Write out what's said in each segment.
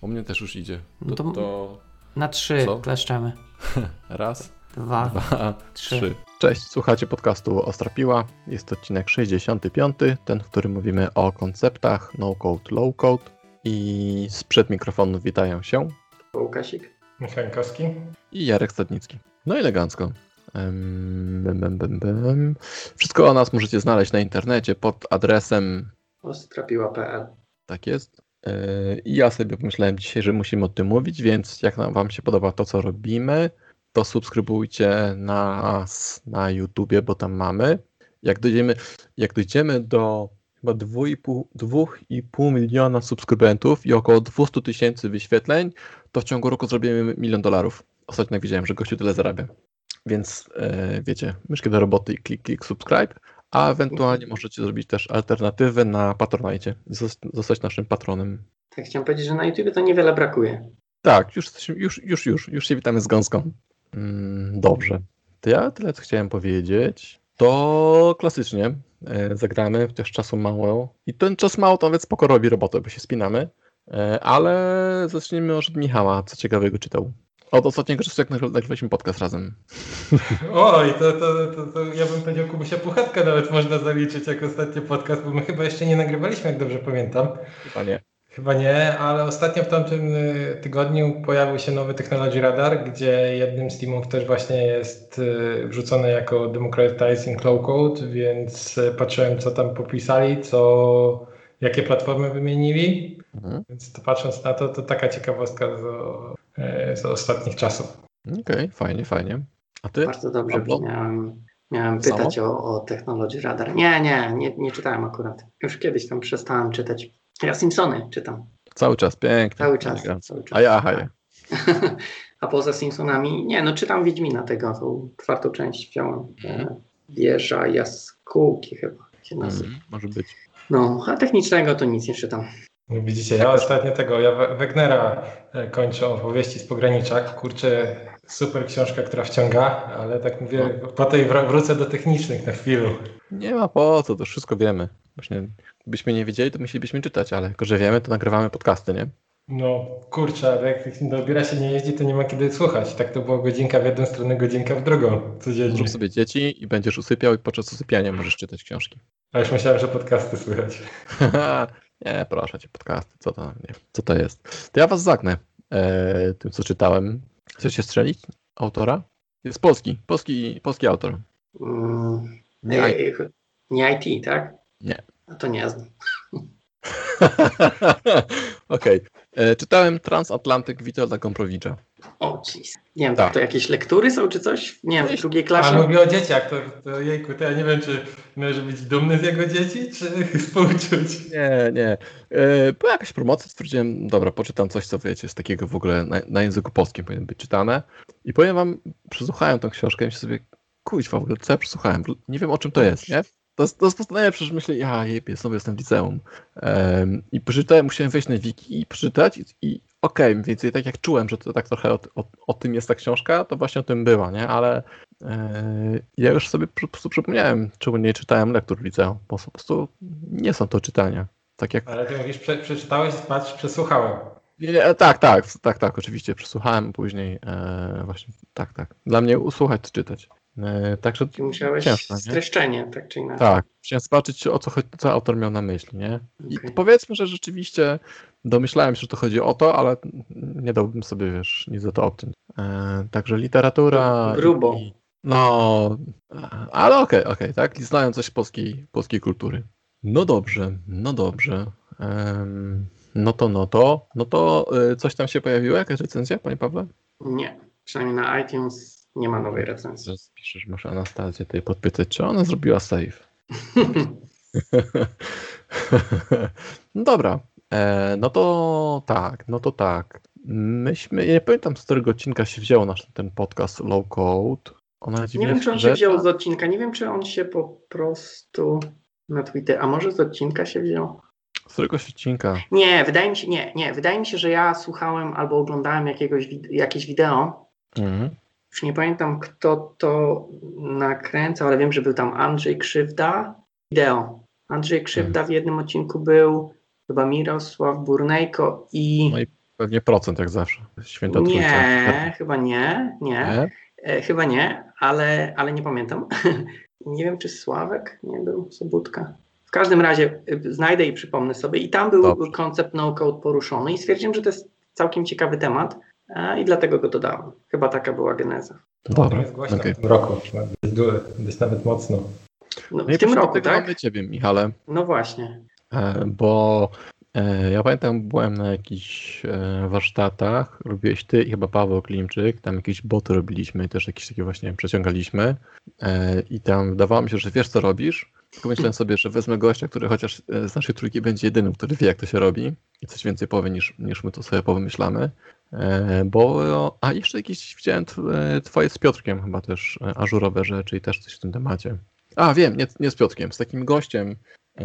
U mnie też już idzie. No To, to- to Na trzy Co? kleszczemy. raz, Dwa, dwa, trzy. trzy. Cześć, słuchacie podcastu Ostrapiła. Jest to odcinek 65, ten, w którym mówimy o konceptach no-code, low-code. I sprzed mikrofonu witają się Łukasik. Michał Jankowski. i Jarek Stadnicki. No i elegancko. Em, bem, bem, bem, bem. Wszystko o nas możecie znaleźć na internecie pod adresem Ostrapiła.pl Tak jest. Yy, I ja sobie pomyślałem dzisiaj, że musimy o tym mówić, więc jak Wam się podoba to, co robimy, to subskrybujcie nas na YouTubie, bo tam mamy. Jak dojdziemy, jak dojdziemy do chyba 2,5 2,5 miliona subskrybentów i około 200 tysięcy wyświetleń, to w ciągu roku zrobimy milion dolarów. Ostatnio widziałem, że gościu tyle zarabia. Więc e, wiecie, myszkę do roboty i klik, klik, subscribe. A ewentualnie możecie zrobić też alternatywę na Patronite. Zost- Zostać naszym patronem. Tak chciałem powiedzieć, że na YouTube to niewiele brakuje. Tak, już, już, już, już, już się witamy z gąską. Mm, dobrze. To ja tyle, co chciałem powiedzieć. To klasycznie e, zagramy, chociaż czasu mało. I ten czas mało, to nawet spoko robi robotę, bo się spinamy. E, ale zacznijmy od Michała, co ciekawego czytał. Od ostatniego czasu, jak nagry- nagrywaliśmy podcast razem. Oj, to, to, to, to ja bym powiedział Kubusia Puchatkę nawet można zaliczyć jako ostatni podcast, bo my chyba jeszcze nie nagrywaliśmy, jak dobrze pamiętam. Chyba nie. Chyba nie, ale ostatnio w tamtym y, tygodniu pojawił się nowy Technology Radar, gdzie jednym z teamów też właśnie jest y, wrzucony jako Democratizing Low Code, więc y, patrzyłem co tam popisali, co, jakie platformy wymienili, Mhm. więc to patrząc na to, to taka ciekawostka z, y, z ostatnich czasów. Okej, fajnie, fajnie. A ty? Bardzo dobrze miałem, miałem pytać o, o Technology Radar. Nie, nie, nie, nie czytałem akurat. Już kiedyś tam przestałem czytać. Ja Simpsony czytam. Cały czas, pięknie. Cały czas. elegancko. Cały czas. A ja, aha, ja. A poza Simpsonami, nie, no czytam Wiedźmina tego, tą czwartą część wziąłem. Mhm. E, Wieża Jaskółki chyba się nazywa. Mhm, może być. No, a technicznego to nic nie czytam. Widzicie, ja ostatnio tego, ja We- Wegnera e, kończę opowieści z pogranicza. Kurczę, super książka, która wciąga, ale tak mówię, po tej wr- wrócę do technicznych na chwilę. Nie ma po co, to wszystko wiemy. Właśnie, gdybyśmy nie wiedzieli, to musielibyśmy czytać, ale jako, że wiemy, to nagrywamy podcasty, nie? No kurczę, ale jak do biura się nie jeździ, to nie ma kiedy słuchać. Tak to było godzinka w jedną stronę, godzinka w drugą codziennie. Zrób sobie dzieci i będziesz usypiał i podczas usypiania możesz czytać książki. A już myślałem, że podcasty słychać. nie, proszę cię, podcasty, co to, nie, co to jest? To ja was zagnę e, tym, co czytałem. Chcecie strzelić autora? Jest polski, polski, polski autor. Mm, Nie, e, nie IT, tak? Nie. A to nie znam. Okej. E, Czytałem Transatlantyk Witolda Gombrowicza. O, jeez. Nie wiem, Tak. to jakieś lektury są czy coś? Nie wiem, w drugiej A klasie. mówię o dzieciach, to, to jejku, to ja nie wiem, czy należy być dumny z jego dzieci, czy współczuć. Nie, nie. E, Była jakaś promocja, stwierdziłem, dobra, poczytam coś, co wiecie, z takiego w ogóle na, na języku polskim powinno być czytane. I powiem wam, przesłuchałem tą książkę i myślę sobie, kuźwa w ogóle, co ja przesłuchałem? Nie wiem, o czym to jest, nie? To jest, to jest po prostu najlepsze, że myślę, ja jebie, znowu jestem w liceum. Em, I przeczytałem, musiałem wejść na wiki i przeczytać i, i okej, więcej tak jak czułem, że to tak trochę o, o, o tym jest ta książka, to właśnie o tym była, nie? Ale e, ja już sobie po prostu przypomniałem, czemu nie czytałem lektur w liceum, bo po prostu nie są to czytania. Tak jak. Ale ty mówisz, prze, przeczytałeś, patrz, przesłuchałem. Nie, nie, tak, tak, tak, tak, oczywiście. Przesłuchałem później. E, właśnie, tak, tak. Dla mnie usłuchać, czy czytać. E, także Ty musiałeś ciężko, nie? streszczenie, tak czy inaczej. tak, chciałem zobaczyć, o co, co autor miał na myśli, nie? I Okej. powiedzmy, że rzeczywiście domyślałem się, że to chodzi o to, ale nie dałbym sobie, wiesz, nic za to obciąć. E, także literatura. Grubo. I, no, ale okej, okej, tak? I Znałem coś polskiej, polskiej kultury. No dobrze, no dobrze. No to, no to, no to y, coś tam się pojawiło, jakaś recenzja, panie Pawle? Nie, przynajmniej na iTunes nie ma nowej recenzji. Piszesz, muszę Anastazję tutaj podpytać, czy ona zrobiła save. No dobra, e, no to tak, no to tak. Myśmy, ja nie pamiętam z którego odcinka się wziął nasz ten podcast Low Code. Ona Nie wiem, czy on się wziął z odcinka, nie wiem, czy on się po prostu na Twitter, a może z odcinka się wziął? Z któregoś odcinka. Nie, wydaje mi się, nie, nie, wydaje mi się, że ja słuchałem albo oglądałem jakiegoś, jakieś wideo, Mhm. Już nie pamiętam kto to nakręcał, ale wiem, że był tam Andrzej Krzywda, wideo. Andrzej Krzywda w jednym odcinku był, chyba Mirosław Burnejko i No i Pewnie procent jak zawsze. Święta Trójca. Nie, chyba nie, nie, Nie? E, chyba nie, ale, ale nie pamiętam. nie wiem, czy Sławek nie był, Sobutka. W każdym razie y, znajdę i przypomnę sobie. I tam był Dobrze. koncept no-code poruszony i stwierdziłem, że to jest całkiem ciekawy temat e, i dlatego go dodałem. Chyba taka była geneza. Dobra, Jest głośno okej. w tym roku, dość nawet mocno. No, No w tym roku, tak? mamy Ciebie, Michale, No właśnie. e, bo e, ja pamiętam, byłem na jakichś e, warsztatach, robiłeś Ty i chyba Paweł Klimczyk, tam jakieś boty robiliśmy, też jakieś takie właśnie przeciągaliśmy e, i tam wydawało mi się, że wiesz co robisz, tylko myślałem sobie, że wezmę gościa, który chociaż e, z naszej trójki będzie jedynym, który wie jak to się robi i coś więcej powie niż, niż my to sobie powymyślamy. E, Bo, a jeszcze jakieś widziałem e, twoje z Piotrkiem chyba też e, ażurowe rzeczy i też coś w tym temacie. A wiem, nie, nie z Piotrkiem, z takim gościem,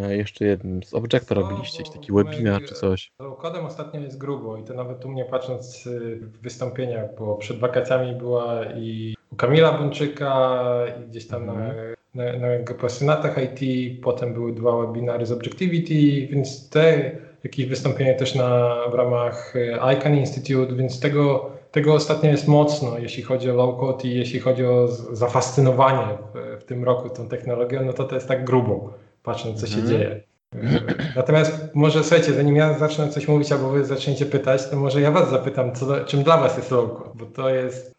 jeszcze jednym, z Objecta robiliście jakiś taki webinar czy coś. Z kodem ostatnio jest grubo i to nawet u mnie patrząc y, w wystąpienia, bo przed wakacjami była i u Kamila Bączyka i gdzieś tam Mhm. na, na, na pasjonatach IT, potem były dwa webinary z Objectivity, więc te jakieś wystąpienie też na, w ramach y, ICANN Institute, więc tego, tego ostatnio jest mocno, jeśli chodzi o low-code i jeśli chodzi o zafascynowanie w, w tym roku tą technologią, no to to jest tak grubo, patrząc co się Mhm. dzieje. Natomiast może słuchajcie, zanim ja zacznę coś mówić, albo wy zaczniecie pytać, to może ja was zapytam, co, czym dla was jest low-code, bo to jest...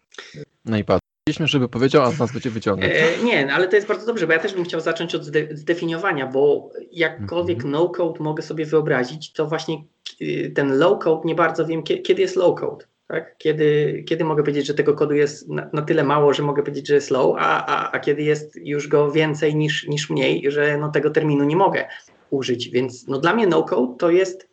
No i patrz, chcieliśmy, żeby powiedział, a z nas będzie wyciągać. E, nie, no, ale to jest bardzo dobrze, bo ja też bym chciał zacząć od zde- zdefiniowania, bo jakkolwiek Mhm. no-code mogę sobie wyobrazić, to właśnie y, ten low-code nie bardzo wiem, kie- kiedy jest low-code. Tak? Kiedy, kiedy mogę powiedzieć, że tego kodu jest na, na tyle mało, że mogę powiedzieć, że jest low, a, a, a kiedy jest już go więcej niż, niż mniej, że no, tego terminu nie mogę użyć. Więc no, dla mnie no-code to jest,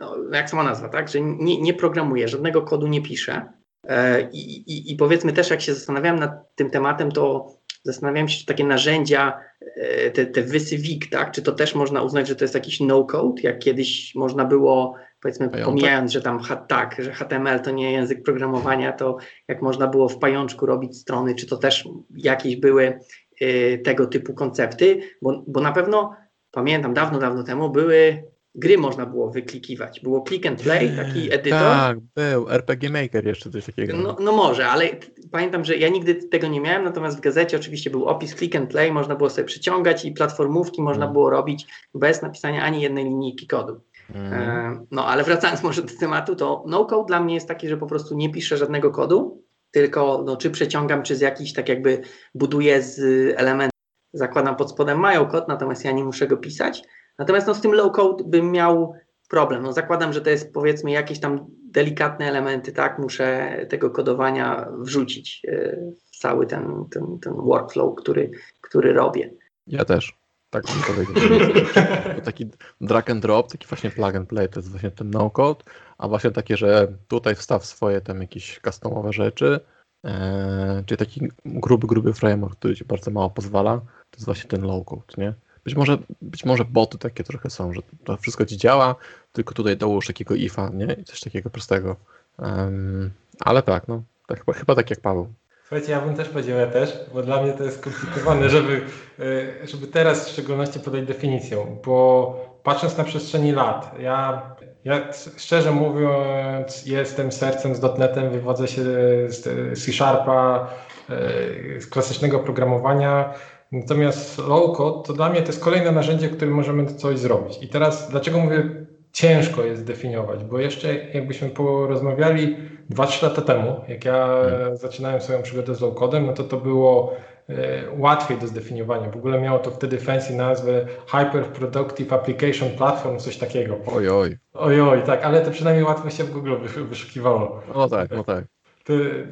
no, jak sama nazwa, tak? że nie, nie programuję, żadnego kodu nie piszę. E, I, i, I powiedzmy też, jak się zastanawiałem nad tym tematem, to zastanawiałem się, czy takie narzędzia, e, te, te wysywik, tak, czy to też można uznać, że to jest jakiś no-code, jak kiedyś można było, powiedzmy, pomijając, że tam tak, że HTML to nie język programowania, to jak można było w pajączku robić strony, czy to też jakieś były e, tego typu koncepty, bo, bo na pewno pamiętam, dawno, dawno temu były gry można było wyklikiwać. Było click and play, taki edytor. Tak, był, RPG Maker jeszcze coś takiego. No, no może, ale pamiętam, że ja nigdy tego nie miałem, natomiast w gazecie oczywiście był opis click and play, można było sobie przyciągać i platformówki można Mm. było robić bez napisania ani jednej linijki kodu. Mm. E, no ale wracając może do tematu, to no-code dla mnie jest taki, że po prostu nie piszę żadnego kodu, tylko no, czy przeciągam, czy z jakiś tak jakby buduję z elementów. Zakładam pod spodem mają kod, natomiast ja nie muszę go pisać. Natomiast no, z tym low-code bym miał problem. No, zakładam, że to jest powiedzmy jakieś tam delikatne elementy, tak? Muszę tego kodowania wrzucić e, w cały ten, ten, ten workflow, który, który robię. Ja też. Tak bym powiedział. Taki drag and drop, taki właśnie plug and play, to jest właśnie ten no-code, a właśnie takie, że tutaj wstaw swoje tam jakieś customowe rzeczy, e, czyli taki gruby, gruby framework, który ci bardzo mało pozwala, to jest właśnie ten low-code, nie? Być może, być może boty takie trochę są, że to wszystko ci działa, tylko tutaj dołóż takiego ifa, nie? Coś takiego prostego. Em, ale tak, no, tak, chyba, chyba tak jak Paweł. Słuchajcie, ja bym też powiedział ja też, bo dla mnie to jest skomplikowane, żeby, e, żeby teraz w szczególności podać definicję, bo patrząc na przestrzeni lat, ja, ja szczerze mówiąc jestem sercem z .NETem, wywodzę się z C-Sharpa, e, z klasycznego programowania, natomiast low-code to dla mnie to jest kolejne narzędzie, którym możemy coś zrobić. I teraz dlaczego mówię ciężko jest zdefiniować, bo jeszcze jakbyśmy porozmawiali 2-3 lata temu, jak ja Hmm. zaczynałem swoją przygodę z low-codem, no to to było e, łatwiej do zdefiniowania. W ogóle miało to wtedy fancy nazwę Hyper Productive Application Platform, coś takiego. Oj, oj. Oj, oj, tak, ale to przynajmniej łatwo się w Google wysz- wyszukiwało. No tak, no tak.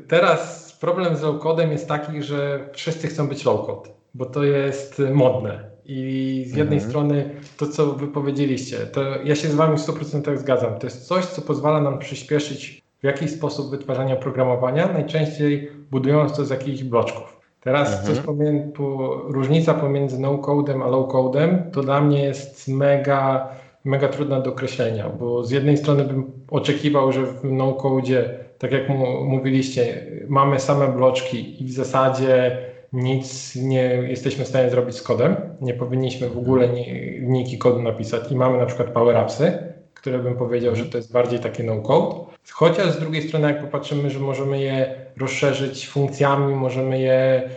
Teraz problem z low-codem jest taki, że wszyscy chcą być low-code, bo to jest y, modne. I z jednej Mhm. strony to, co wy powiedzieliście, to ja się z wami w 100% zgadzam. To jest coś, co pozwala nam przyspieszyć w jakiś sposób wytwarzania oprogramowania, najczęściej budując to z jakichś bloczków. Teraz Mhm. coś pomiędzy, po, różnica pomiędzy no-codem a low-codem to dla mnie jest mega, mega trudna do określenia, bo z jednej strony bym oczekiwał, że w no-codzie, tak jak mówiliście, mamy same bloczki i w zasadzie nic nie jesteśmy w stanie zrobić z kodem. Nie powinniśmy w ogóle ni, linijki kodu napisać i mamy na przykład power-upsy, które bym powiedział, że to jest bardziej takie no-code. Chociaż z drugiej strony, jak popatrzymy, że możemy je rozszerzyć funkcjami, możemy je,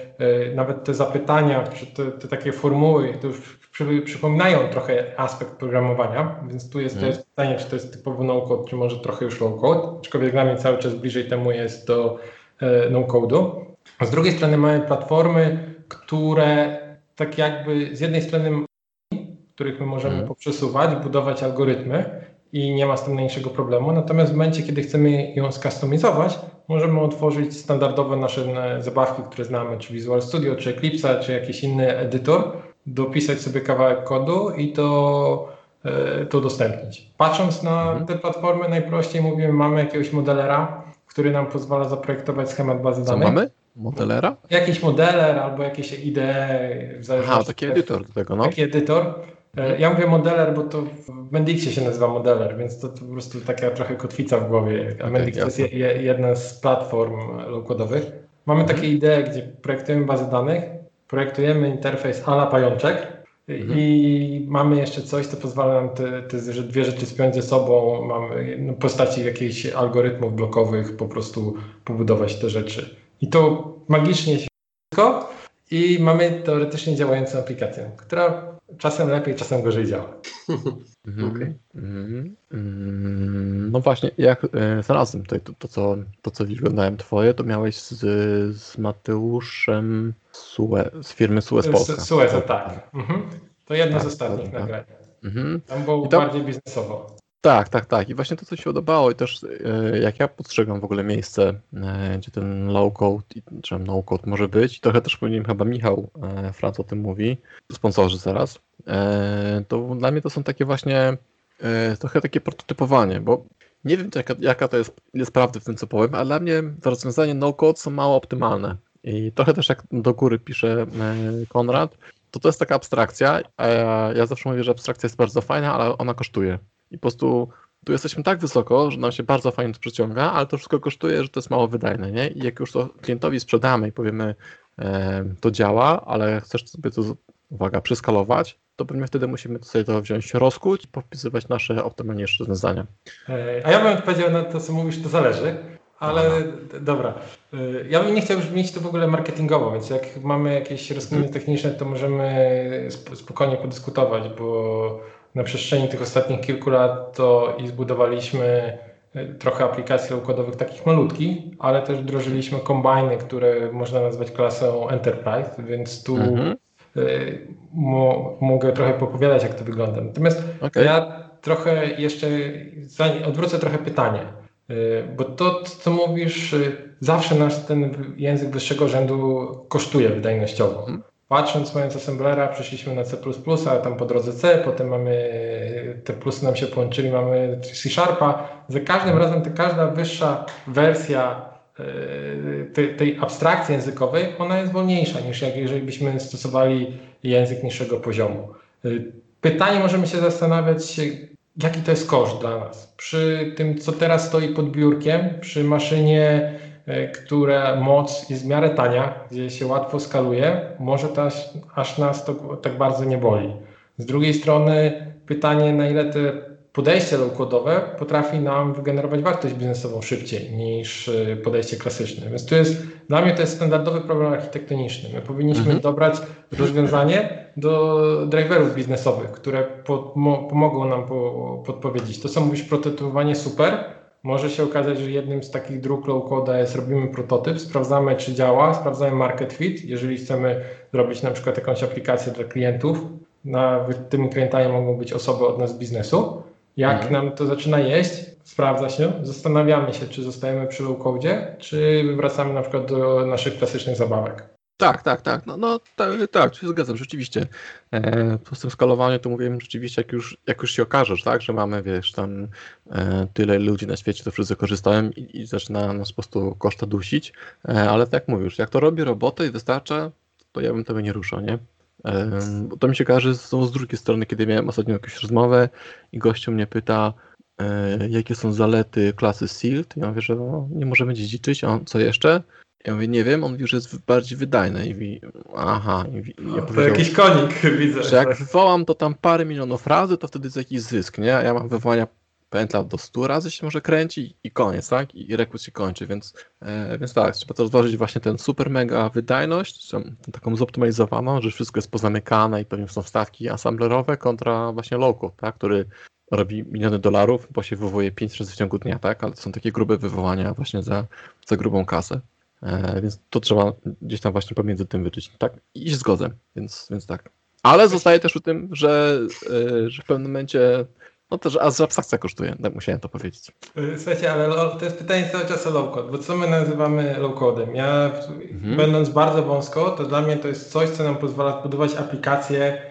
nawet te zapytania, czy te, te takie formuły, to już przy, przypominają trochę aspekt programowania, więc tu jest, to jest pytanie, czy to jest typowo no-code, czy może trochę już low-code, aczkolwiek dla mnie cały czas bliżej temu jest do e, no-code'u. Z drugiej strony mamy platformy, które tak jakby z jednej strony których my możemy mm. poprzesuwać, budować algorytmy i nie ma z tym najmniejszego problemu. Natomiast w momencie, kiedy chcemy ją skustomizować, możemy otworzyć standardowe nasze e, zabawki, które znamy, czy Visual Studio, czy Eclipse, czy jakiś inny edytor, dopisać sobie kawałek kodu i to, e, to udostępnić. Patrząc na mhm. te platformy, najprościej mówimy, mamy jakiegoś modelera, który nam pozwala zaprojektować schemat bazy Co danych. mamy? Modelera? Jakiś modeler albo jakieś IDE. Aha, taki edytor do tego, no. Taki edytor. E, ja mówię modeler, bo to w Mendixie się nazywa modeler, więc to, to po prostu taka trochę kotwica w głowie. A okay, Mendix to jest je, jedna z platform low-codowych. Mamy mhm. takie idee, gdzie projektujemy bazę danych, projektujemy interfejs ala pajączek mhm. i mamy jeszcze coś, co pozwala nam te, te dwie rzeczy spiąć ze sobą, mamy no, postaci jakichś algorytmów blokowych po prostu pobudować te rzeczy. I to magicznie się wszystko i mamy teoretycznie działającą aplikację, która czasem lepiej, czasem gorzej działa. Mhm. Okay. Mm, mm, no właśnie, jak e, znalazłem tutaj to, to, co, to, co wyglądałem twoje, to miałeś z, z Mateuszem Sue, z firmy Suez Polska. Suez, tak. Mhm. To jedno tak, z ostatnich tak, nagrań. Mhm. Tam było tam, bardziej biznesowo. Tak, tak, tak. I właśnie to, co się podobało i też e, jak ja postrzegam w ogóle miejsce, e, gdzie ten low code, czy no code może być, i trochę też powinien chyba Michał e, Franc o tym mówi, sponsorzy zaraz, to dla mnie to są takie właśnie trochę takie prototypowanie, bo nie wiem jaka, jaka to jest, jest prawdy w tym, co powiem, ale dla mnie to rozwiązanie no code są mało optymalne. I trochę też jak do góry pisze Konrad, to to jest taka abstrakcja, ja zawsze mówię, że abstrakcja jest bardzo fajna, ale ona kosztuje i po prostu tu jesteśmy tak wysoko, że nam się bardzo fajnie to przyciąga, ale to wszystko kosztuje, że to jest mało wydajne, nie? I jak już to klientowi sprzedamy i powiemy, e, to działa, ale chcesz sobie to, uwaga, przeskalować, to pewnie wtedy musimy sobie to wziąć, rozkuć i popisywać nasze optymalniejsze rozwiązania. E, a ja bym odpowiedział na to, co mówisz, to zależy. Ale Aha. dobra. E, ja bym nie chciał brzmieć to w ogóle marketingowo, więc jak mamy jakieś rozkminy techniczne, to możemy spokojnie podyskutować, bo na przestrzeni tych ostatnich kilku lat to i zbudowaliśmy e, trochę aplikacji układowych takich malutkich, ale też wdrożyliśmy kombajny, które można nazwać klasą Enterprise, więc tu mhm. y, mo, mogę trochę popowiadać, jak to wygląda. Natomiast okay. ja trochę jeszcze odwrócę trochę pytanie, y, bo to, co mówisz, y, zawsze nasz ten język wyższego rzędu kosztuje wydajnościowo. Mhm. Patrząc, mając assemblera, przeszliśmy na C++, a tam po drodze C, potem mamy, te plusy nam się połączyli, mamy C Sharpa. Za każdym razem, ta każda wyższa wersja e, tej, tej abstrakcji językowej, ona jest wolniejsza niż jak jeżeli byśmy stosowali język niższego poziomu. E, pytanie możemy się zastanawiać, jaki to jest koszt dla nas. Przy tym, co teraz stoi pod biurkiem, przy maszynie które moc jest w miarę tania, gdzie się łatwo skaluje, może to aż, nas to tak bardzo nie boli. Z drugiej strony pytanie, na ile te podejście low-codowe potrafi nam wygenerować wartość biznesową szybciej niż e, podejście klasyczne. Więc tu jest, dla mnie to jest standardowy problem architektoniczny. My powinniśmy mhm. dobrać rozwiązanie do driverów biznesowych, które pomogą nam po, podpowiedzieć. To co mówisz, prototypowanie super, może się okazać, że jednym z takich dróg low code jest robimy prototyp, sprawdzamy czy działa, sprawdzamy market fit. Jeżeli chcemy zrobić na przykład jakąś aplikację dla klientów, na, tymi klientami mogą być osoby od nas z biznesu. Jak mhm. nam to zaczyna jeść, sprawdza się, zastanawiamy się, czy zostajemy przy low code, czy wracamy na przykład do naszych klasycznych zabawek. Tak, tak, tak. No, no tak, tak, się zgadzam, rzeczywiście. E, po tym skalowaniu to mówiłem rzeczywiście, jak już, jak już się okaże, tak, że mamy, wiesz, tam e, tyle ludzi na świecie, to wszyscy korzystają i, i zaczyna nas po prostu koszta dusić, e, ale tak mówisz, jak to robi robotę i wystarcza, to ja bym tego nie ruszał, nie? E, bo to mi się kojarzy z, z drugiej strony, kiedy miałem ostatnio jakąś rozmowę i gościu mnie pyta, e, jakie są zalety klasy SEAL, to ja mówię, że no, nie możemy dziedziczyć, a on co jeszcze? Ja mówię, nie wiem, on mówi, że jest bardziej wydajny. I mówi, aha. I ja to jakiś konik widzę. Że jak wywołam to tam parę milionów razy, to wtedy jest jakiś zysk, nie? A ja mam wywołania pętla do 100 razy się może kręci i koniec, tak? I rekrut się kończy, więc, e, więc tak, trzeba to rozważyć właśnie ten super mega wydajność, taką zoptymalizowaną, że wszystko jest pozamykane i pewnie są wstawki assemblerowe kontra właśnie low tak? Który robi miliony dolarów, bo się wywołuje 5 razy w ciągu dnia, tak? Ale to są takie grube wywołania właśnie za, za grubą kasę. E, więc to trzeba gdzieś tam właśnie pomiędzy tym wyczyć, tak? I się zgodzę, więc, więc tak. Ale zostaje też u tym, że, e, że w pewnym momencie no też że abstrakcja kosztuje, tak musiałem to powiedzieć. E, słuchajcie, ale to jest pytanie cały czas o low code, bo co my nazywamy low codem? Ja mhm. będąc bardzo wąsko, to dla mnie to jest coś, co nam pozwala zbudować aplikację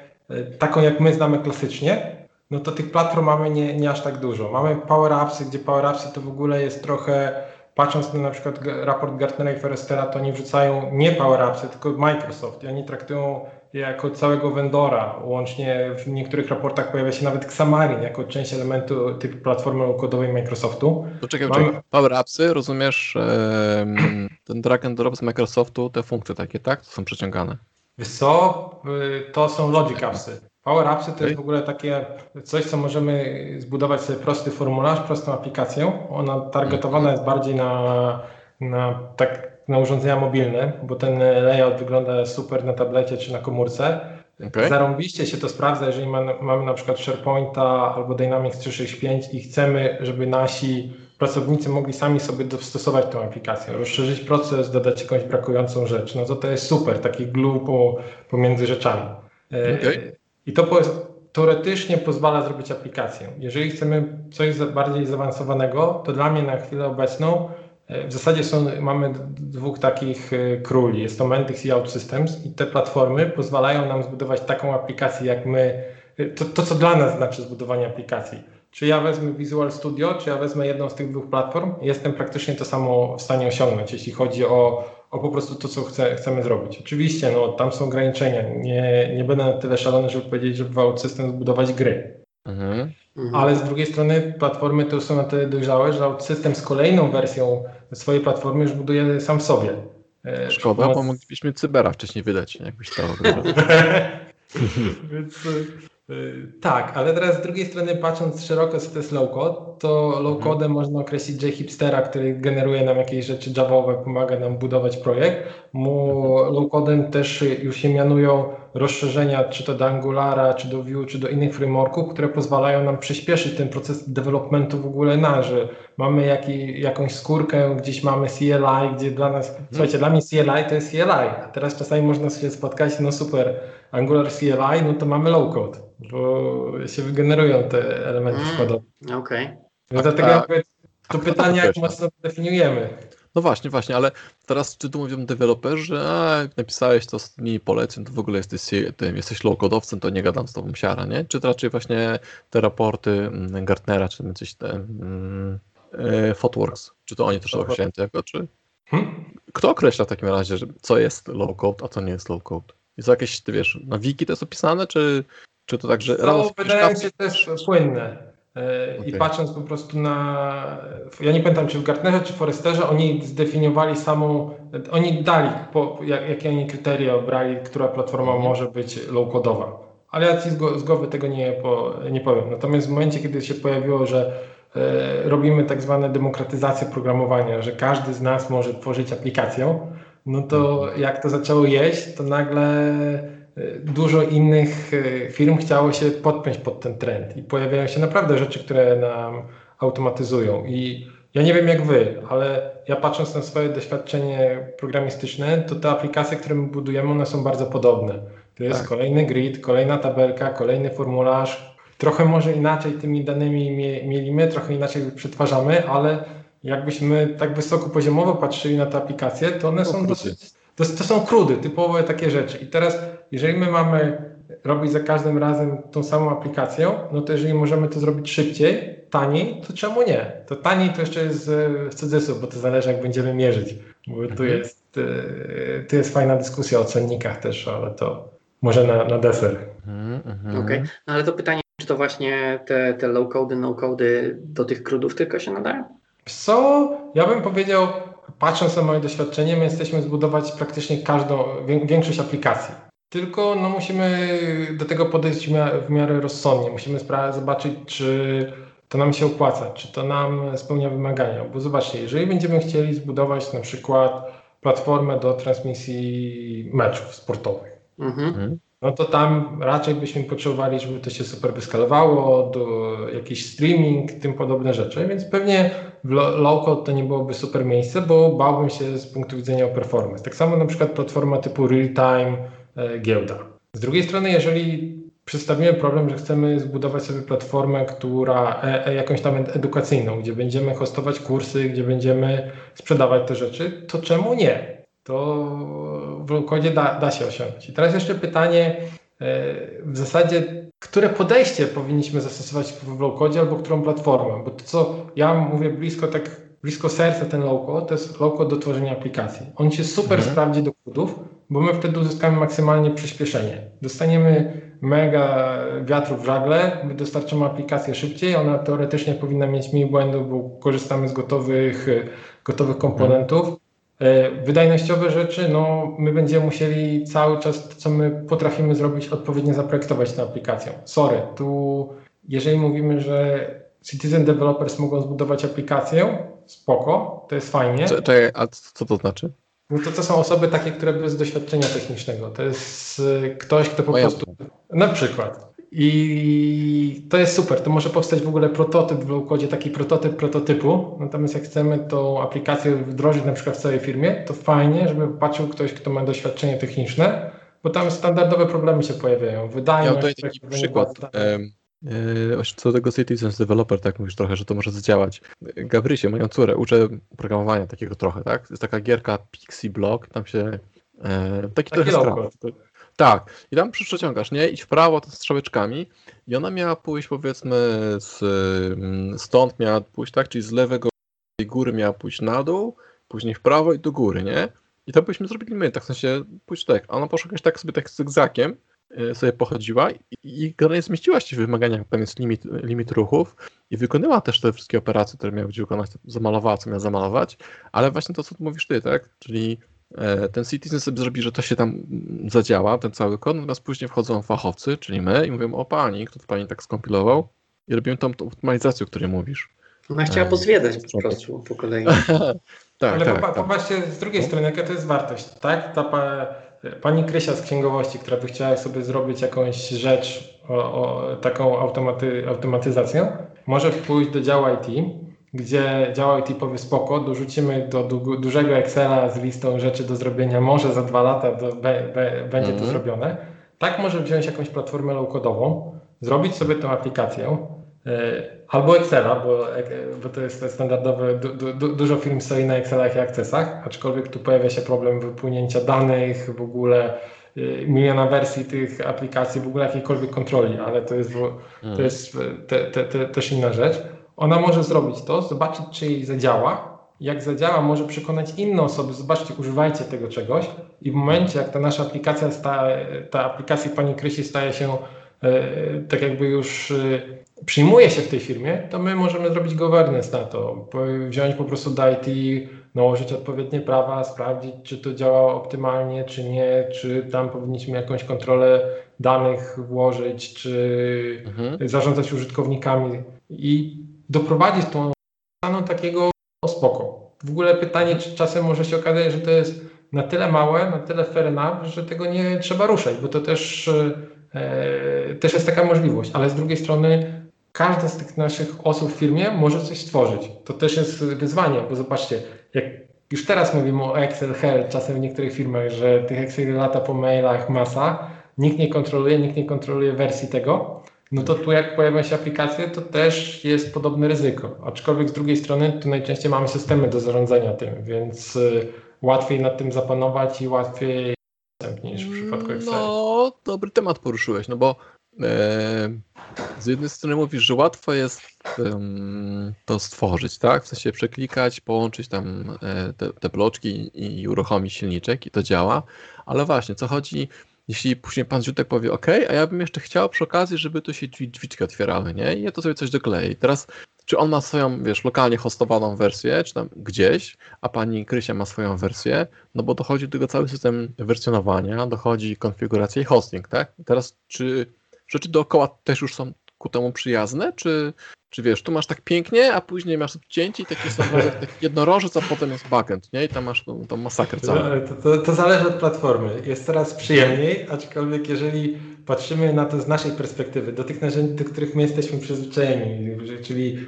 taką, jak my znamy klasycznie, no to tych platform mamy nie, nie aż tak dużo. Mamy Power Appsy, gdzie Power Appsy to w ogóle jest trochę, patrząc na na przykład raport Gartnera i Forrestera, to oni wrzucają nie Power Appsy, tylko Microsoft i oni traktują je jako całego vendora. Łącznie w niektórych raportach pojawia się nawet Xamarin jako część elementu typu platformy kodowej Microsoftu. To czekaj, Mamy... czekaj. Power Appsy, rozumiesz, ten drag and drop z Microsoftu, te funkcje takie, tak? To są przeciągane. Co? Y, to są Logic Appsy. Power Appsy to jest w ogóle takie coś, co możemy zbudować sobie prosty formularz, prostą aplikację. Ona targetowana jest bardziej na, na, tak, na urządzenia mobilne, bo ten layout wygląda super na tablecie czy na komórce. Okay. Zarąbiście się to sprawdza, jeżeli mamy, mamy na przykład SharePointa albo Dynamics 365 i chcemy, żeby nasi pracownicy mogli sami sobie dostosować tą aplikację, rozszerzyć proces, dodać jakąś brakującą rzecz. No to to jest super, taki glue po, pomiędzy rzeczami. Okay. I to teoretycznie pozwala zrobić aplikację. Jeżeli chcemy coś bardziej zaawansowanego, to dla mnie na chwilę obecną e, w zasadzie są, mamy dwóch takich e, króli. Jest to Mendix i OutSystems i te platformy pozwalają nam zbudować taką aplikację, jak my, e, to, to co dla nas znaczy zbudowanie aplikacji. Czy ja wezmę Visual Studio, czy ja wezmę jedną z tych dwóch platform, jestem praktycznie to samo w stanie osiągnąć, jeśli chodzi o o po prostu to, co chce, chcemy zrobić. Oczywiście, no, tam są ograniczenia. Nie, nie będę na tyle szalony, żeby powiedzieć, że w OutSystem zbudować gry. Mhm. mhm. Ale z drugiej strony platformy to są na tyle dojrzałe, że OutSystem z kolejną wersją swojej platformy już buduje sam sobie. E, Szkoda, bo moglibyśmy Cybera wcześniej wydać, jakbyś to Więc Y, tak, ale teraz z drugiej strony patrząc szeroko, co to jest low-code, to low-codem mhm. można określić J-hipstera, który generuje nam jakieś rzeczy javowe, pomaga nam budować projekt. Mu mhm. low-codem też już się mianują rozszerzenia, czy to do Angulara, czy do Vue, czy do innych frameworków, które pozwalają nam przyspieszyć ten proces developmentu w ogóle na, że mamy jaki, jakąś skórkę, gdzieś mamy CLI, gdzie dla nas, mhm. słuchajcie, dla mnie CLI to jest CLI, a teraz czasami można się spotkać, no super, Angular CLI, no to mamy low-code, bo się wygenerują te elementy mm, składowe. Okej. Okay. No dlatego a, to pytanie, jak mocno definiujemy. No właśnie, właśnie, ale teraz czy tu mówią deweloperzy, że a, jak napisałeś to z linii poleceń, to w ogóle jesteś, tym, jesteś low-codowcem, to nie gadam z tobą siara, nie? Czy to raczej właśnie te raporty mm, Gartnera, czy coś te mm, e, Fotworks, czy to oni też określają tego, czy... Hmm? Kto określa w takim razie, że co jest low-code, a co nie jest low-code? Jest jakieś, ty wiesz, na wiki to jest opisane, czy, czy to tak, że... To wydaje mi się też płynne. Okay. I patrząc po prostu na. Ja nie pamiętam, czy w Gartnerze, czy Foresterze, oni zdefiniowali samą. Oni dali, po, jak, jakie oni kryteria obrali, która platforma mm. może być low-codowa. Ale ja ci z głowy tego nie, po, nie powiem. Natomiast w momencie, kiedy się pojawiło, że e, robimy tak zwane demokratyzację programowania, że każdy z nas może tworzyć aplikację, no to mhm. jak to zaczęło jeść, to nagle dużo innych e, firm chciało się podpiąć pod ten trend i pojawiają się naprawdę rzeczy, które nam automatyzują. I ja nie wiem jak wy, ale ja patrząc na swoje doświadczenie programistyczne, to te aplikacje, które my budujemy, one są bardzo podobne. To jest tak. kolejny grid, kolejna tabelka, kolejny formularz. Trochę może inaczej tymi danymi mielimy, trochę inaczej przetwarzamy, ale jakbyśmy tak wysoko poziomowo patrzyli na te aplikacje, to one są dosyć to, to są krudy, typowe takie rzeczy. I teraz, jeżeli my mamy robić za każdym razem tą samą aplikację, no to jeżeli możemy to zrobić szybciej, taniej, to czemu nie? To taniej to jeszcze jest w cudzysłów, bo to zależy jak będziemy mierzyć. Bo tu mhm. jest, e, tu jest fajna dyskusja o cennikach też, ale to może na, na deser. Mhm, mhm. Okej, okay. no ale to pytanie, czy to właśnie te, te low-cody, no-cody do tych krudów tylko się nadają? Co? Ja bym powiedział, patrząc na moje doświadczenie, my jesteśmy zbudować praktycznie każdą, większość aplikacji. Tylko no, musimy do tego podejść w miarę rozsądnie. Musimy zobaczyć, czy to nam się opłaca, czy to nam spełnia wymagania. Bo zobaczcie, jeżeli będziemy chcieli zbudować na przykład platformę do transmisji meczów sportowych, mhm. no to tam raczej byśmy potrzebowali, żeby to się super wyskalowało, do jakiś streaming, tym podobne rzeczy, więc pewnie w low-code to nie byłoby super miejsce, bo bałbym się z punktu widzenia performance. Tak samo na przykład platforma typu real-time giełda. Z drugiej strony, jeżeli przedstawimy problem, że chcemy zbudować sobie platformę, która e, e, jakąś tam edukacyjną, gdzie będziemy hostować kursy, gdzie będziemy sprzedawać te rzeczy, to czemu nie? To w low da, da się osiągnąć. I teraz jeszcze pytanie, e, w zasadzie, które podejście powinniśmy zastosować w low albo którą platformę? Bo to, co ja mówię blisko tak blisko serca ten low-code, to jest low-code do tworzenia aplikacji. On się super mhm. sprawdzi do kodów, bo my wtedy uzyskamy maksymalnie przyspieszenie. Dostaniemy mega wiatru w żagle, my dostarczymy aplikację szybciej, ona teoretycznie powinna mieć mniej błędów, bo korzystamy z gotowych, gotowych komponentów. Mhm. Wydajnościowe rzeczy, no my będziemy musieli cały czas to, co my potrafimy zrobić, odpowiednio zaprojektować tę aplikację. Sorry, tu jeżeli mówimy, że citizen developers mogą zbudować aplikację, spoko, to jest fajnie. Czekaj, a co to znaczy? No to, to są osoby takie, które bez doświadczenia technicznego. To jest y, ktoś, kto po prostu. Na przykład. I to jest super. To może powstać w ogóle prototyp w low taki prototyp prototypu. Natomiast jak chcemy tą aplikację wdrożyć na przykład w całej firmie, to fajnie, żeby patrzył ktoś, kto ma doświadczenie techniczne, bo tam standardowe problemy się pojawiają. Wydajność. Ja tutaj taki przykład. Co do tego Citizens Developer, tak mówisz trochę, że to może zadziałać. Gabrysie, moją córę, uczę programowania takiego trochę, tak? Jest taka gierka Pixie Block, tam się e, taki, taki trochę. Tak, i tam przeciągasz, nie? Idź w prawo to strzałeczkami i ona miała pójść powiedzmy z, mm, stąd miała pójść, tak? Czyli z lewego góry miała pójść na dół, później w prawo i do góry, nie? I to byśmy zrobili my, tak w sensie pójść tak. A ona poszła tak sobie tak zygzakiem, sobie pochodziła i, i generalnie zmieściła się w wymaganiach, tam jest limit, limit ruchów i wykonała też te wszystkie operacje, które miała gdzie wykonać, zamalowała, co miała zamalować, ale właśnie to, co mówisz ty, tak? Czyli e, ten citizen sobie zrobi, że to się tam zadziała, ten cały kod, natomiast później wchodzą fachowcy, czyli my i mówią, o pani, kto to pani tak skompilował i robimy tą, tą optymalizację, o której mówisz. Ona chciała e, pozwiedzać po prostu po kolei. tak, Ale tak, popatrzcie tak. z drugiej strony, jaka to jest wartość, tak? Ta Pani Krysia z księgowości, która by chciała sobie zrobić jakąś rzecz, o, o, taką automaty, automatyzację, może pójść do działu IT, gdzie dział IT powie spoko, dorzucimy do du dużego Excela z listą rzeczy do zrobienia, może za dwa lata do, be, be, będzie to mhm. zrobione. Tak może wziąć jakąś platformę low-codową, zrobić sobie tę aplikację, albo Excela, bo, e, bo to jest standardowe, du, du, dużo firm stoi na Excelach i Accessach, aczkolwiek tu pojawia się problem wypłynięcia danych, w ogóle y, miliona wersji tych aplikacji, w ogóle jakiejkolwiek kontroli, ale to jest, to hmm. jest te, te, te, też inna rzecz. Ona może zrobić to, zobaczyć, czy jej zadziała. Jak zadziała, może przekonać inne osoby, zobaczcie, używajcie tego czegoś i w momencie, jak ta nasza aplikacja, sta, ta aplikacja Pani Krysi staje się e, tak jakby już przyjmuje się w tej firmie, to my możemy zrobić governance na to, wziąć po prostu do IT, nałożyć odpowiednie prawa, sprawdzić, czy to działa optymalnie, czy nie, czy tam powinniśmy jakąś kontrolę danych włożyć, czy mhm. zarządzać użytkownikami i doprowadzić tą staną takiego spoko. W ogóle pytanie, czy czasem może się okazać, że to jest na tyle małe, na tyle fair enough, że tego nie trzeba ruszać, bo to też, e, też jest taka możliwość, ale z drugiej strony każda z tych naszych osób w firmie może coś stworzyć. To też jest wyzwanie, bo zobaczcie, jak już teraz mówimy o Excel Hell czasem w niektórych firmach, że tych Excel lata po mailach masa, nikt nie kontroluje, nikt nie kontroluje wersji tego, no to tu jak pojawią się aplikacje, to też jest podobne ryzyko. Aczkolwiek z drugiej strony tu najczęściej mamy systemy do zarządzania tym, więc y, łatwiej nad tym zapanować i łatwiej niż w przypadku Excel. No, dobry temat poruszyłeś, no bo z jednej strony mówisz, że łatwo jest to stworzyć, tak? W sensie przeklikać, połączyć tam e, te, te bloczki i uruchomić silniczek i to działa, ale właśnie, co chodzi, jeśli później pan Ziutek powie, OK, a ja bym jeszcze chciał przy okazji, żeby tu się drzwiczki otwierały, nie? I ja to sobie coś doklei. Teraz, czy on ma swoją, wiesz, lokalnie hostowaną wersję, czy tam gdzieś, a pani Krysia ma swoją wersję, no bo dochodzi do tego cały system wersjonowania, dochodzi konfiguracja i hosting, tak? I teraz, czy rzeczy dookoła też już są ku temu przyjazne, czy, czy wiesz, tu masz tak pięknie, a później masz odcięcie i taki sam taki jednorożec, a potem jest backend, nie? I tam masz tą, tą masakrę całą. To, to, to zależy od platformy. Jest coraz przyjemniej, aczkolwiek jeżeli patrzymy na to z naszej perspektywy, do tych narzędzi, do których my jesteśmy przyzwyczajeni, czyli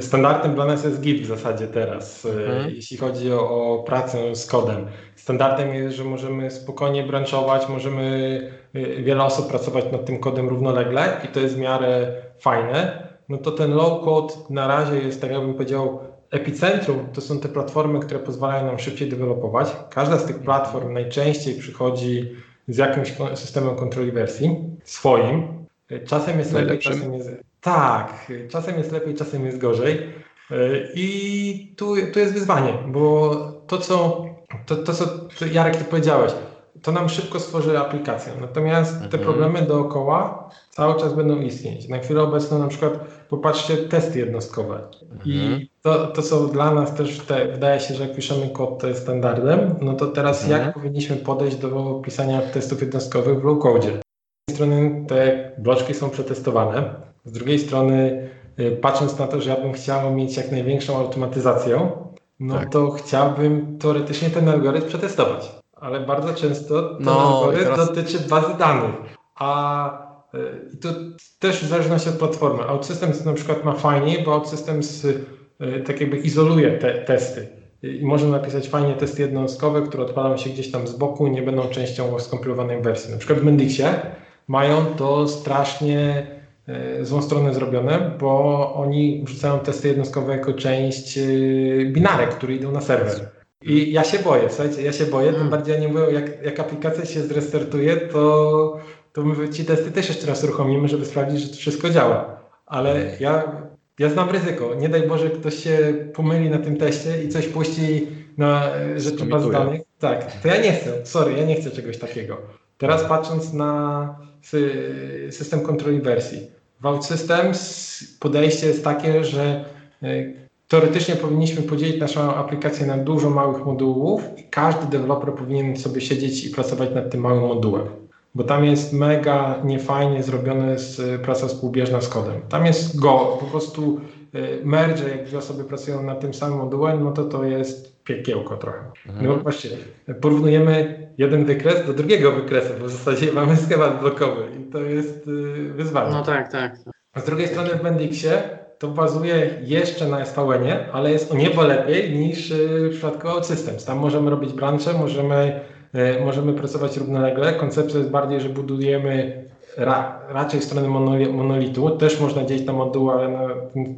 standardem dla nas jest Git w zasadzie teraz, mhm. jeśli chodzi o, o, pracę z kodem. Standardem jest, że możemy spokojnie branchować, możemy y, wiele osób pracować nad tym kodem równolegle i to jest w miarę fajne. No to ten low code na razie jest, tak jakbym powiedział, epicentrum to są te platformy, które pozwalają nam szybciej dewelopować. Każda z tych platform najczęściej przychodzi z jakimś systemem kontroli wersji swoim. Czasem jest lepiej, czasem jest. Tak, czasem jest lepiej, czasem jest gorzej. I tu, tu jest wyzwanie, bo to, co, to, to, co Jarek, ty powiedziałeś, to nam szybko stworzy aplikację. Natomiast te mhm. problemy dookoła cały czas będą istnieć. Na chwilę obecną na przykład popatrzcie testy jednostkowe. I mhm. to, to są dla nas też, te, wydaje się, że jak piszemy kod, to jest standardem. No to teraz mhm. jak powinniśmy podejść do pisania testów jednostkowych w low code? Z jednej strony te bloczki są przetestowane, z drugiej strony y, patrząc na to, że ja bym chciał mieć jak największą automatyzację, no tak. to chciałbym teoretycznie ten algorytm przetestować. Ale bardzo często ten no, algorytm teraz... dotyczy bazy danych. A i to też w zależności od platformy. OutSystems na przykład ma fajniej, bo OutSystems y, tak jakby izoluje te testy. I można napisać fajnie testy jednostkowe, które odpalają się gdzieś tam z boku i nie będą częścią skompilowanej wersji. Na przykład w Mendixie mają to strasznie y, złą stronę zrobione, bo oni wrzucają testy jednostkowe jako część y, binarek, które idą na serwer. I ja się boję, słuchajcie, ja się boję, tym hmm. bardziej ja nie mówię, jak, jak aplikacja się zrestartuje, to to my ci testy też jeszcze raz uruchomimy, żeby sprawdzić, że to wszystko działa. Ale ja, ja znam ryzyko. Nie daj Boże, ktoś się pomyli na tym teście i coś puści na rzeczy baz danych. Tak, to ja nie chcę. Sorry, ja nie chcę czegoś takiego. Teraz patrząc na system kontroli wersji. W OutSystems podejście jest takie, że e, teoretycznie powinniśmy podzielić naszą aplikację na dużo małych modułów i każdy deweloper powinien sobie siedzieć i pracować nad tym małym modułem bo tam jest mega niefajnie zrobione z, praca współbieżna z kodem. Tam jest go, po prostu y, merge, jak dwie osoby pracują nad tym samym modułem, no to to jest piekiełko trochę. Mhm. No właśnie, porównujemy jeden wykres do drugiego wykresu, bo w zasadzie mamy schemat blokowy i to jest y, wyzwanie. No tak, tak. A z drugiej strony w Mendixie to bazuje jeszcze na SVN-ie, ale jest o niebo lepiej niż y, w przypadku OutSystems. Tam możemy robić brancze, możemy E, możemy pracować równolegle. Koncepcja jest bardziej, że budujemy ra, raczej w stronę monolitu. Też można dzielić na moduły, ale na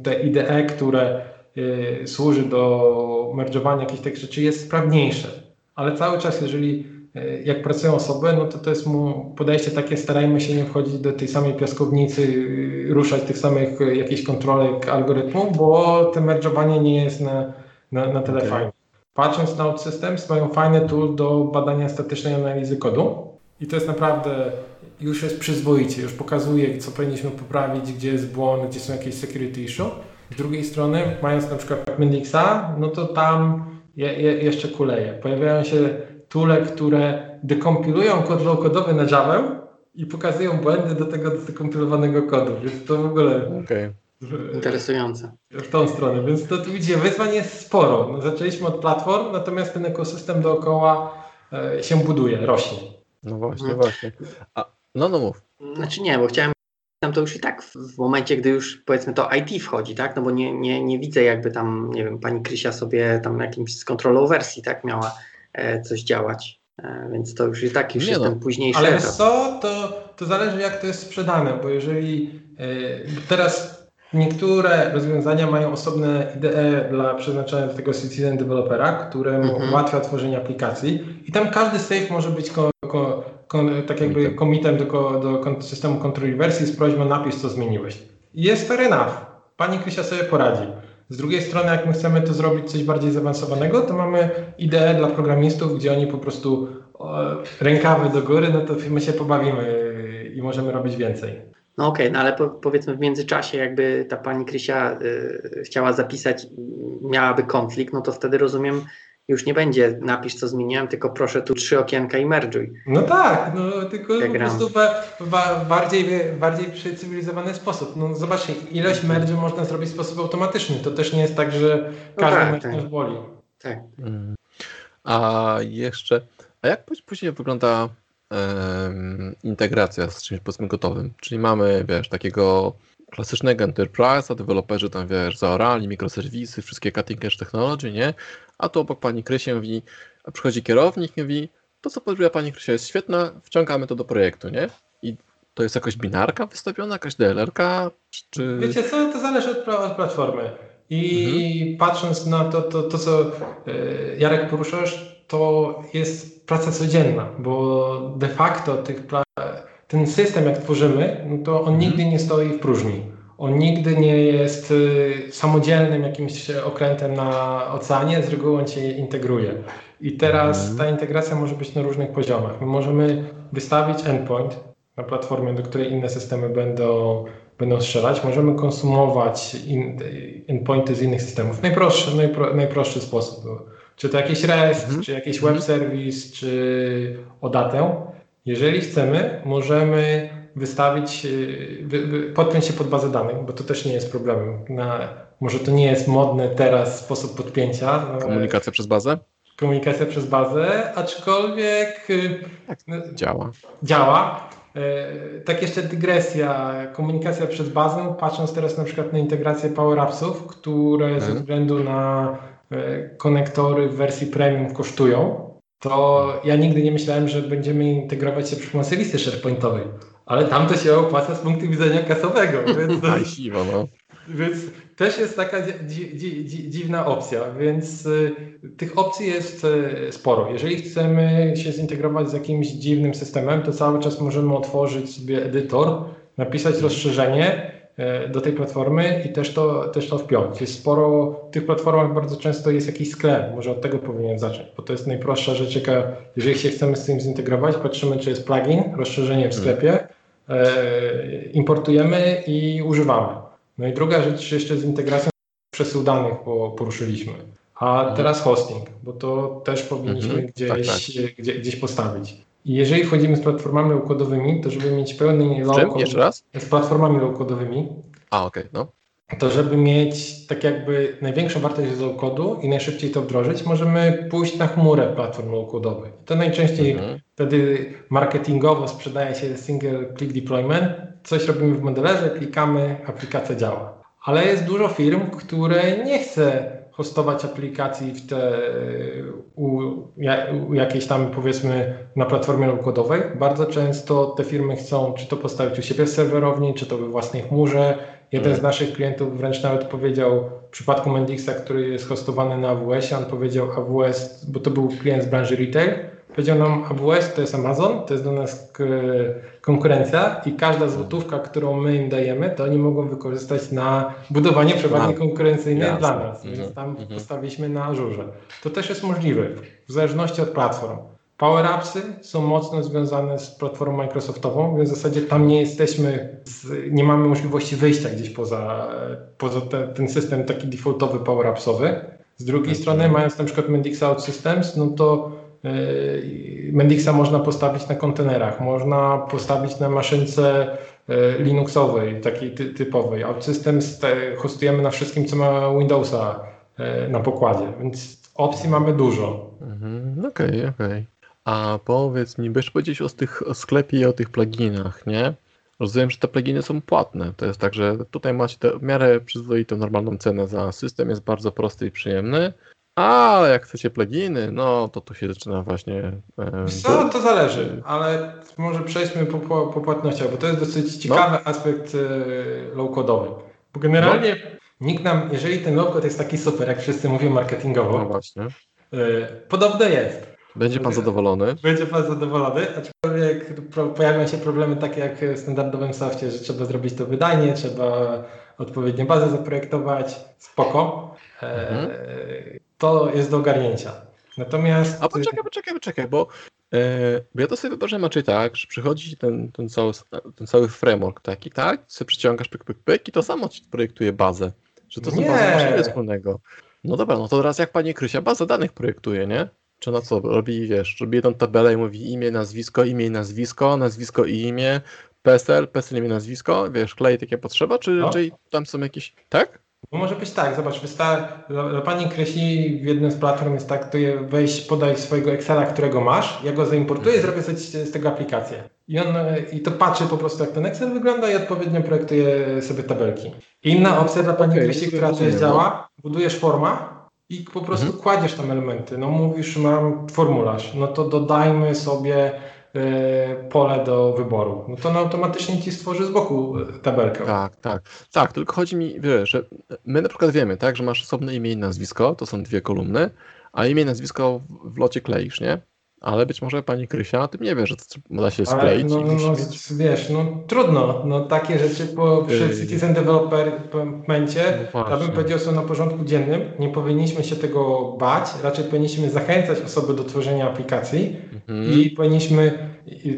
te IDE, które y, służy do merdżowania jakichś tych rzeczy jest sprawniejsze. Ale cały czas, jeżeli y, jak pracują osoby, no to to jest mu podejście takie, starajmy się nie wchodzić do tej samej piaskownicy, y, ruszać tych samych jakichś kontrolek algorytmu, bo to merdżowanie nie jest na, na, na tyle okay. fajne. Patrząc na OutSystems, mają fajny tool do badania statycznej analizy kodu i to jest naprawdę już jest przyzwoicie, już pokazuje, co powinniśmy poprawić, gdzie jest błąd, gdzie są jakieś security issue. Z drugiej strony, mając na przykład Mendixa, no to tam je, je, jeszcze kuleje. Pojawiają się toole, które dekompilują kod low-kodowy na Java i pokazują błędy do tego dekompilowanego kodu, więc to w ogóle... Okay. Interesujące. W tą stronę, więc to tu widzicie, wyzwań jest sporo. No, zaczęliśmy od platform, natomiast ten ekosystem dookoła e, się buduje, rośnie. No właśnie, no. właśnie. A, no, no mów. Znaczy nie, bo chciałem tam to już i tak w momencie, gdy już powiedzmy to IT wchodzi, tak? No bo nie, nie, nie widzę jakby tam, nie wiem, pani Krysia sobie tam jakimś z kontrolą wersji, tak, miała coś działać. E, więc to już i tak już nie jest no. ten późniejszy Ale co, to, to zależy jak to jest sprzedane, bo jeżeli e, teraz Niektóre rozwiązania mają osobne IDE dla przeznaczone do tego citizen developera, które mhm. ułatwia tworzenie aplikacji i tam każdy save może być ko, ko, ko, tak jakby commitem do, do systemu kontroli wersji z prośbą napisz co zmieniłeś. Jest fair enough. Pani Krysia sobie poradzi. Z drugiej strony, jak my chcemy to zrobić coś bardziej zaawansowanego, to mamy IDE dla programistów, gdzie oni po prostu rękawy do góry, no to my się pobawimy i możemy robić więcej. No okej, okay, no ale po, powiedzmy w międzyczasie jakby ta pani Krysia y, chciała zapisać, miałaby konflikt, no to wtedy rozumiem, już nie będzie napisz co zmieniłem, tylko proszę tu trzy okienka i merge'uj. No tak, no tylko po Diagram. prostu ba, ba, bardziej, bardziej przecywilizowany sposób. No zobaczcie, ilość merge'u można zrobić w sposób automatyczny. To też nie jest tak, że No każdy tak, merge tak. nas boli. Tak. Mm. A jeszcze, a jak póź- później wygląda em, integracja z czymś powiedzmy gotowym? Czyli mamy, wiesz, takiego klasycznego enterprise'a, deweloperzy tam, wiesz, zaorali, mikroserwisy, wszystkie cutting edge technology, nie? A tu obok pani Krysie mówi, przychodzi kierownik i mówi, to co podrobiła pani Krysia jest świetne, wciągamy to do projektu, nie? I to jest jakaś binarka wystawiona, jakaś DLR-ka, czy... Wiecie co, to zależy od, od platformy. I patrząc na to, to, to co e, Jarek poruszasz, to jest praca codzienna, bo de facto tych ten system jak tworzymy, no to on nigdy nie stoi w próżni. On nigdy nie jest y, samodzielnym jakimś okrętem na oceanie, z reguły on się integruje. I teraz Mhm. ta integracja może być na różnych poziomach. My możemy wystawić endpoint na platformie, do której inne systemy będą, będą strzelać. Możemy konsumować in, endpointy z innych systemów. Najprostszy, najpro, najprostszy sposób. Czy to jakiś REST, Mhm. czy jakiś Mhm. web service, czy ODatę. Jeżeli chcemy, możemy wystawić, wy, wy, podpiąć się pod bazę danych, bo to też nie jest problemem. Na, może to nie jest modny teraz sposób podpięcia. ale Komunikacja przez bazę? Komunikacja przez bazę, aczkolwiek yy, no, Działa. działa. E, Tak jeszcze dygresja, komunikacja przez bazę, patrząc teraz na przykład na integrację PowerAppsów, które ze Mhm. względu na konektory w wersji premium kosztują, to ja nigdy nie myślałem, że będziemy integrować się przy pomocy listy SharePointowej, ale tam to się opłaca z punktu widzenia kasowego, więc, siwo, no. więc też jest taka dzi, dzi, dzi, dziwna opcja, więc y, tych opcji jest y, sporo. Jeżeli chcemy się zintegrować z jakimś dziwnym systemem, to cały czas możemy otworzyć sobie edytor, napisać rozszerzenie y, do tej platformy i też to, też to wpiąć. Jest sporo, w tych platformach bardzo często jest jakiś sklep, może od tego powinien zacząć, bo to jest najprostsza rzecz, jaka, jeżeli się chcemy z tym zintegrować, patrzymy, czy jest plugin, rozszerzenie w sklepie, importujemy i używamy. No i druga rzecz jeszcze z integracją przesył danych, bo poruszyliśmy. A teraz hosting, bo to też powinniśmy Mhm. gdzieś, Tak, Gdzie, gdzieś postawić. I jeżeli wchodzimy z platformami low-codowymi, to żeby mieć pełny raz? z platformami low-codowymi, A, okej, no. To żeby mieć tak jakby największą wartość z low-codu i najszybciej to wdrożyć, możemy pójść na chmurę platform low-codowych. To najczęściej Mhm. Wtedy marketingowo sprzedaje się single click deployment, coś robimy w modelerze, klikamy, aplikacja działa. Ale jest dużo firm, które nie chce hostować aplikacji w te, u, u jakiejś tam powiedzmy na platformie low-codowej. Bardzo często te firmy chcą czy to postawić u siebie w serwerowni, czy to we własnej chmurze. Jeden Mhm. z naszych klientów wręcz nawet powiedział w przypadku Mendixa, który jest hostowany na AWS, on powiedział AWS, bo to był klient z branży retail, powiedział nam AWS to jest Amazon, to jest dla nas konkurencja i każda złotówka, którą my im dajemy, to oni mogą wykorzystać na budowanie przewagi konkurencyjnej jasne. dla nas, Mhm, więc tam mhm. postawiliśmy na Azurze. To też jest możliwe, w zależności od platform. Power Appsy są mocno związane z platformą Microsoftową, więc w zasadzie tam nie jesteśmy, z, nie mamy możliwości wyjścia gdzieś poza, poza te, ten system taki defaultowy Power Appsowy. Z drugiej Mhm. strony, mając na przykład Mendixa OutSystems, no to yy, Mendixa można postawić na kontenerach, można postawić na maszynce yy, Linuxowej, takiej ty, typowej. OutSystems te, hostujemy na wszystkim, co ma Windowsa yy, na pokładzie, więc opcji mamy dużo. Mhm, Okej, okej. A powiedz mi, byś powiedzieć o tych o sklepie i o tych pluginach, nie? Rozumiem, że te pluginy są płatne. To jest tak, że tutaj macie tę w miarę przyzwoitą, normalną cenę za system, jest bardzo prosty i przyjemny. Ale jak chcecie pluginy, no to tu się zaczyna właśnie. e, Co, to zależy, ale może przejdźmy po, po, po płatnościach, bo to jest dosyć ciekawy aspekt e, low-codowy. Bo generalnie nikt nam, jeżeli ten low-code jest taki super, jak wszyscy mówią No marketingowo, właśnie. e, podobno jest. Będzie pan zadowolony. Będzie Pan zadowolony, aczkolwiek pojawią się problemy takie jak w standardowym softie, że trzeba zrobić to wydanie, trzeba odpowiednie bazę zaprojektować, spoko. E, Mhm. To jest do ogarnięcia. Natomiast... A poczekaj, poczekaj, poczekaj, bo, e, bo ja to sobie wyobrażam raczej tak, że przychodzi ten, ten, cały, ten cały framework taki, tak? Sobie przyciągasz pyk, pyk, pyk i to samo ci projektuje bazę. Że to ma nic wspólnego. No dobra, no to teraz jak pani Krysia bazę danych projektuje, nie? Czy na co? Robi, wiesz, robi jedną tabelę i mówi imię, nazwisko, imię i nazwisko, nazwisko i imię, PESEL, PESEL, imię, nazwisko, wiesz, klei takie potrzeba, czy No. tam są jakieś, tak? No może być tak, zobacz, wysta- dla, dla pani Krysi w jednym z platform jest tak, to je weź, podaj swojego Excela, którego masz, ja go zaimportuję, zrobię sobie z, tego aplikację. I on e, i to patrzy po prostu jak ten Excel wygląda i odpowiednio projektuje sobie tabelki. Inna opcja dla pani Krysi, to która też działa, budujesz forma i po prostu Mhm. kładziesz tam elementy. No mówisz, mam formularz, no to dodajmy sobie e, pole do wyboru. No to on automatycznie ci stworzy z boku e, tabelkę. Tak, tak. Tak, tylko chodzi mi, wiesz, że my na przykład wiemy, tak, że masz osobne imię i nazwisko, to są dwie kolumny, a imię i nazwisko w- w locie kleisz, nie? Ale być może pani Krysia o tym nie wie, że to da się Ale skleić no, no, no, mieć... wiesz, no trudno, no takie rzeczy po, przy Yy. Citizen Developmencie, No ja bym powiedział, są na porządku dziennym, nie powinniśmy się tego bać, raczej powinniśmy zachęcać osoby do tworzenia aplikacji Mhm. i powinniśmy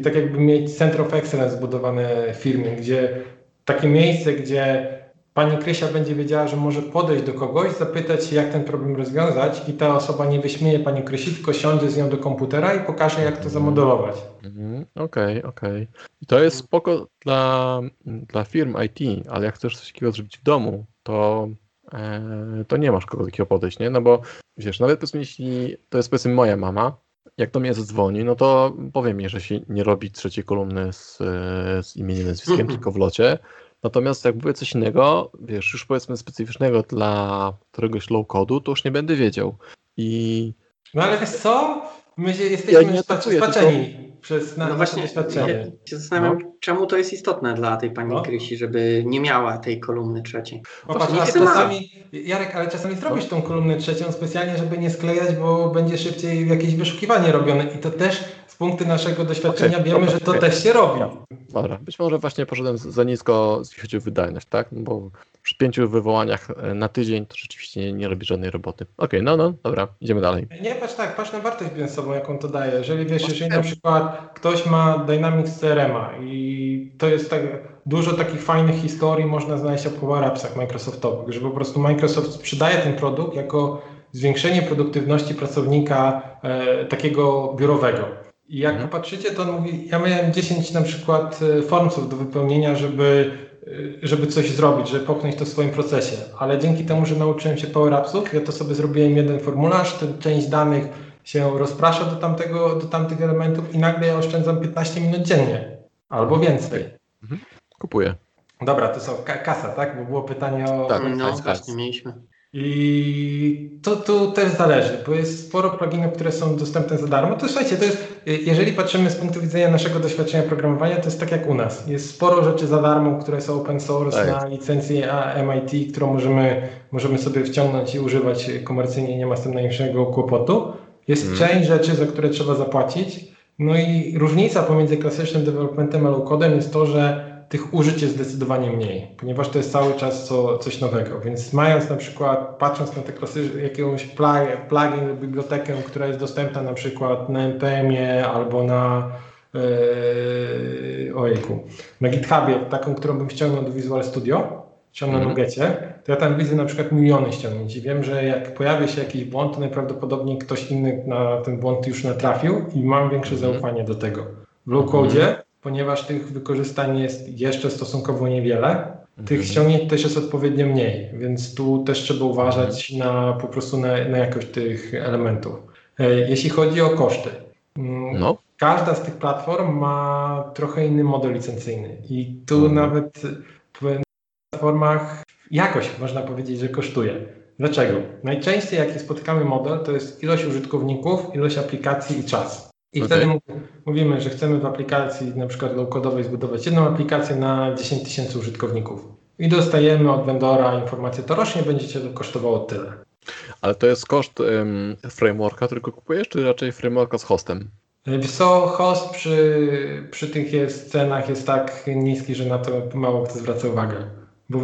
tak jakby mieć Center of Excellence zbudowane w firmie, gdzie takie miejsce, gdzie pani Krysia będzie wiedziała, że może podejść do kogoś, zapytać się, jak ten problem rozwiązać i ta osoba nie wyśmieje pani Krysi, tylko siądzie z nią do komputera i pokaże, jak to zamodelować. Mhm, Okej, okej. To jest spoko dla, dla firm IT, ale jak chcesz coś takiego zrobić w domu, to, e, to nie masz kogo takiego podejść, nie? No bo wiesz, nawet powiedzmy, jeśli to jest powiedzmy moja mama, jak do mnie zadzwoni, no to powiem jej, że się nie robi trzeciej kolumny z, e, z imieniem, nazwiskiem, tylko w locie. Natomiast jak mówię coś innego, wiesz, już powiedzmy specyficznego dla któregoś low codu, to już nie będę wiedział. I No ale wiesz co? My się Ja jesteśmy nie spa- atakuję, spaczeni przez na, No nasze właśnie, doświadczenie. ja się zastanawiam, czemu to jest istotne dla tej pani No. Krysi, żeby nie miała tej kolumny trzeciej. Popatrz, Właśnie a nie chcę czasami, Jarek, ale czasami zrobisz tą kolumnę trzecią specjalnie, żeby nie sklejać, bo będzie szybciej jakieś wyszukiwanie robione i to też z punktu naszego doświadczenia Okej, wiemy, dobra, że to okej. też się robi. Dobra, być może właśnie poszedłem za nisko, jeśli chodzi o wydajność, tak? No Bo przy pięciu wywołaniach e, na tydzień to rzeczywiście nie, nie robi żadnej roboty. Okej, no, no, dobra, idziemy dalej. Nie, patrz tak, patrz na wartość biznesową, jaką to daje. Jeżeli wiesz, jeżeli na przykład ktoś ma Dynamics CRM-a i to jest tak dużo takich fajnych historii można znaleźć o Power Appsach Microsoftowych, że po prostu Microsoft sprzedaje ten produkt jako zwiększenie produktywności pracownika e, takiego biurowego. I jak Mhm. popatrzycie, to on mówi, ja miałem 10 na przykład e, formsów do wypełnienia, żeby, e, żeby coś zrobić, żeby popchnąć to w swoim procesie. Ale dzięki temu, że nauczyłem się Power Appsów, ja to sobie zrobiłem jeden formularz, ten część danych się rozprasza do, tamtego, do tamtych elementów i nagle ja oszczędzam 15 minut dziennie. Albo więcej. Kupuję. Dobra, to są ka- kasa, tak? Bo było pytanie o... Tak. No tak. właśnie, mieliśmy. I to tu też zależy, bo jest sporo pluginów, które są dostępne za darmo. To słuchajcie, to jest, jeżeli patrzymy z punktu widzenia naszego doświadczenia programowania, to jest tak jak u nas. Jest sporo rzeczy za darmo, które są open source Tak. na licencji A- MIT, którą możemy, możemy sobie wciągnąć i używać komercyjnie, nie ma z tym najmniejszego kłopotu. Jest Mhm. część rzeczy, za które trzeba zapłacić. No i różnica pomiędzy klasycznym developmentem a low-codem jest to, że tych użyć jest zdecydowanie mniej, ponieważ to jest cały czas co, coś nowego. Więc mając na przykład, patrząc na te klasy, jakąś plugin lub bibliotekę, która jest dostępna na przykład na NPM-ie albo na yy, ojejku, na GitHubie, taką, którą bym ściągnął do Visual Studio, na Mhm. Nuggetie, to ja tam widzę na przykład miliony ściągnięć i wiem, że jak pojawia się jakiś błąd, to najprawdopodobniej ktoś inny na ten błąd już natrafił i mam większe Mhm. zaufanie do tego. W low-codzie, ponieważ tych wykorzystań jest jeszcze stosunkowo niewiele, tych Mhm. ściągnięć też jest odpowiednio mniej, więc tu też trzeba uważać na po prostu na, na jakość tych elementów. E, Jeśli chodzi o koszty, mm, No, każda z tych platform ma trochę inny model licencyjny i tu Mhm. nawet w platformach jakość można powiedzieć, że kosztuje. Dlaczego? Najczęściej jaki spotykamy model to jest ilość użytkowników, ilość aplikacji i czas. I Okej. wtedy mów- mówimy, że chcemy w aplikacji na przykład low-codowej zbudować jedną aplikację na 10 tysięcy użytkowników. I dostajemy od vendora informację, to rocznie będzie Cię to kosztowało tyle. ale to jest koszt frameworka, którego kupujesz, czy raczej frameworka z hostem? Wiesz co, host przy, przy tych jest cenach jest tak niski, że na to mało kto zwraca uwagę. Bo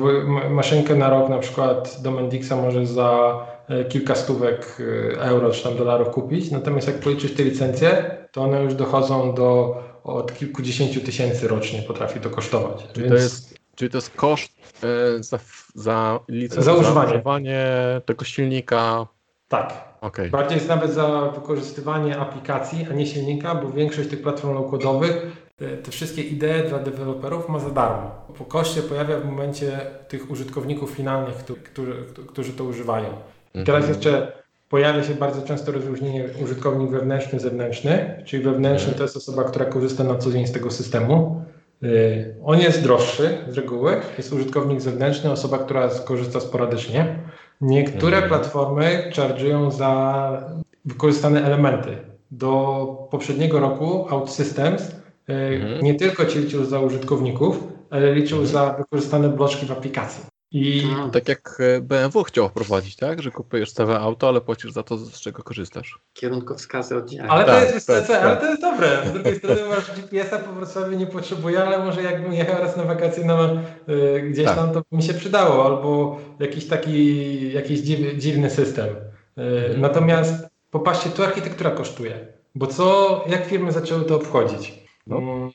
maszynkę na rok na przykład do Mendixa może za e, kilka stówek e, euro czy tam dolarów kupić, natomiast jak policzysz te licencje, to one już dochodzą do od kilkudziesięciu tysięcy rocznie potrafi to kosztować. Czyli to jest Czyli to jest koszt e, za, za licencję, Za używanie. używanie tego silnika. Tak. Okej. Bardziej jest nawet za wykorzystywanie aplikacji, a nie silnika, bo większość tych platform low-codowych te, te wszystkie idee dla deweloperów ma za darmo. Po koszcie pojawia w momencie tych użytkowników finalnych, którzy, którzy to używają. I teraz Mhm. jeszcze pojawia się bardzo często rozróżnienie użytkownik wewnętrzny, zewnętrzny, czyli wewnętrzny to jest osoba, która korzysta na co dzień z tego systemu. Yy, On jest droższy z reguły, jest użytkownik zewnętrzny, osoba, która korzysta sporadycznie. Niektóre Mhm. platformy charge'ują za wykorzystane elementy. Do poprzedniego roku OutSystems Mhm. nie tylko ci liczył za użytkowników, ale liczył Mhm. za wykorzystane bloczki w aplikacji. I Mm. Tak jak e, BMW chciał wprowadzić, tak? Że kupujesz całe auto, ale płacisz za to, z czego korzystasz. Kierunkowskazy oddzielne. Ale, Tak, to jest, tak, tak, ale tak. to jest dobre. Z drugiej strony masz GPS-a po Wrocławiu nie potrzebuję, ale może jakbym jechał raz na wakacje na, y, gdzieś Tak. tam, to mi się przydało. Albo jakiś taki jakiś dziw, dziwny system. Y, Mhm. Natomiast popatrzcie, tu architektura kosztuje. Bo co, jak firmy zaczęły to obchodzić? No. Mm,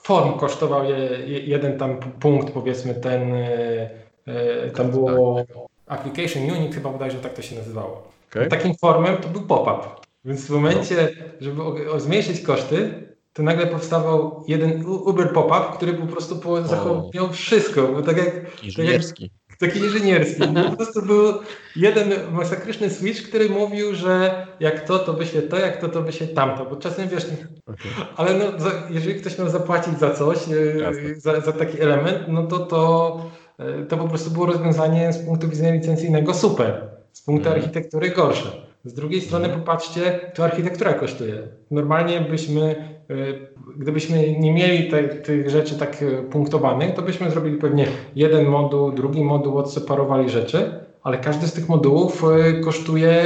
Form kosztował je, je, jeden tam punkt, powiedzmy ten, y, tam było Application Unit, chyba bodajże tak to się nazywało. Okej. Takim formem to był pop-up. Więc w momencie, żeby o, o zmniejszyć koszty, to nagle powstawał jeden Uber pop-up, który po prostu po, zachował wszystko. Bo tak jak Inżynierski. taki inżynierski. No, po prostu był jeden masakryczny switch, który mówił, że jak to, to wyśle to, jak to, to wyśle tamto. Bo czasem wiesz, Okej. ale no, za, jeżeli ktoś miał zapłacić za coś, e, za, za taki element, no to, to e, to po prostu było rozwiązanie z punktu widzenia licencyjnego super, z punktu Mhm. architektury gorsze. Z drugiej strony Mhm. popatrzcie, to architektura kosztuje. Normalnie byśmy, e, gdybyśmy nie mieli te, tych rzeczy tak e, punktowanych, to byśmy zrobili pewnie jeden moduł, drugi moduł, odseparowali rzeczy, ale każdy z tych modułów e, kosztuje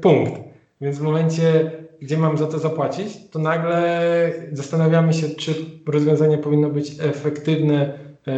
punkt. Więc w momencie, gdzie mam za to zapłacić, to nagle zastanawiamy się, czy rozwiązanie powinno być efektywne e,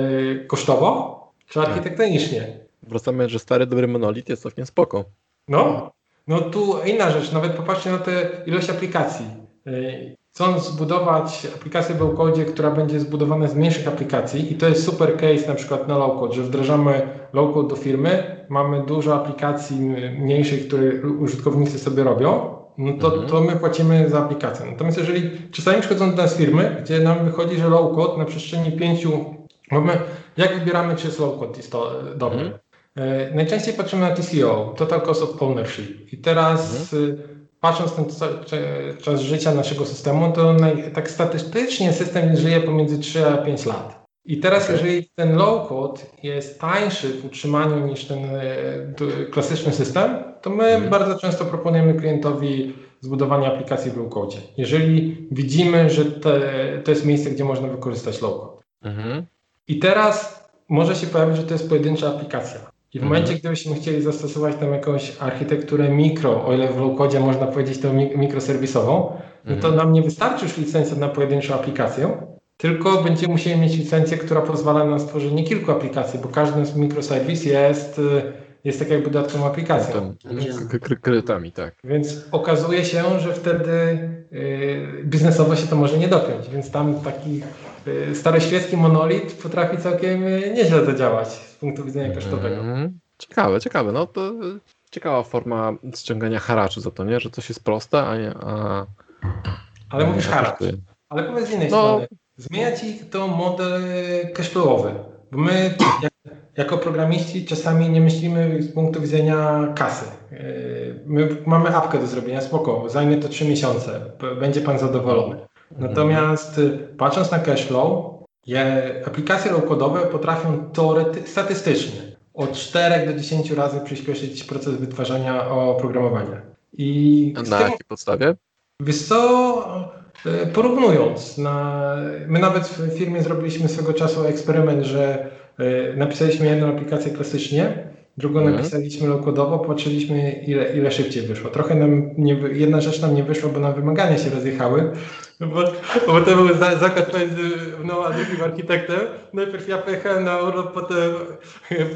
kosztowo, czy architektonicznie. Wracamy, że stary, dobry monolit jest całkiem spoko. No, no tu inna rzecz, nawet popatrzcie na tę ilość aplikacji. Yy, Chcąc zbudować aplikację w low-code, która będzie zbudowana z mniejszych aplikacji i to jest super case na przykład na low-code, że wdrażamy low-code do firmy, mamy dużo aplikacji mniejszych, które użytkownicy sobie robią, no to, Mhm. to my płacimy za aplikację. Natomiast jeżeli czasami przychodzą do nas firmy, gdzie nam wychodzi, że low-code na przestrzeni pięciu, mamy, jak wybieramy, czy jest low-code jest to dobry. Mhm. E, Najczęściej patrzymy na TCO, Total Cost of Ownership. I teraz y, patrząc na czas życia naszego systemu, to naj, tak statystycznie system żyje pomiędzy 3 a 5 lat. I teraz Okej. jeżeli ten low code jest tańszy w utrzymaniu niż ten e, klasyczny system, to my Mhm. bardzo często proponujemy klientowi zbudowanie aplikacji w low code. Jeżeli widzimy, że te, to jest miejsce, gdzie można wykorzystać low code. Mhm. I teraz może się pojawić, że to jest pojedyncza aplikacja. I w Mhm. momencie, gdybyśmy chcieli zastosować tam jakąś architekturę mikro, o ile w low-codzie można powiedzieć tą mi- mikroserwisową, no to Mhm. nam nie wystarczy już licencja na pojedynczą aplikację, tylko będziemy musieli mieć licencję, która pozwala na stworzenie kilku aplikacji, bo każdy z mikroserwis jest, y, jest tak jakby dodatkową aplikacją. Tam, Oddzielny. k- k- kredytami, tak. Więc okazuje się, że wtedy y, biznesowo się to może nie dopiąć, więc tam taki y, staroświecki monolit potrafi całkiem y, nieźle zadziałać z punktu widzenia kosztowego. Mhm. Ciekawe, ciekawe. No to y, ciekawa forma ściągania haraczu za to, nie? Że coś jest proste, a nie. A, Ale mówisz haracz. Ale powiedz z innej No. strony, zmienia ci to model cashflowowy, bo my jak, jako programiści czasami nie myślimy z punktu widzenia kasy. My mamy apkę do zrobienia, spoko, zajmie to 3 miesiące, będzie pan zadowolony. Natomiast y, patrząc na cashflow, je, aplikacje low-codowe potrafią teorety, statystycznie od 4 do 10 razy przyspieszyć proces wytwarzania oprogramowania. I na jakiej podstawie? Wiesz co, e, porównując, na, my nawet w firmie zrobiliśmy swego czasu eksperyment, że e, napisaliśmy jedną aplikację klasycznie, drugą Mhm. napisaliśmy low-codowo, patrzyliśmy ile, ile szybciej wyszło. Trochę nam nie, jedna rzecz nam nie wyszła, bo nam wymagania się rozjechały, bo, bo to był za- zakład między mną a drugim architektem. Najpierw ja pojechałem na urlop, potem,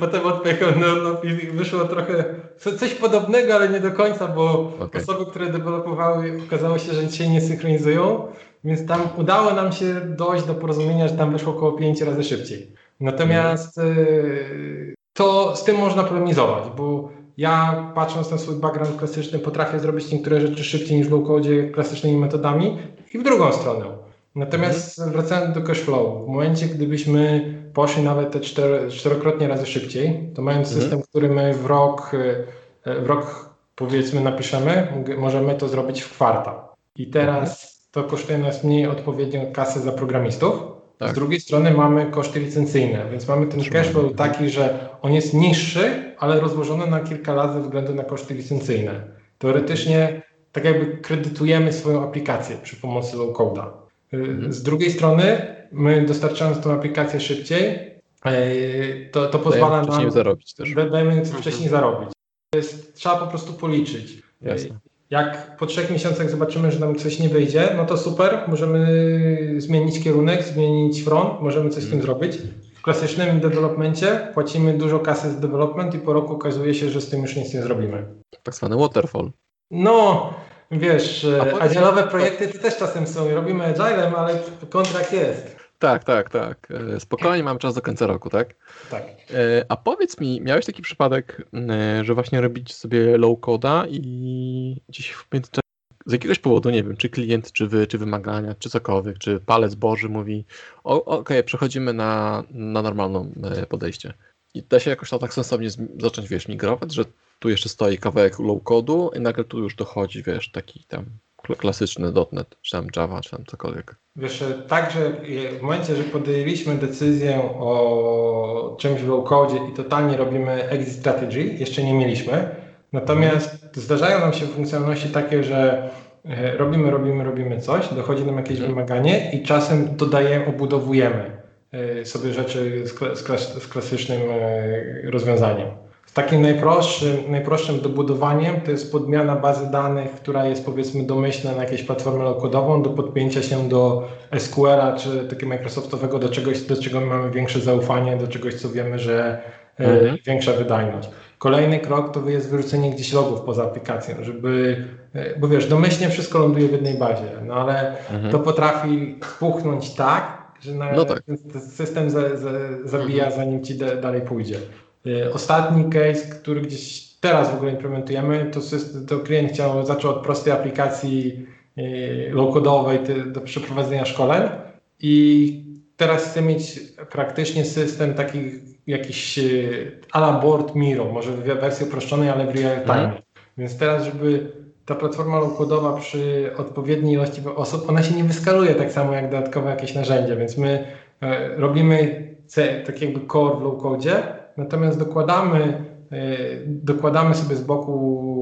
potem odpojechałem na urlop i wyszło trochę co- coś podobnego, ale nie do końca, bo Okej. osoby, które dewelopowały, okazało się, że się nie synchronizują, więc tam udało nam się dojść do porozumienia, że tam wyszło około 5 razy szybciej. Natomiast y, to z tym można polemizować, bo ja patrząc na swój background klasyczny potrafię zrobić niektóre rzeczy szybciej niż w low-code klasycznymi metodami i w drugą stronę. Natomiast mhm. wracając do cashflow, w momencie gdybyśmy poszli nawet te cztery, czterokrotnie razy szybciej, to mając mhm. system, który my w rok, y, w rok powiedzmy napiszemy, możemy to zrobić w kwartał. I teraz mhm. to kosztuje nas mniej odpowiednią kasę za programistów, tak. Z drugiej strony mamy koszty licencyjne, więc mamy ten cashflow taki, że on jest niższy, ale rozłożony na kilka lat ze względu na koszty licencyjne. Teoretycznie tak jakby kredytujemy swoją aplikację przy pomocy low-code'a. Mhm. Z drugiej strony my dostarczając tą aplikację szybciej, e, to, to pozwala dajemy nam... zarobić też. Dajemy mhm. wcześniej zarobić. Jest, trzeba po prostu policzyć. Jasne. Jak po trzech miesiącach zobaczymy, że nam coś nie wyjdzie, no to super, możemy zmienić kierunek, zmienić front, możemy coś z tym mhm. zrobić. W klasycznym developmencie płacimy dużo kasy z development i po roku okazuje się, że z tym już nic nie zrobimy. Tak zwany waterfall. No, wiesz, agile'owe projekty to też czasem są. Robimy agilem, ale kontrakt jest. Tak, tak, tak. E, spokojnie, mam czas do końca roku, tak? Tak. E, a powiedz mi, miałeś taki przypadek, e, że właśnie robić sobie low coda i gdzieś w międzyczasie z jakiegoś powodu, nie wiem, czy klient, czy wy, czy wymagania, czy cokolwiek, czy palec Boży mówi, okej, okay, przechodzimy na, na normalne podejście. I da się jakoś to tak sensownie zacząć, wiesz, migrować, że tu jeszcze stoi kawałek low codu i nagle tu już dochodzi, wiesz, taki tam klasyczny .NET, czy tam Java, czy tam cokolwiek. Wiesz, także w momencie, że podjęliśmy decyzję o czymś w low-code i totalnie robimy exit strategy, jeszcze nie mieliśmy. Natomiast zdarzają nam się funkcjonalności takie, że e, robimy, robimy, robimy coś, dochodzi nam jakieś mhm. wymaganie i czasem dodajemy, obudowujemy e, sobie rzeczy z, klas z klasycznym e, rozwiązaniem. Takim najprostszym, najprostszym dobudowaniem to jest podmiana bazy danych, która jest powiedzmy domyślna na jakieś platformę lokodową do podpięcia się do SQL-a czy takiego Microsoftowego, do czegoś, do czego mamy większe zaufanie, do czegoś, co wiemy, że mhm. większa wydajność. Kolejny krok to jest wyrzucenie gdzieś logów poza aplikacją, żeby, e, bo wiesz, domyślnie wszystko ląduje w jednej bazie, no ale mhm. to potrafi puchnąć tak, że no tak. system za, za, zabija, mhm. zanim ci de, dalej pójdzie. Y, ostatni case, który gdzieś teraz w ogóle implementujemy, to, to klient chciał, zaczął od prostej aplikacji y, low-codowej do przeprowadzenia szkoleń i teraz chce mieć praktycznie system taki jakiś y, a la board Miro, może w wersji uproszczonej, ale w real time. Mhm. Więc teraz, żeby ta platforma low-codowa przy odpowiedniej ilości osób, ona się nie wyskaluje tak samo jak dodatkowe jakieś narzędzia, więc my e, robimy tak jakby core w low-codzie, natomiast dokładamy, e, dokładamy sobie z boku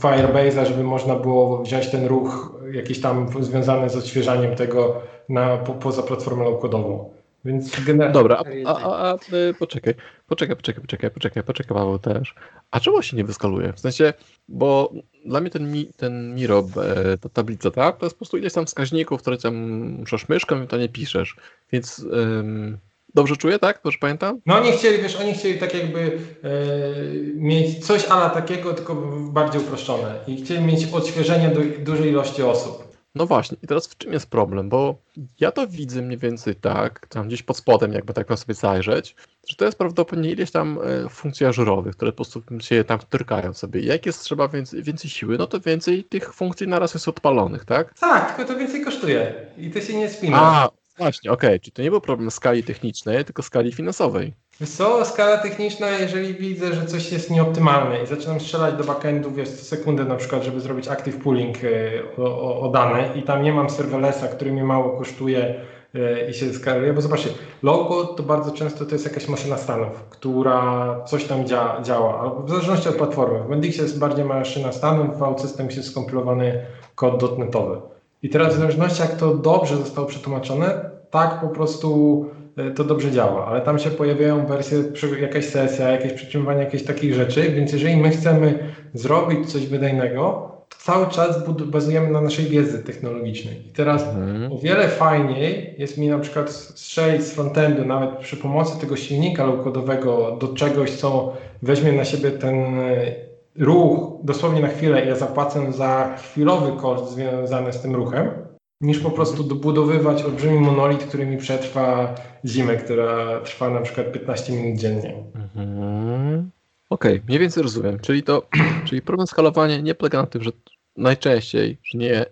Firebase'a, żeby można było wziąć ten ruch jakiś tam związany z odświeżaniem tego na, po, poza platformę low-codową. Więc generalnie... Dobra, a, a, a, y, poczekaj, poczekaj, poczekaj, poczekaj, poczekaj, poczekaj Paweł też. A czemu się nie wyskaluje? W sensie, bo dla mnie ten, mi, ten Miro, e, ta tablica, tak, to jest po prostu ileś tam wskaźników, które tam muszasz myszką i to nie piszesz. Więc Dobrze czuję, tak? Dobrze pamiętam? No oni chcieli, wiesz, oni chcieli tak jakby e, mieć coś ala takiego, tylko bardziej uproszczone. I chcieli mieć odświeżenie do dużej ilości osób. No właśnie, i teraz w czym jest problem? Bo ja to widzę mniej więcej tak, tam gdzieś pod spodem, jakby tak na sobie zajrzeć, że to jest prawdopodobnie ileś tam e, funkcji ażurowych, które po prostu się tam wtyrkają sobie. Jak jest trzeba więcej, więcej siły, no to więcej tych funkcji naraz jest odpalonych, tak? Tak, tylko to więcej kosztuje i to się nie spina. A, Właśnie, okej, okay. czyli to nie był problem skali technicznej, tylko skali finansowej. Co, skala techniczna, jeżeli widzę, że coś jest nieoptymalne i zaczynam strzelać do backendu, wiesz, co sekundę na przykład, żeby zrobić active pooling e, o, o, o dane i tam nie mam serverlessa, który mi mało kosztuje e, i się skaluje, bo zobaczcie, low-code to bardzo często to jest jakaś maszyna stanów, która coś tam dzia działa, albo w zależności od platformy. W Mendixie jest bardziej maszyna stanów, w OutSystem jest skompilowany kod dotnetowy. I teraz w zależności jak to dobrze zostało przetłumaczone, tak po prostu to dobrze działa, ale tam się pojawiają wersje, jakaś sesja, jakieś przytrzymywanie jakichś takich rzeczy, więc jeżeli my chcemy zrobić coś wydajnego, to cały czas bazujemy na naszej wiedzy technologicznej. I teraz mhm. o wiele fajniej jest mi na przykład strzelić z frontendu, nawet przy pomocy tego silnika low-codowego do czegoś, co weźmie na siebie ten e, ruch dosłownie na chwilę, ja zapłacę za chwilowy koszt związany z tym ruchem, niż po prostu dobudowywać olbrzymi monolit, który mi przetrwa zimę, która trwa na przykład 15 minut dziennie. Mhm. Okej, mniej więcej rozumiem. Czyli to, czyli problem skalowania nie polega na tym, że najczęściej, że nie,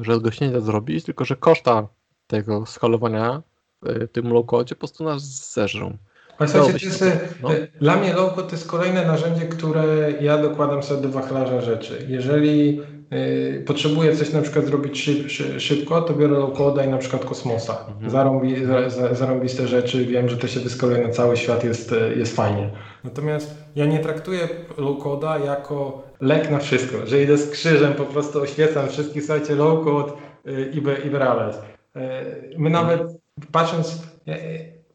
że go się nie da zrobić, tylko że koszta tego skalowania w tym low-codzie po prostu nas zeżrą. Ale słuchajcie, to jest, e, no. dla mnie logo to jest kolejne narzędzie, które ja dokładam sobie do wachlarza rzeczy. Jeżeli e, potrzebuję coś na przykład zrobić szyb, szy, szybko, to biorę low i na przykład kosmosa. Mhm. Zarąbi, za, za, zarąbiste rzeczy, wiem, że to się wyskaluje na cały świat, jest, e, jest fajnie. Natomiast ja nie traktuję low-coda jako lek na wszystko, że idę z krzyżem, po prostu oświecam wszystkich, słuchajcie, low-code y, i be- i Berales. E, My nawet patrząc,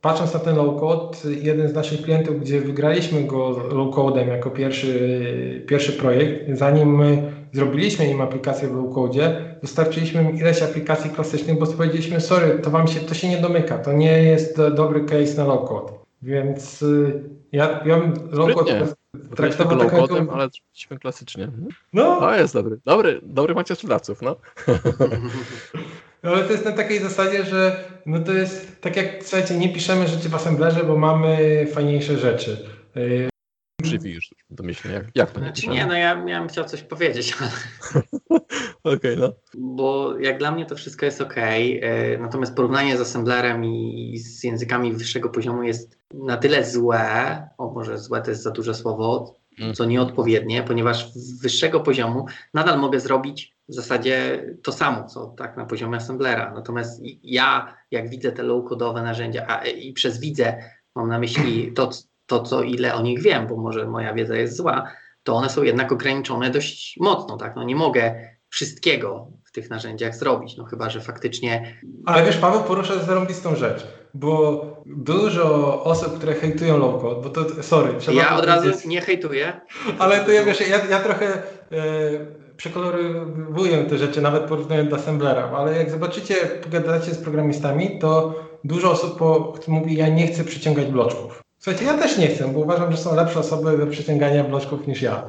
patrząc na ten low-code, jeden z naszych klientów, gdzie wygraliśmy go low-codem jako pierwszy, pierwszy projekt, zanim my zrobiliśmy im aplikację w low-codzie, dostarczyliśmy im ileś aplikacji klasycznych, bo powiedzieliśmy, sorry, to wam się, to się nie domyka, to nie jest dobry case na low-code. Więc y, ja, ja bym low-code traktował jako- ale zrobiliśmy klasycznie. No, To jest dobry. Dobry, dobry macie sprzedawców, no. ale to jest na takiej zasadzie, że no to jest tak jak, słuchajcie, nie piszemy rzeczy w assemblerze, bo mamy fajniejsze rzeczy. Krzywi już domyślnie, jak, jak to nie Znaczy nie, no ja miałem chciał coś powiedzieć, ale Okej, no. bo jak dla mnie to wszystko jest ok, natomiast porównanie z assemblerem i z językami wyższego poziomu jest na tyle złe, o może złe to jest za duże słowo, Mm. co nieodpowiednie, ponieważ z wyższego poziomu nadal mogę zrobić w zasadzie to samo, co tak na poziomie assemblera. Natomiast ja, jak widzę te low-codowe narzędzia, a i przez widzę mam na myśli to, to, co ile o nich wiem, bo może moja wiedza jest zła, to one są jednak ograniczone dość mocno, tak? No nie mogę wszystkiego w tych narzędziach zrobić, no chyba, że faktycznie Ale wiesz, Paweł porusza zarąbistą rzecz, bo dużo osób, które hejtują low-code, bo to, sorry, trzeba ja od razu nie hejtuję. Ale to ja wiesz, ja, ja trochę e, przekolorowuję te rzeczy, nawet porównując do Assemblera, ale jak zobaczycie, pogadacie z programistami, to dużo osób po, mówi, ja nie chcę przyciągać bloczków. Słuchajcie, ja też nie chcę, bo uważam, że są lepsze osoby do przyciągania bloczków niż ja.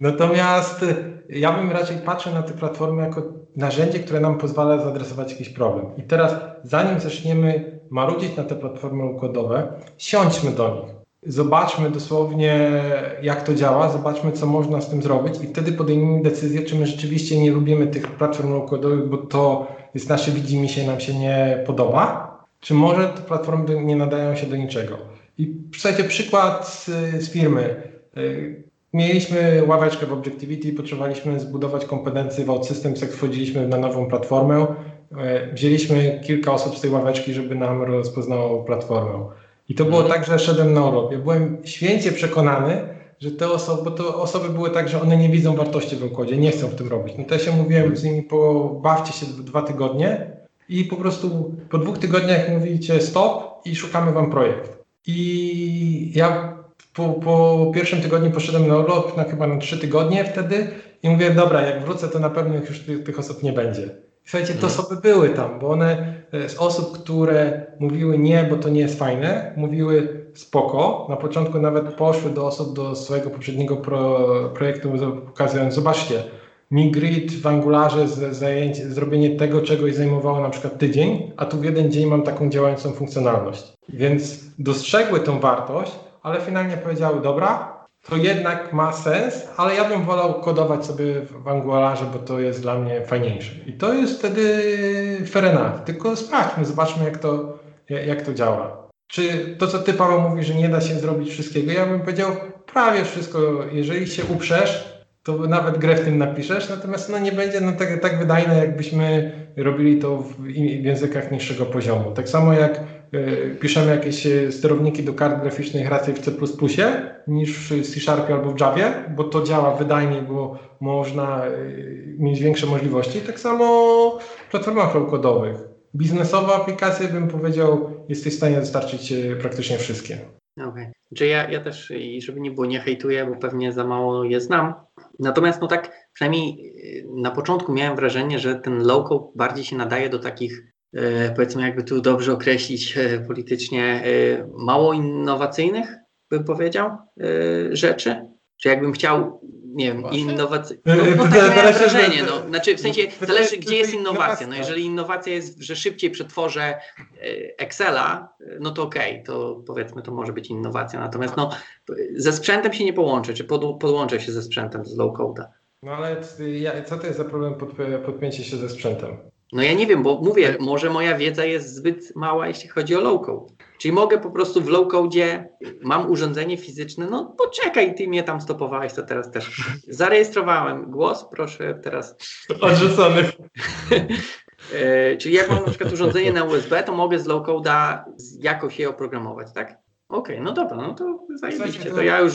Natomiast e, ja bym raczej patrzył na te platformy jako narzędzie, które nam pozwala zaadresować jakiś problem. I teraz, zanim zaczniemy marudzić na te platformy układowe, siądźmy do nich. Zobaczmy dosłownie, jak to działa, zobaczmy, co można z tym zrobić, i wtedy podejmijmy decyzję, czy my rzeczywiście nie lubimy tych platform układowych, bo to jest nasze widzimisię i nam się nie podoba, czy może te platformy nie nadają się do niczego. I słuchajcie, przykład z, z firmy. Y, Mieliśmy ławeczkę w Objectivity, potrzebowaliśmy zbudować kompetencje w OutSystems, jak wchodziliśmy na nową platformę. E, Wzięliśmy kilka osób z tej ławeczki, żeby nam rozpoznało platformę. I to było tak, że szedłem na. Ja byłem święcie przekonany, że te osoby, bo to osoby były tak, że one nie widzą wartości w układzie, nie chcą w tym robić. No to ja się mówiłem z nimi, pobawcie się dwa tygodnie i po prostu po dwóch tygodniach mówicie stop i szukamy wam projekt. I ja po, po pierwszym tygodniu poszedłem na urlop, na chyba na trzy tygodnie wtedy i mówię, dobra, jak wrócę, to na pewno już tych, tych osób nie będzie. Słuchajcie, te osoby były tam, bo one e, z osób, które mówiły nie, bo to nie jest fajne, mówiły spoko. Na początku nawet poszły do osób do swojego poprzedniego pro, projektu, pokazując, zobaczcie, mi grid w Angularze z, zrobienie tego czegoś zajmowało na przykład tydzień, a tu w jeden dzień mam taką działającą funkcjonalność. Więc dostrzegły tą wartość, ale finalnie powiedziały, dobra, to jednak ma sens, ale ja bym wolał kodować sobie w Angularze, bo to jest dla mnie fajniejsze. I to jest wtedy fair. Tylko sprawdźmy, zobaczmy jak to, jak to działa. Czy to, co ty Paweł mówisz, że nie da się zrobić wszystkiego, ja bym powiedział prawie wszystko. Jeżeli się uprzesz, to nawet grę w tym napiszesz, natomiast no, nie będzie no, tak, tak wydajne, jakbyśmy robili to w, w językach niższego poziomu. Tak samo jak y, piszemy jakieś sterowniki do kart graficznych raczej w C++ niż w C Sharpie albo w Javie, bo to działa wydajniej, bo można y, mieć większe możliwości. Tak samo w platformach low-codowych. Biznesowe aplikacje, bym powiedział, jesteś w stanie dostarczyć praktycznie wszystkie. Okej. Okay. Czy ja, ja też, żeby nie było, nie hejtuję, bo pewnie za mało je znam. Natomiast no tak, przynajmniej na początku miałem wrażenie, że ten low-code bardziej się nadaje do takich, e, powiedzmy jakby tu dobrze określić e, politycznie, mało innowacyjnych, bym powiedział, rzeczy. Czy jakbym chciał nie wiem, innowacyjne. Yy, No, to no, tak miałem się- wrażenie, no. Znaczy w sensie to- zależy gdzie jest innowacja. No jeżeli innowacja jest, że szybciej przetworzę y, Excela, y, no to okej, to powiedzmy to może być innowacja. Natomiast no ze sprzętem się nie połączę, czy pod, podłączę się ze sprzętem z low code'a. No ale ja- co to jest za problem podp- podpięcie się ze sprzętem? No ja nie wiem, bo mówię, może moja wiedza jest zbyt mała, jeśli chodzi o low code. Czyli mogę po prostu w low code, mam urządzenie fizyczne, no poczekaj, ty mnie tam stopowałeś, to teraz też. Zarejestrowałem głos, proszę teraz. Odrzucony. E, czyli jak mam na przykład urządzenie na USB, to mogę z low code'a z- jakoś je oprogramować, tak? Okej, no dobra, no to zajebiście, to ja już,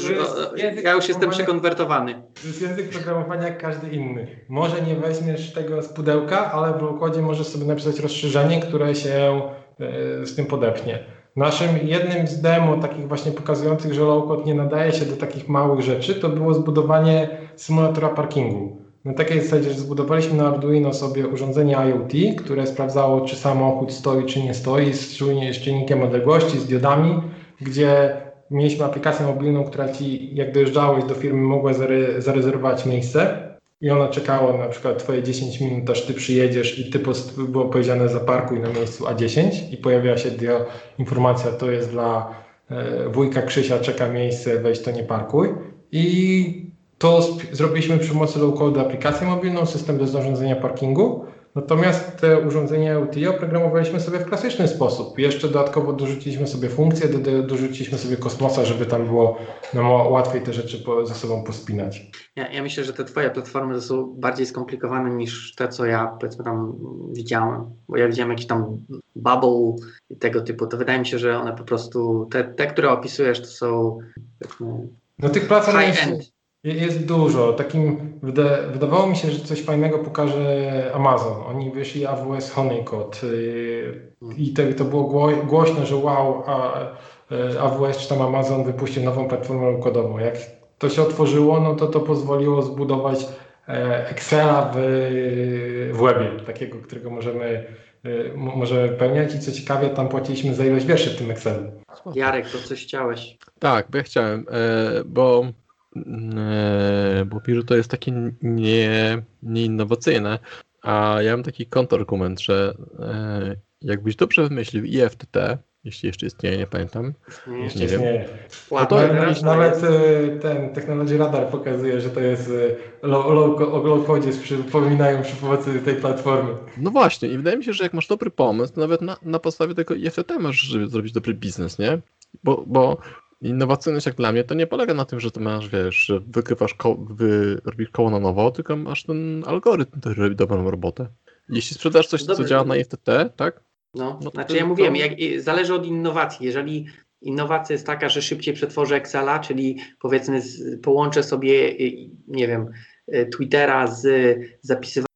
ja już jestem przekonwertowany. To jest język programowania jak każdy inny. Może nie weźmiesz tego z pudełka, ale w układzie możesz sobie napisać rozszerzenie, które się e, z tym podepnie. Naszym jednym z demo, takich właśnie pokazujących, że low-code nie nadaje się do takich małych rzeczy, to było zbudowanie symulatora parkingu. Na takiej zasadzie, że zbudowaliśmy na Arduino sobie urządzenie IoT, które sprawdzało, czy samochód stoi, czy nie stoi, z czynnikiem odległości, z diodami, gdzie mieliśmy aplikację mobilną, która ci, jak dojeżdżałeś do firmy, mogła zare, zarezerwować miejsce i ona czekała na przykład twoje 10 minut, aż ty przyjedziesz i ty post, było powiedziane zaparkuj na miejscu A10 i pojawiała się dio, informacja, to jest dla e, wujka Krzysia, czeka miejsce, weź to nie parkuj. I to sp- zrobiliśmy przy pomocy low-code aplikację mobilną, system do zarządzania parkingu. Natomiast te urządzenia LT oprogramowaliśmy sobie w klasyczny sposób. Jeszcze dodatkowo dorzuciliśmy sobie do, dorzuciliśmy sobie kosmosa, żeby tam było nam łatwiej te rzeczy po, ze sobą pospinać. Ja, ja myślę, że te twoje platformy są bardziej skomplikowane niż te, co ja powiedzmy tam widziałem. Bo ja widziałem jakiś tam bubble i tego typu. To wydaje mi się, że one po prostu, te, te które opisujesz, to są powiedzmy No tych platform jest. Jest dużo. Takim wyda, wydawało mi się, że coś fajnego pokaże Amazon. Oni wyszli AWS Honeycode yy, i to, to było gło, głośno, że wow, a, e, AWS czy tam Amazon wypuścił nową platformę kodową. Jak to się otworzyło, no to to pozwoliło zbudować e, Excela w, w webie, takiego, którego możemy, e, mo- możemy pełniać i co ciekawe, tam płaciliśmy za ilość wierszy w tym Excelu. Jarek, to coś chciałeś. Tak, bo ja chciałem, bo, bo Piru to jest takie nie, nieinnowacyjne, a ja mam taki kontrargument, że e, jakbyś dobrze wymyślił IFTT, jeśli jeszcze istnieje, nie pamiętam, Nie, Nie Jeszcze wiem. nie. Ładnie, to- Nawet jest. e, ten Technology Radar pokazuje, że to jest e, low, low, o low-codzie przypominają przy pomocy tej platformy. No właśnie, i wydaje mi się, że jak masz dobry pomysł, to nawet na, na podstawie tego IFTT możesz żeby zrobić dobry biznes, nie? Bo, bo innowacyjność jak dla mnie to nie polega na tym, że ty masz, wiesz, że wykrywasz koło, wy, robisz koło na nowo, tylko masz ten algorytm, który robi dobrą robotę. Jeśli sprzedasz coś, co Dobry. działa na IFTT, tak? No, No znaczy ja mówiłem, to- jak, zależy od innowacji. Jeżeli innowacja jest taka, że szybciej przetworzę Excela, czyli powiedzmy z, połączę sobie, y, nie wiem, y, Twittera z zapisywaniem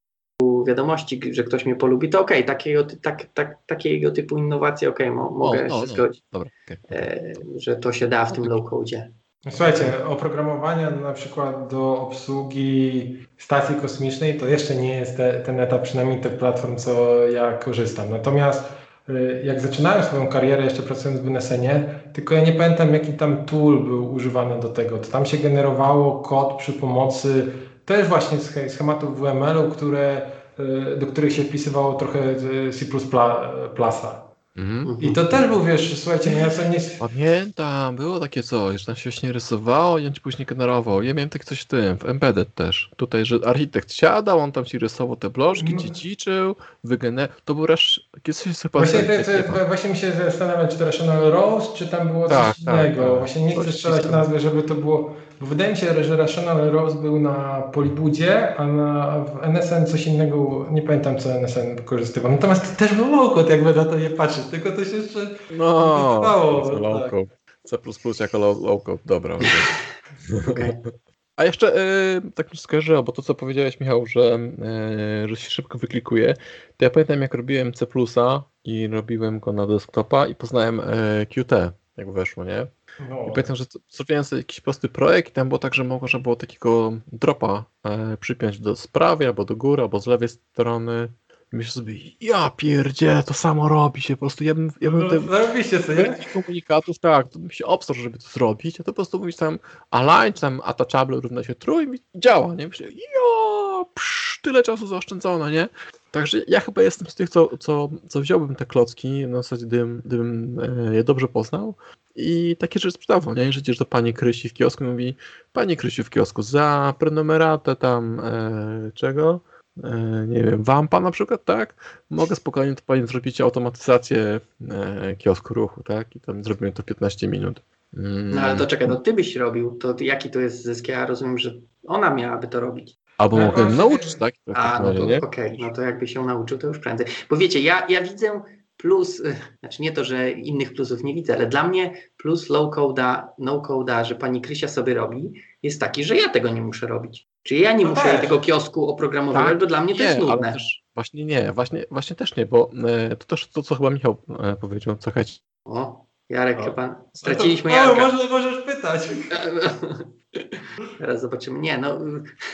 wiadomości, że ktoś mnie polubi, to okej, takiego, ty- tak, tak, takiego typu innowacje, okej, mo, mogę no, się no. zgodzić, Dobra, okej. e, że to się da w tym low-codzie. Słuchajcie, oprogramowania na przykład do obsługi stacji kosmicznej to jeszcze nie jest te, ten etap, przynajmniej tych platform, co ja korzystam. Natomiast y, jak zaczynałem swoją karierę, jeszcze pracując w NSN-ie, tylko ja nie pamiętam, jaki tam tool był używany do tego. To tam się generowało kod przy pomocy też właśnie sch- schematów WML-u, które, do których się wpisywało trochę z C++. plusa. Mhm. I to też był, wiesz, słuchajcie, no ja sobie nie... Pamiętam, było takie coś, tam się właśnie rysowało i on ci później generował. Ja miałem takie coś w tym, w Embedded też. Tutaj, że architekt siadał, on tam ci rysował te bloczki, No. dziedziczył, wygener... To był rasz... Coś jest chyba... Właśnie, to, takiego. to, właśnie mi się zastanawiam, czy to Rational Rose, czy tam było coś Tak, tak, innego. tak. Właśnie nie chcę strzelać nazwę, żeby to było. Bo wydaje mi się, że Rational Rose był na Polibudzie, a na, w NSN coś innego, nie pamiętam co NSN wykorzystywał. Natomiast to też był low-code, jakby na to nie patrzeć, tylko to się jeszcze No, trwało, to tak. C++ jako low, low code, dobra. okej. A jeszcze y, tak mi się skojarzyło, bo to co powiedziałeś Michał, że, y, że się szybko wyklikuje, to ja pamiętam jak robiłem C++ i robiłem go na desktopa i poznałem y, Qt, jak weszło, nie? no, I pamiętam, że zrobiłem sobie jakiś prosty projekt i tam było tak, że można było takiego dropa e, przypiąć do z prawej albo do góry, albo z lewej strony myślę sobie, ja pierdzie, to samo robi się, po prostu ja bym, ja bym No, te, zarobiście sobie. takich komunikatów, tak, to bym się obstarł, żeby to zrobić, a to po prostu mówisz tam align, czy tam attachable równa się true i działa, nie? Myślę, ja, psz, tyle czasu zaoszczędzono, nie? Także ja chyba jestem z tych, co, co, co wziąłbym te klocki, na zasadzie, gdybym, gdybym e, je dobrze poznał i takie rzeczy sprzedawał, nie? Że idziesz do pani Krysi w kiosku i mówi, pani Krysiu w kiosku, za prenumeratę tam e, czego? E, nie wiem, wampa na przykład, tak? Mogę spokojnie to pani zrobić automatyzację e, kiosku ruchu, tak? I tam zrobimy to w 15 minut. Mm, No ale to czekaj, no ty byś robił, to jaki to jest zysk? Ja rozumiem, że ona miałaby to robić. Albo No mogę nauczyć, tak? W A, no to okej, no to jakby się nauczył, to już prędzej. Bo wiecie, ja, ja widzę plus, znaczy nie to, że innych plusów nie widzę, ale dla mnie plus low code'a, no code'a, że pani Krysia sobie robi, jest taki, że ja tego nie muszę robić. Czyli ja nie No muszę też. tego kiosku oprogramowywać, Tak, bo dla mnie to jest nudne. też, właśnie nie, właśnie, właśnie też nie, bo e, to też to, co chyba Michał e, powiedział, słuchajcie, O, Jarek O. chyba, straciliśmy o, Jarka. Może, możesz pytać. Teraz zobaczymy. Nie, no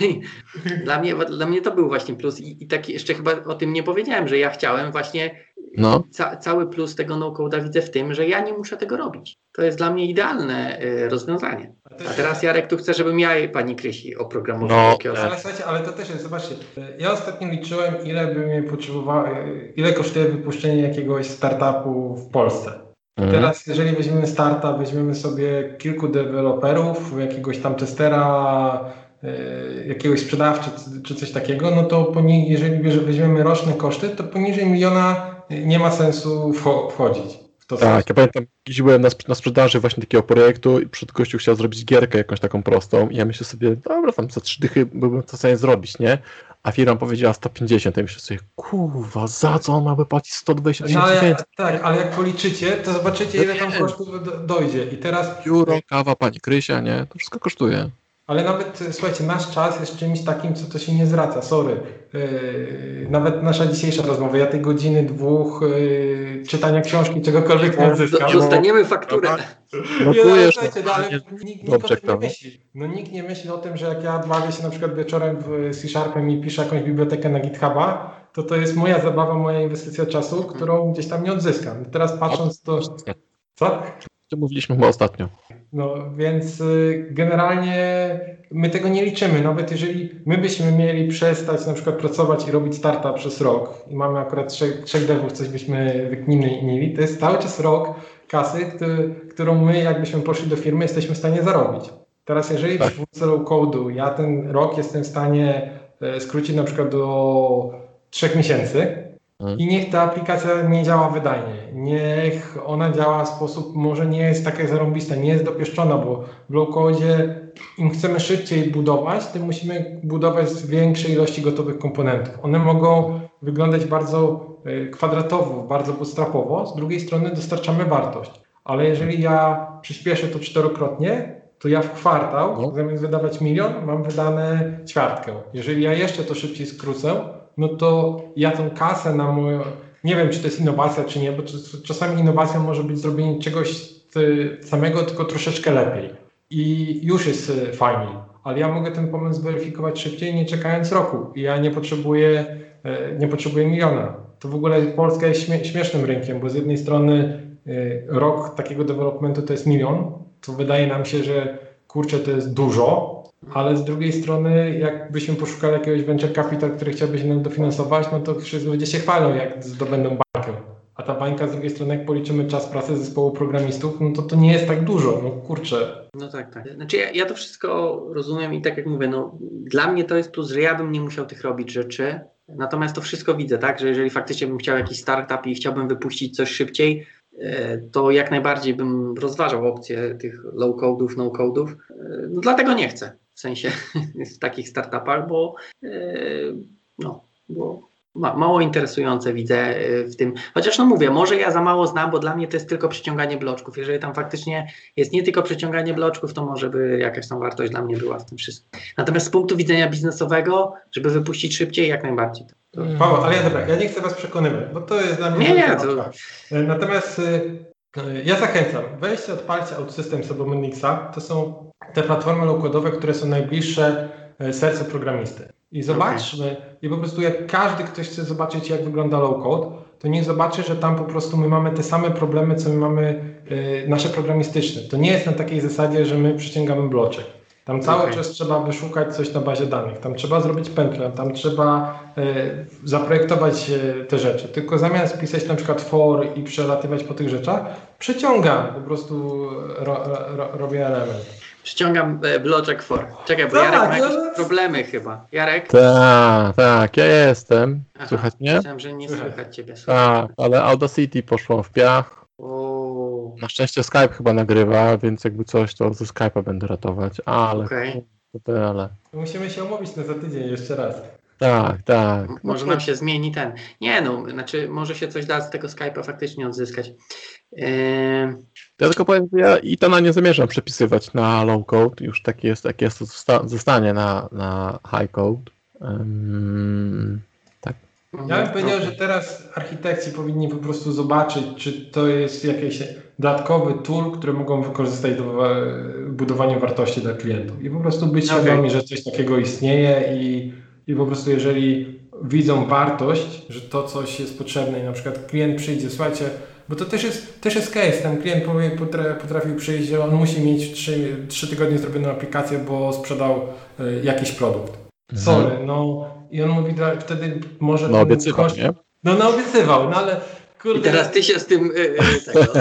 dla mnie, dla mnie to był właśnie plus i, i taki jeszcze chyba o tym nie powiedziałem, że ja chciałem właśnie no, ca, cały plus tego no-code'a widzę w tym, że ja nie muszę tego robić. To jest dla mnie idealne y, rozwiązanie. A teraz Jarek tu chce, żebym ja pani Krysi oprogramowała No. Ale słuchajcie, ale to też jest, zobaczcie, ja ostatnio liczyłem, ile by mnie potrzebowało, ile kosztuje wypuszczenie jakiegoś startupu w Polsce. mhm. Teraz, jeżeli weźmiemy startup, weźmiemy sobie kilku deweloperów, jakiegoś tam testera, y, jakiegoś sprzedawcy czy, coś takiego, no to poni- jeżeli weźmiemy roczne koszty, to poniżej miliona nie ma sensu wcho- wchodzić w to. Tak, ja pamiętam, gdzieś byłem na, na sprzedaży właśnie takiego projektu i przed gościu chciał zrobić gierkę jakąś taką prostą i ja myślę sobie, dobra, tam za trzy dychy byłbym to w stanie zrobić, nie? A firma powiedziała 150, ja myślę sobie, kurwa, za co on miałby płacić 120 No, tysięcy ale, więcej? tak, ale jak policzycie, to zobaczycie, ile tam kosztów do, dojdzie. I teraz Biuro, kawa, pani Krysia, nie? To wszystko kosztuje. Ale nawet, e, słuchajcie, nasz czas jest czymś takim, co to się nie zwraca, sorry. Yy, nawet nasza dzisiejsza rozmowa, ja tej godziny, dwóch yy, czytania książki, czegokolwiek nie odzyskam. dostaniemy fakturę. Nie, no, Notujesz, słuchajcie, no, ale nikt, dobrze, nie myśli. No, nikt nie myśli o tym, że jak ja bawię się na przykład wieczorem w C-Sharpem i piszę jakąś bibliotekę na GitHuba, to to jest moja zabawa, moja inwestycja czasu, którą gdzieś tam nie odzyskam. Teraz patrząc to... Co? To mówiliśmy chyba ostatnio. No więc y, generalnie my tego nie liczymy. Nawet jeżeli my byśmy mieli przestać na przykład pracować i robić startup przez rok i mamy akurat trzech, trzech devów, coś byśmy wykminili, to jest cały czas rok kasy, który, którą my jakbyśmy poszli do firmy jesteśmy w stanie zarobić. Teraz jeżeli Tak. w twórce low code'u ja ten rok jestem w stanie e, skrócić na przykład do trzech miesięcy. I niech ta aplikacja nie działa wydajnie. Niech ona działa w sposób, może nie jest taka zarąbista, nie jest dopieszczona, bo w low-codzie im chcemy szybciej budować, tym musimy budować z większej ilości gotowych komponentów. One mogą wyglądać bardzo e, kwadratowo, bardzo bootstrapowo, z drugiej strony dostarczamy wartość. Ale jeżeli ja przyspieszę to czterokrotnie, to ja w kwartał, No. zamiast wydawać milion, mam wydane ćwiartkę. Jeżeli ja jeszcze to szybciej skrócę, no to ja tą kasę na moją. Nie wiem, czy to jest innowacja, czy nie, bo czas- czasami innowacją może być zrobienie czegoś y, samego, tylko troszeczkę lepiej. I już jest y, fajniej. Ale ja mogę ten pomysł zweryfikować szybciej, nie czekając roku. I ja nie potrzebuję, y, nie potrzebuję miliona. To w ogóle Polska jest śmie- śmiesznym rynkiem, bo z jednej strony rok takiego developmentu to jest milion, to wydaje nam się, że kurczę, to jest dużo, ale z drugiej strony, jakbyśmy poszukali jakiegoś venture capital, który chciałby się nam dofinansować, no to wszyscy ludzie się chwalą, jak zdobędą bańkę. A ta bańka z drugiej strony, jak policzymy czas pracy zespołu programistów, no to to nie jest tak dużo. No kurczę. No tak, tak. Znaczy ja, ja to wszystko rozumiem i tak jak mówię, no dla mnie to jest plus, że ja bym nie musiał tych robić rzeczy, natomiast to wszystko widzę, tak, że jeżeli faktycznie bym chciał jakiś startup i chciałbym wypuścić coś szybciej, e, to jak najbardziej bym rozważał opcję tych low code'ów, no code'ów. E, No dlatego nie chcę, sensie w takich startupach, bo e, no, bo ma, mało interesujące widzę e, w tym. Chociaż no mówię, może ja za mało znam, bo dla mnie to jest tylko przeciąganie bloczków. Jeżeli tam faktycznie jest nie tylko przeciąganie bloczków, to może by jakaś tam wartość dla mnie była w tym wszystkim. Natomiast z punktu widzenia biznesowego, żeby wypuścić szybciej, jak najbardziej. To, Paweł, ale ja dobra, ja nie chcę was przekonywać, bo to jest dla mnie... Nie, nie, to- nauka. E, Natomiast ja zachęcam, weźcie, odpalcie OutSystems albo Monixa, to są te platformy low-codowe, które są najbliższe e, sercu programisty. I zobaczmy, i po prostu jak każdy ktoś chce zobaczyć, jak wygląda low code, to niech zobaczy, że tam po prostu my mamy te same problemy, co my mamy y, nasze programistyczne. To nie jest na takiej zasadzie, że my przyciągamy bloczek. Tam cały Okay. czas trzeba wyszukać coś na bazie danych, tam trzeba zrobić pętlę, tam trzeba e, zaprojektować e, te rzeczy. Tylko zamiast pisać na przykład for i przelatywać po tych rzeczach, przeciągam, po prostu ro, ro, robię element. Przyciągam e, bloczek for. Czekaj, bo Tak, Jarek ma no, jakieś no. problemy chyba. Jarek? Tak, tak, ja jestem. Aha, Słychać mnie? Myślałem, że nie Słychać. ciebie. Tak, ale Audacity poszło w piach. O, Na szczęście Skype chyba nagrywa, więc jakby coś, to ze Skype'a będę ratować, ale... Okej. To tyle. Musimy się umówić na za tydzień jeszcze raz. Tak, tak. M- Może nam się zmieni ten. Nie no, znaczy może się coś da z tego Skype'a faktycznie odzyskać. Yy, Ja tylko powiem, że ja i to na nie zamierzam przepisywać na low code. Już tak jest, tak jest, to zosta- zostanie na, na high code. Ym, tak. Ja bym powiedział, że teraz architekci powinni po prostu zobaczyć, czy to jest jakiś dodatkowy tool, który mogą wykorzystać do e, budowania wartości dla klientów. I po prostu być Okej. świadomi, że coś takiego istnieje i, i po prostu jeżeli widzą wartość, że to coś jest potrzebne i na przykład klient przyjdzie, słuchajcie, bo to też jest, też jest case, ten klient potrafił przyjść, że on musi mieć w 3, 3 tygodnie zrobioną aplikację, bo sprzedał e, jakiś produkt. Sorry, no i on mówi, że wtedy może No obiecywał, koszt- nie? no, no obiecywał, no ale kurde. I teraz ty się z tym. Yy, tego.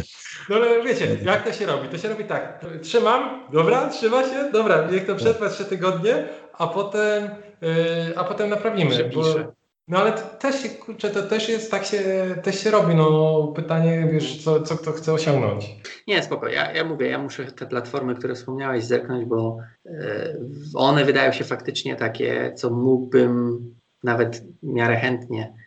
No ale wiecie, jak to się robi? To się robi tak. Trzymam, dobra, trzyma się, dobra, niech to przetrwa trzy tygodnie, a potem, yy, a potem naprawimy. Przepiszę. No ale to też kurczę, to też jest, tak się, też się robi. No pytanie, wiesz, co, co kto chce osiągnąć. Nie, spoko. Ja, ja mówię, ja muszę te platformy, które wspomniałeś, zerknąć, bo yy, one wydają się faktycznie takie, co mógłbym nawet w miarę chętnie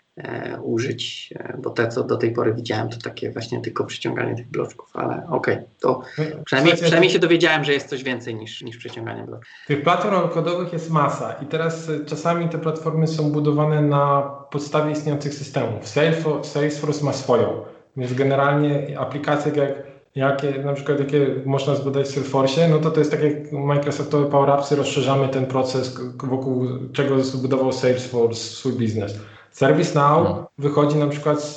użyć, e, bo te, co do tej pory widziałem, to takie właśnie tylko przyciąganie tych bloczków, ale okej, to przynajmniej, Słuchajcie, przynajmniej się dowiedziałem, że jest coś więcej niż, niż przyciąganie bloczków. Tych platform kodowych jest masa i teraz y, czasami te platformy są budowane na podstawie istniejących systemów. Salesforce, Salesforce ma swoją, więc generalnie aplikacje jak, jakie na przykład jakie można zbudować w Salesforce, no to to jest tak jak Microsoftowe Power Appsy, rozszerzamy ten proces wokół czego zbudował Salesforce swój biznes. ServiceNow No. wychodzi na przykład z,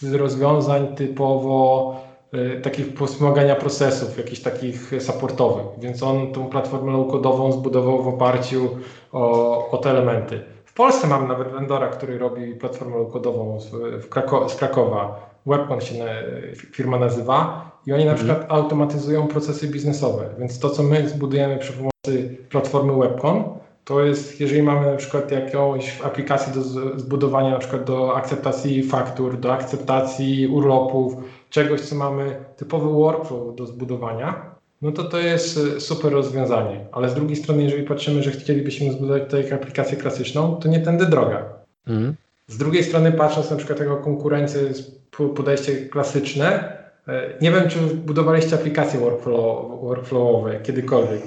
z rozwiązań typowo y, takich wspomagania procesów, jakichś takich supportowych, więc on tą platformę low-codową zbudował w oparciu o, o te elementy. W Polsce mam nawet vendora, który robi platformę low-codową z, w Krako- z Krakowa. Webcon się na, firma nazywa i oni na Mhm. przykład automatyzują procesy biznesowe, więc to, co my zbudujemy przy pomocy platformy Webcon, to jest, jeżeli mamy na przykład jakąś aplikację do zbudowania, na przykład do akceptacji faktur, do akceptacji urlopów, czegoś, co mamy typowy workflow do zbudowania, no to to jest e, super rozwiązanie. Ale z drugiej strony, jeżeli patrzymy, że chcielibyśmy zbudować tutaj aplikację klasyczną, to nie tędy droga. Mhm. Z drugiej strony, patrząc na przykład jako konkurencję, podejście klasyczne, e, nie wiem, czy budowaliście aplikacje workflow, workflowowe kiedykolwiek.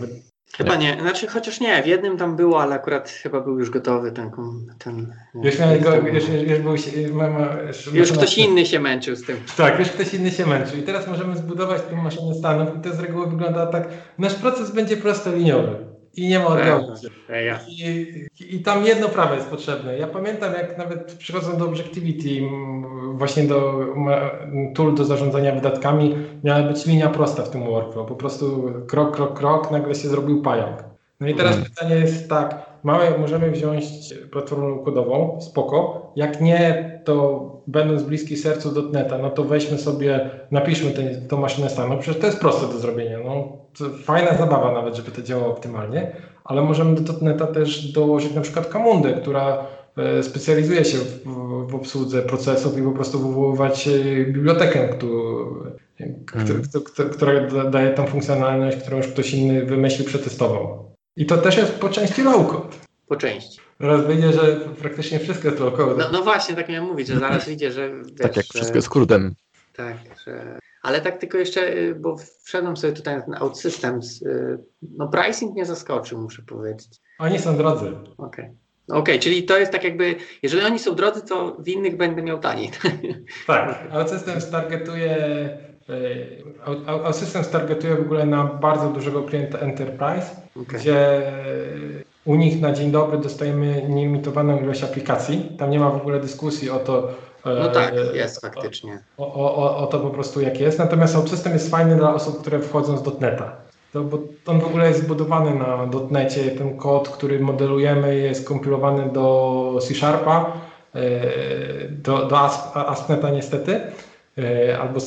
Chyba nie, znaczy chociaż nie, w jednym tam było, ale akurat chyba był już gotowy ten. ten Już, miałem go, już, już, już, był, ma, już ktoś inny się męczył z tym. Tak, już ktoś inny się męczył. I teraz możemy zbudować tę maszynę stanów i to z reguły wygląda tak, nasz proces będzie prostoliniowy i nie ma odwrotu. I, I tam jedno prawo jest potrzebne. Ja pamiętam, jak nawet przychodząc do Objectivity, właśnie do tool do zarządzania wydatkami, miała być linia prosta w tym workflow. Po prostu krok, krok, krok, nagle się zrobił pająk. No i teraz Mhm. pytanie jest tak, mamy, możemy wziąć platformę kodową, spoko. Jak nie, to będąc bliski sercu dotneta, no to weźmy sobie, napiszmy tę tą maszynę stanu. Przecież to jest proste do zrobienia. No, fajna zabawa nawet, żeby to działało optymalnie ale możemy do dotneta też dołożyć na przykład Kamundę, która e, specjalizuje się w, w obsłudze procesów i po prostu wywoływać e, bibliotekę, któ- która da- daje tą funkcjonalność, którą już ktoś inny wymyślił, przetestował. I to też jest po części low-code. Po części. Teraz wyjdzie, że praktycznie wszystko jest low-code. No, no właśnie, tak miałem mówić, że zaraz wyjdzie, że. Wiesz, Tak jak wszystko jest skrótem. Tak, że... Ale tak tylko jeszcze, y, bo wszedłem sobie tutaj na ten OutSystems. y, No pricing mnie zaskoczył, muszę powiedzieć. Oni są drodzy. Okej. Okej, czyli to jest tak jakby, jeżeli oni są drodzy, to w innych będę miał taniej. Tak, OutSystems targetuje e, OutSystems targetuje w ogóle na bardzo dużego klienta enterprise, Okej. gdzie u nich na dzień dobry dostajemy nielimitowaną ilość aplikacji. Tam nie ma w ogóle dyskusji o to. No tak, e, jest faktycznie. O, o, o, o to po prostu jak jest. Natomiast OutSystem jest fajny dla osób, które wchodzą z .NETA. To, bo on w ogóle jest zbudowany na .NETie. Ten kod, który modelujemy jest kompilowany do C Sharpa, e, do, do ASP.NETA niestety. E, albo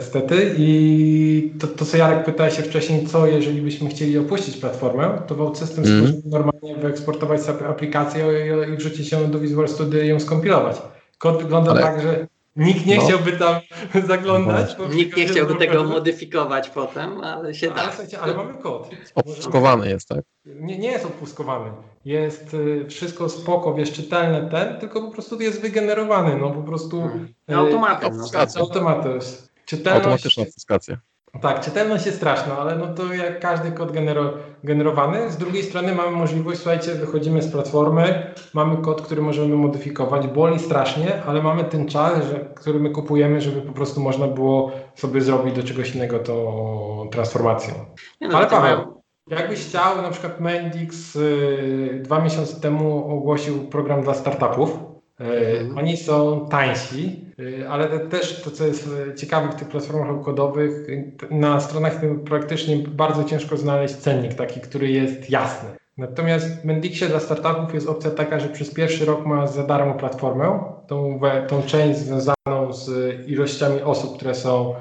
stety i to, to co Jarek pytał się wcześniej, co jeżeli byśmy chcieli opuścić platformę, to w OutSystem mm. normalnie wyeksportować sobie aplikację i wrzucić ją do Visual Studio i ją skompilować. Kod wygląda Ale... tak, że Nikt nie no. chciałby tam zaglądać. No. Nikt nie chciałby tego modyfikować potem, ale się da. Ale, ale mamy kod. Opuskowany jest, tak? Nie, nie jest opuskowany. Jest y, wszystko spoko, wiesz, czytelne ten, tylko po prostu jest wygenerowany, no po prostu... Hmm. Automatem. No, automatem. Czytelność... Automatyczna obfuskacja. Tak, czytelność jest straszna, ale no to jak każdy kod genero, generowany. Z drugiej strony mamy możliwość, słuchajcie, wychodzimy z platformy, mamy kod, który możemy modyfikować, boli strasznie, ale mamy ten czas, że, który my kupujemy, żeby po prostu można było sobie zrobić do czegoś innego tą transformację. No, ale Paweł, jakbyś chciał, na przykład Mendix y, dwa miesiące temu ogłosił program dla startupów, Mhm. Oni są tańsi, y, ale też to, co jest y, ciekawe w tych platformach kodowych, na stronach tym praktycznie bardzo ciężko znaleźć cennik taki, który jest jasny. Natomiast w Mendixie dla startupów jest opcja taka, że przez pierwszy rok ma za darmo platformę, tą, tą część związaną z ilościami osób, które są, y,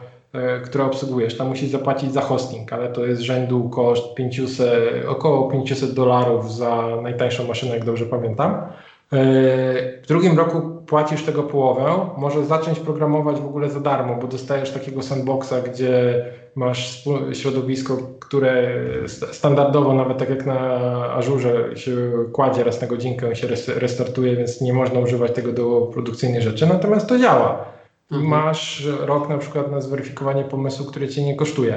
które obsługujesz. Tam musisz zapłacić za hosting, ale to jest rzędu koszt 500, około 500 dolarów za najtańszą maszynę, jak dobrze pamiętam. W drugim roku płacisz tego połowę, możesz zacząć programować w ogóle za darmo, bo dostajesz takiego sandboxa, gdzie masz środowisko, które standardowo, nawet tak jak na Azurze się kładzie raz na godzinkę, się restartuje, więc nie można używać tego do produkcyjnych rzeczy, natomiast to działa. Mhm. Masz rok na przykład na zweryfikowanie pomysłu, który cię nie kosztuje.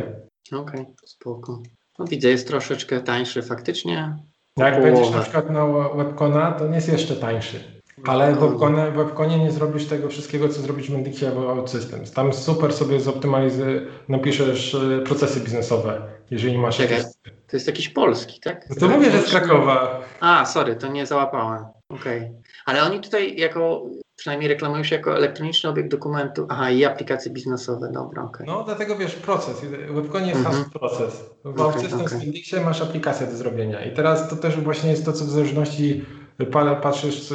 Okej, okay, spoko. No widzę, jest troszeczkę tańszy faktycznie. Jak połowę. będziesz na przykład na webcona, to nie jest jeszcze tańszy. Ale w webconie, w webconie nie zrobisz tego wszystkiego, co zrobisz w Mendixie albo OutSystems. Tam super sobie zoptymalizujesz, napiszesz e, procesy biznesowe, jeżeli masz Czekaj, jakieś... To jest jakiś polski, tak? No to mówię, że z Krakowa. A, sorry, to nie załapałem. Okej. Okay. Ale oni tutaj jako, przynajmniej reklamują się jako elektroniczny obiekt dokumentu, aha, i aplikacje biznesowe, dobra, okej. Okay. No, dlatego wiesz, proces. Webconie jest mm -hmm. proces. W okay, OutSystems okay. w Mendixie masz aplikację do zrobienia. I teraz to też właśnie jest to, co w zależności patrzysz,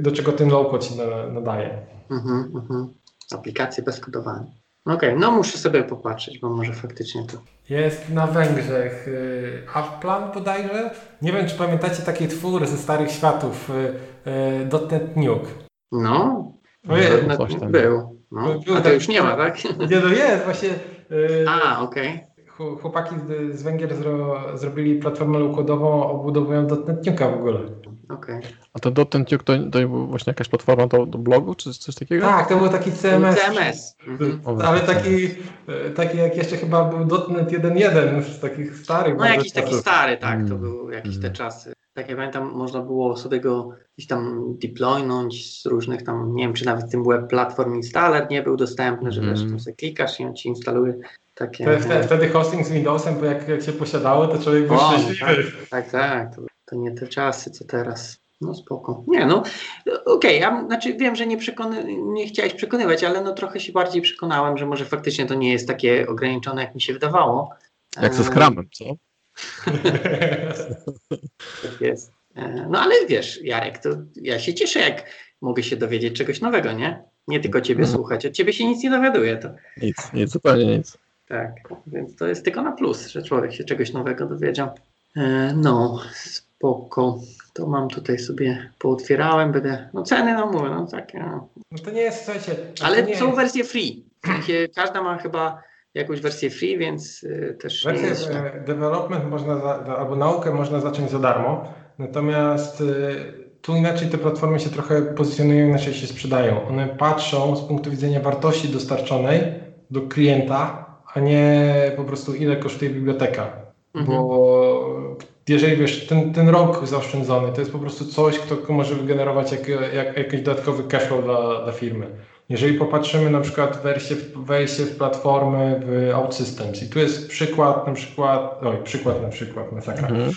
do czego ten low-code ci nadaje. Mhm, mhm. Aplikacje bez kodowania. Okej, okay, no muszę sobie popatrzeć, bo może faktycznie to. Jest na Węgrzech y, Applan bodajże. Nie wiem, czy pamiętacie taki twór ze starych światów y, .NET Nuke. No, no był. No. był. A to już nie ma, tak? Nie, no jest właśnie. A, okej. Okay chłopaki z, Węgier zro, zrobili platformę low-codową, obudowują .NET Nuke'a w ogóle. Okay. A ten .NET Nuke to, to właśnie jakaś platforma do, do blogu, czy coś takiego? Tak, to był taki CMS. CMS. Mhm. Ale taki, taki jak jeszcze chyba był .NET 1.1 z takich starych. No jakiś taki stary, tak, to mm. był jakieś te mm. czasy. Tak ja pamiętam, można było sobie go gdzieś tam deploynąć z różnych tam, nie wiem, czy nawet tym web platform installer nie był dostępny, że mm. wiesz, tam sobie klikasz i on ci instaluje takie... Wtedy, wtedy hosting z Windowsem, bo jak, jak się posiadało, to człowiek był szczęśliwy. Tak, tak, tak. To, to, nie te czasy, co teraz. No spoko. Nie no, okej, okay, ja znaczy wiem, że nie, przekony, nie chciałeś przekonywać, ale no trochę się bardziej przekonałem, że może faktycznie to nie jest takie ograniczone, jak mi się wydawało. Jak ze skramem, co? Tak jest. E, no ale wiesz, Jarek, to ja się cieszę, jak mogę się dowiedzieć czegoś nowego, nie? Nie tylko ciebie mhm. słuchać, od ciebie się nic nie dowiaduje. To... Nic, nic, zupełnie nic. Tak, więc to jest tylko na plus, że człowiek się czegoś nowego dowiedział. E, no, spoko. To mam tutaj sobie pootwierałem, będę. No ceny, no mówię, no takie. No. no to nie jest, słuchajcie. Ale są wersje free. Każda ma chyba jakąś wersję free, więc y, też. Wersję nie jest... Development można za, albo naukę można zacząć za darmo. Natomiast y, tu inaczej te platformy się trochę pozycjonują, inaczej się sprzedają. One patrzą z punktu widzenia wartości dostarczonej do klienta, a nie po prostu ile kosztuje biblioteka. Mhm. Bo jeżeli wiesz, ten, ten rok zaoszczędzony to jest po prostu coś, kto może wygenerować jak, jak, jakiś dodatkowy cashflow dla, dla firmy. Jeżeli popatrzymy na przykład wersję, wejście w platformy w OutSystems i tu jest przykład na przykład, oj, przykład na przykład, masakra. Mhm.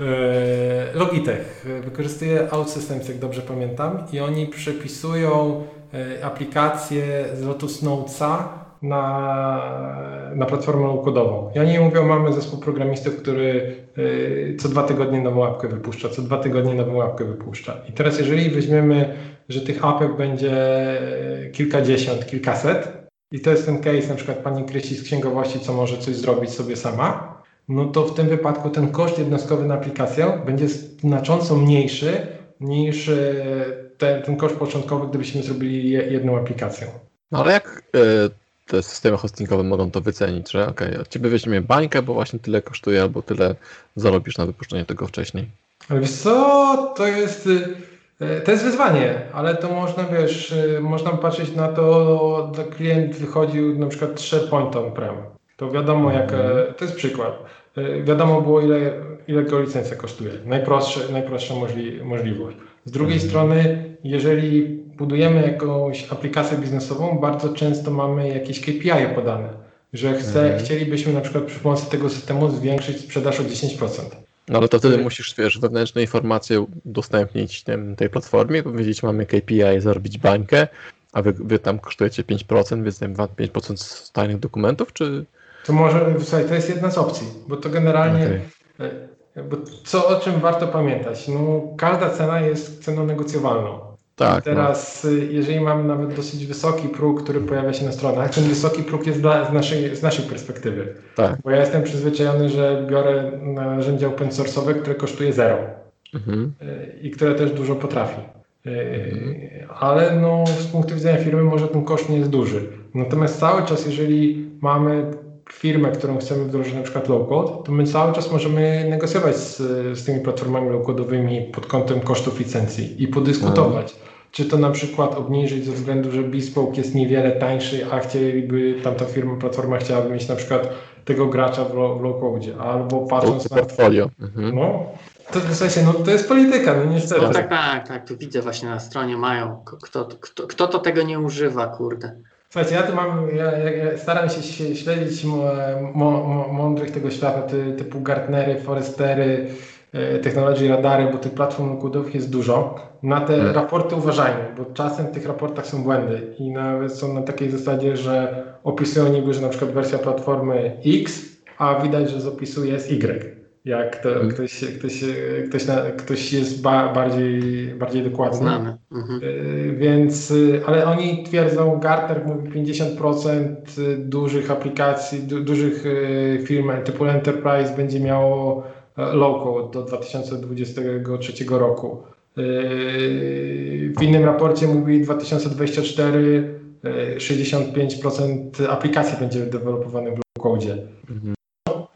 E, Logitech wykorzystuje OutSystems, jak dobrze pamiętam i oni przepisują e, aplikację z Lotus Notesa na, na platformę układową. Ja nie mówię, mamy zespół programistów, który y, co dwa tygodnie nową łapkę wypuszcza, co dwa tygodnie nową łapkę wypuszcza. I teraz jeżeli weźmiemy, że tych apek będzie kilkadziesiąt, kilkaset i to jest ten case na przykład pani Krysi z księgowości, co może coś zrobić sobie sama, no to w tym wypadku ten koszt jednostkowy na aplikację będzie znacząco mniejszy niż y, ten, ten koszt początkowy, gdybyśmy zrobili jedną aplikację. No ale jak y, te systemy hostingowe mogą to wycenić, że ok, od ciebie weźmiemy bańkę, bo właśnie tyle kosztuje, albo tyle zarobisz na wypuszczenie tego wcześniej. Ale wiesz co, to jest, y, to jest wyzwanie, ale to można, wiesz, y, można patrzeć na to, że klient wychodził na przykład 3 point on-prem. To wiadomo, jak, mhm. to jest przykład. Y, wiadomo było, ile, ile go licencja kosztuje. Najprostsze, najprostsza możli, możliwość. Z drugiej mhm. strony, jeżeli budujemy jakąś aplikację biznesową, bardzo często mamy jakieś KPI podane, że chce, mhm. chcielibyśmy na przykład przy pomocy tego systemu zwiększyć sprzedaż o 10%. No ale to wtedy musisz, wiesz, wewnętrzne informacje udostępnić tym, tej platformie, powiedzieć, mamy KPI, zarobić bańkę, a wy, wy tam kosztujecie 5%, więc tam 5% z tajnych dokumentów, czy... To może, słuchaj, to jest jedna z opcji, bo to generalnie... Okay. Bo co o czym warto pamiętać? No, każda cena jest ceną negocjowalną. Tak. Teraz, no. jeżeli mamy nawet dosyć wysoki próg, który pojawia się na stronach, ten wysoki próg jest dla, z, naszej, z naszej perspektywy. Tak. Bo ja jestem przyzwyczajony, że biorę narzędzia open source'owe, które kosztuje zero mhm. Y, i które też dużo potrafi. Y, mhm. Ale no, z punktu widzenia firmy może ten koszt nie jest duży. Natomiast cały czas, jeżeli mamy firmę, którą chcemy wdrożyć na przykład low-code, to my cały czas możemy negocjować z, z tymi platformami low-codowymi pod kątem kosztów licencji i podyskutować. Mhm. Czy to na przykład obniżyć ze względu, że Bespoke jest niewiele tańszy, a chcieliby, tamta firma, platforma chciałaby mieć na przykład tego gracza w, w low-code, albo patrząc na... portfolio. Mhm. No, to w sensie, no to jest polityka, no niestety. No tak, tak, tak, tu widzę właśnie na stronie mają, kto, kto, kto to tego nie używa, kurde. Słuchajcie, ja tu mam, ja, ja staram się śledzić mądrych tego świata, ty, typu Gartnery, Forestery, e, technologii radary, bo tych platform kodów jest dużo. Na te hmm. raporty uważajmy, bo czasem w tych raportach są błędy i nawet są na takiej zasadzie, że opisują niby, że na przykład wersja platformy X, a widać, że z opisu jest Y jak to mhm. ktoś, ktoś, ktoś, na, ktoś jest ba, bardziej, bardziej dokładny. Znamy. Mhm. Y, więc, y, ale oni twierdzą, Gartner mówi 50% dużych aplikacji, du, dużych y, firm typu Enterprise będzie miało e, low-code do 2023 roku. W innym raporcie mówi 2024 65% aplikacji będzie dewelopowanych w low-code. Mhm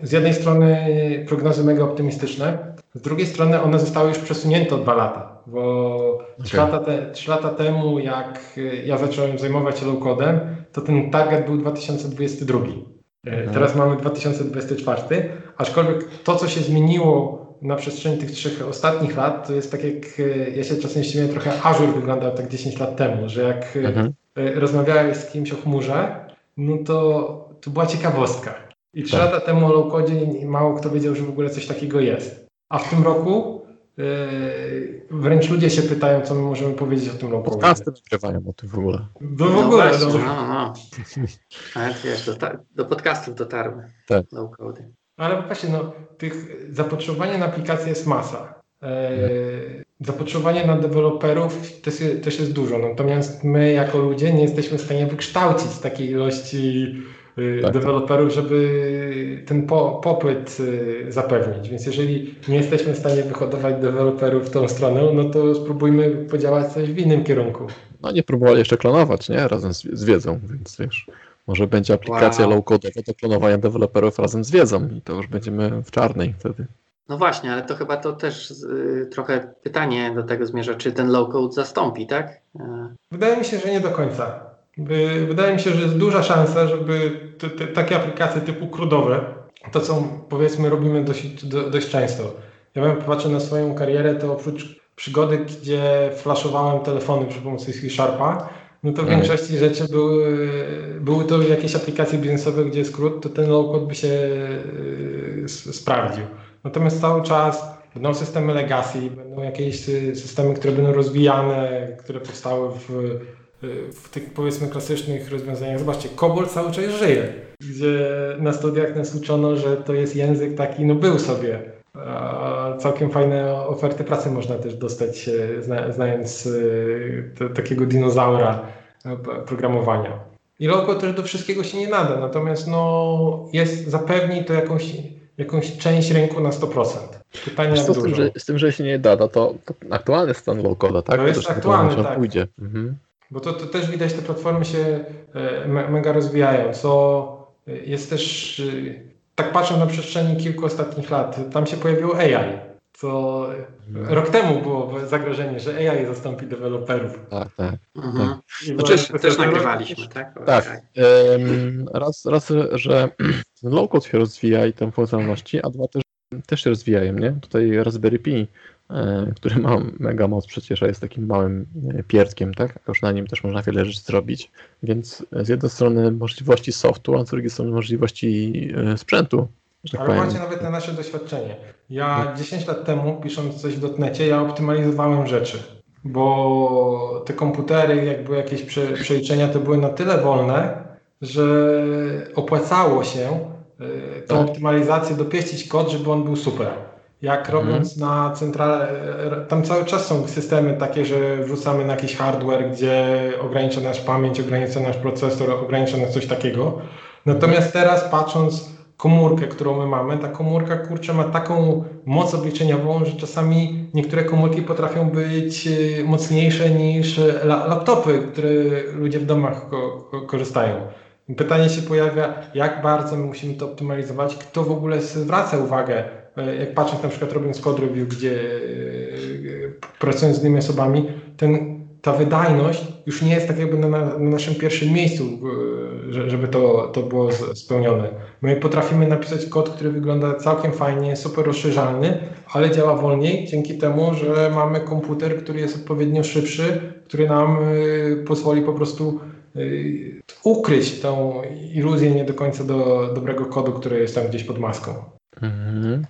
z jednej strony prognozy mega optymistyczne, z drugiej strony one zostały już przesunięte o dwa lata, bo okay. trzy, lata te, trzy lata temu, jak ja zacząłem zajmować się low-codem, to ten target był 2022. E, mhm. Teraz mamy 2024, aczkolwiek to, co się zmieniło na przestrzeni tych trzech ostatnich lat, to jest tak jak, e, ja się czasem ściemię trochę Azure wyglądał tak 10 lat temu, że jak e, mhm. rozmawiałeś z kimś o chmurze, no to to była ciekawostka i trzy tak. lata temu o low-codzie mało kto wiedział, że w ogóle coś takiego jest. A w tym roku yy, wręcz ludzie się pytają, co my możemy powiedzieć o tym low-codzie. Podcasty nagrywają o tym w ogóle. No w ogóle. No, właśnie, no, no. Ale wiesz, do, do podcastów dotarły tak. low-cody. Ale właśnie, no, tych zapotrzebowania na aplikacje jest masa. Yy, zapotrzebowanie na deweloperów też, też jest dużo. Natomiast my jako ludzie nie jesteśmy w stanie wykształcić takiej ilości tak. deweloperów, żeby ten po, popyt y, zapewnić. Więc jeżeli nie jesteśmy w stanie wyhodować deweloperów w tą stronę, no to spróbujmy podziałać coś w innym kierunku. No nie próbowali jeszcze klonować, nie? Razem z, z wiedzą, więc wiesz, może będzie aplikacja wow. low-codowa do klonowania deweloperów razem z wiedzą i to już będziemy w czarnej wtedy. No właśnie, ale to chyba to też y, trochę pytanie do tego zmierza, czy ten low-code zastąpi, tak? Wydaje mi się, że nie do końca. Wydaje mi się, że jest duża szansa, żeby te, te, takie aplikacje typu krudowe, to co powiedzmy robimy dość, do, dość często. Ja bym popatrzył na swoją karierę, to oprócz przygody, gdzie flaszowałem telefony przy pomocy C-Sharpa, no to w Mm. większości rzeczy były, były to jakieś aplikacje biznesowe, gdzie skrót, to ten low-code by się y, sprawdził. Natomiast cały czas będą systemy legacy, będą jakieś y, systemy, które będą rozwijane, które powstały w, w tych powiedzmy klasycznych rozwiązaniach. Zobaczcie, COBOL cały czas żyje, gdzie na studiach nas uczono, że to jest język taki, no był sobie. A całkiem fajne oferty pracy można też dostać, e, zna, znając e, takiego dinozaura e, programowania. I logo też do wszystkiego się nie nada, natomiast no, jest, zapewni to jakąś, jakąś część rynku na 100%. Pytanie Wiesz jak co, z, tym, że, z tym, że się nie da, no to, to aktualny stan low-coda, tak? To jest na aktualny, pewno tak. pójdzie. Mhm. Bo to, to też widać, te platformy się e, me, mega rozwijają, co jest też, e, tak patrzę na przestrzeni kilku ostatnich lat, tam się pojawiło AI, co rok temu było zagrożenie, że AI zastąpi deweloperów. Tak, tak. Mhm. I Znaczy, Też nagrywaliśmy, tak? Tak. Raz, raz, że low-code się rozwija i tam funkcjonalności, a dwa też, też się rozwijają, nie? Tutaj Raspberry Pi, e, który ma mega moc przecież, a jest takim małym e, pierdkiem, tak? A już na nim też można wiele rzeczy zrobić. Więc z jednej strony możliwości softu, a z drugiej strony możliwości e, sprzętu, tak Ale powiem. macie nawet na nasze doświadczenie. Ja 10 lat temu, pisząc coś w dotnecie, ja optymalizowałem rzeczy, bo te komputery, jak były jakieś prze, przeliczenia, to były na tyle wolne, że opłacało się tą Tak. optymalizację dopieścić kod, żeby on był super. Jak Mhm. robiąc na centrale, e, tam cały czas są systemy takie, że wrzucamy na jakiś hardware, gdzie ogranicza nasz pamięć, ogranicza nasz procesor, ogranicza nas coś takiego. Natomiast teraz patrząc komórkę, którą my mamy, ta komórka kurczę ma taką moc obliczeniową, że czasami niektóre komórki potrafią być e, mocniejsze niż e, la- laptopy, które ludzie w domach ko- ko- korzystają. Pytanie się pojawia, jak bardzo my musimy to optymalizować, kto w ogóle zwraca uwagę, e, jak patrząc na przykład robiąc code review, gdzie e, pracując z innymi osobami, ten, ta wydajność już nie jest tak jakby na, na, na naszym pierwszym miejscu, e, że- żeby to, to było spełnione. My potrafimy napisać kod, który wygląda całkiem fajnie, super rozszerzalny, ale działa wolniej dzięki temu, że mamy komputer, który jest odpowiednio szybszy, który nam y, pozwoli po prostu ukryć tą iluzję nie do końca do dobrego kodu, który jest tam gdzieś pod maską. Mhm.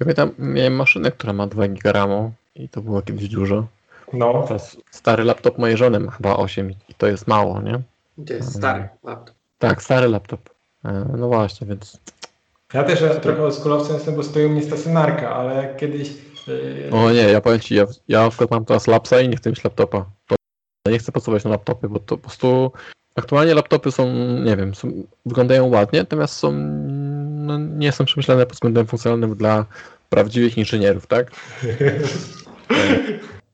Ja pamiętam, miałem maszynę, która ma 2 giga RAMu i to było kiedyś dużo. No, Teraz stary laptop mojej żony ma chyba 8 i to jest mało, nie? To jest stary laptop. Tak, stary laptop. E, No właśnie, więc ja też ja trochę oldschoolowcem jestem, bo stoi u mnie stacjonarka, ale kiedyś y, O nie, ja powiem ci, ja, ja na przykład mam teraz lapsa i nie chcę mieć laptopa. Nie chcę pracować na laptopie, bo to po prostu aktualnie laptopy są, nie wiem, są, wyglądają ładnie, natomiast są, no, nie są przemyślane pod względem funkcjonalnym dla prawdziwych inżynierów, tak?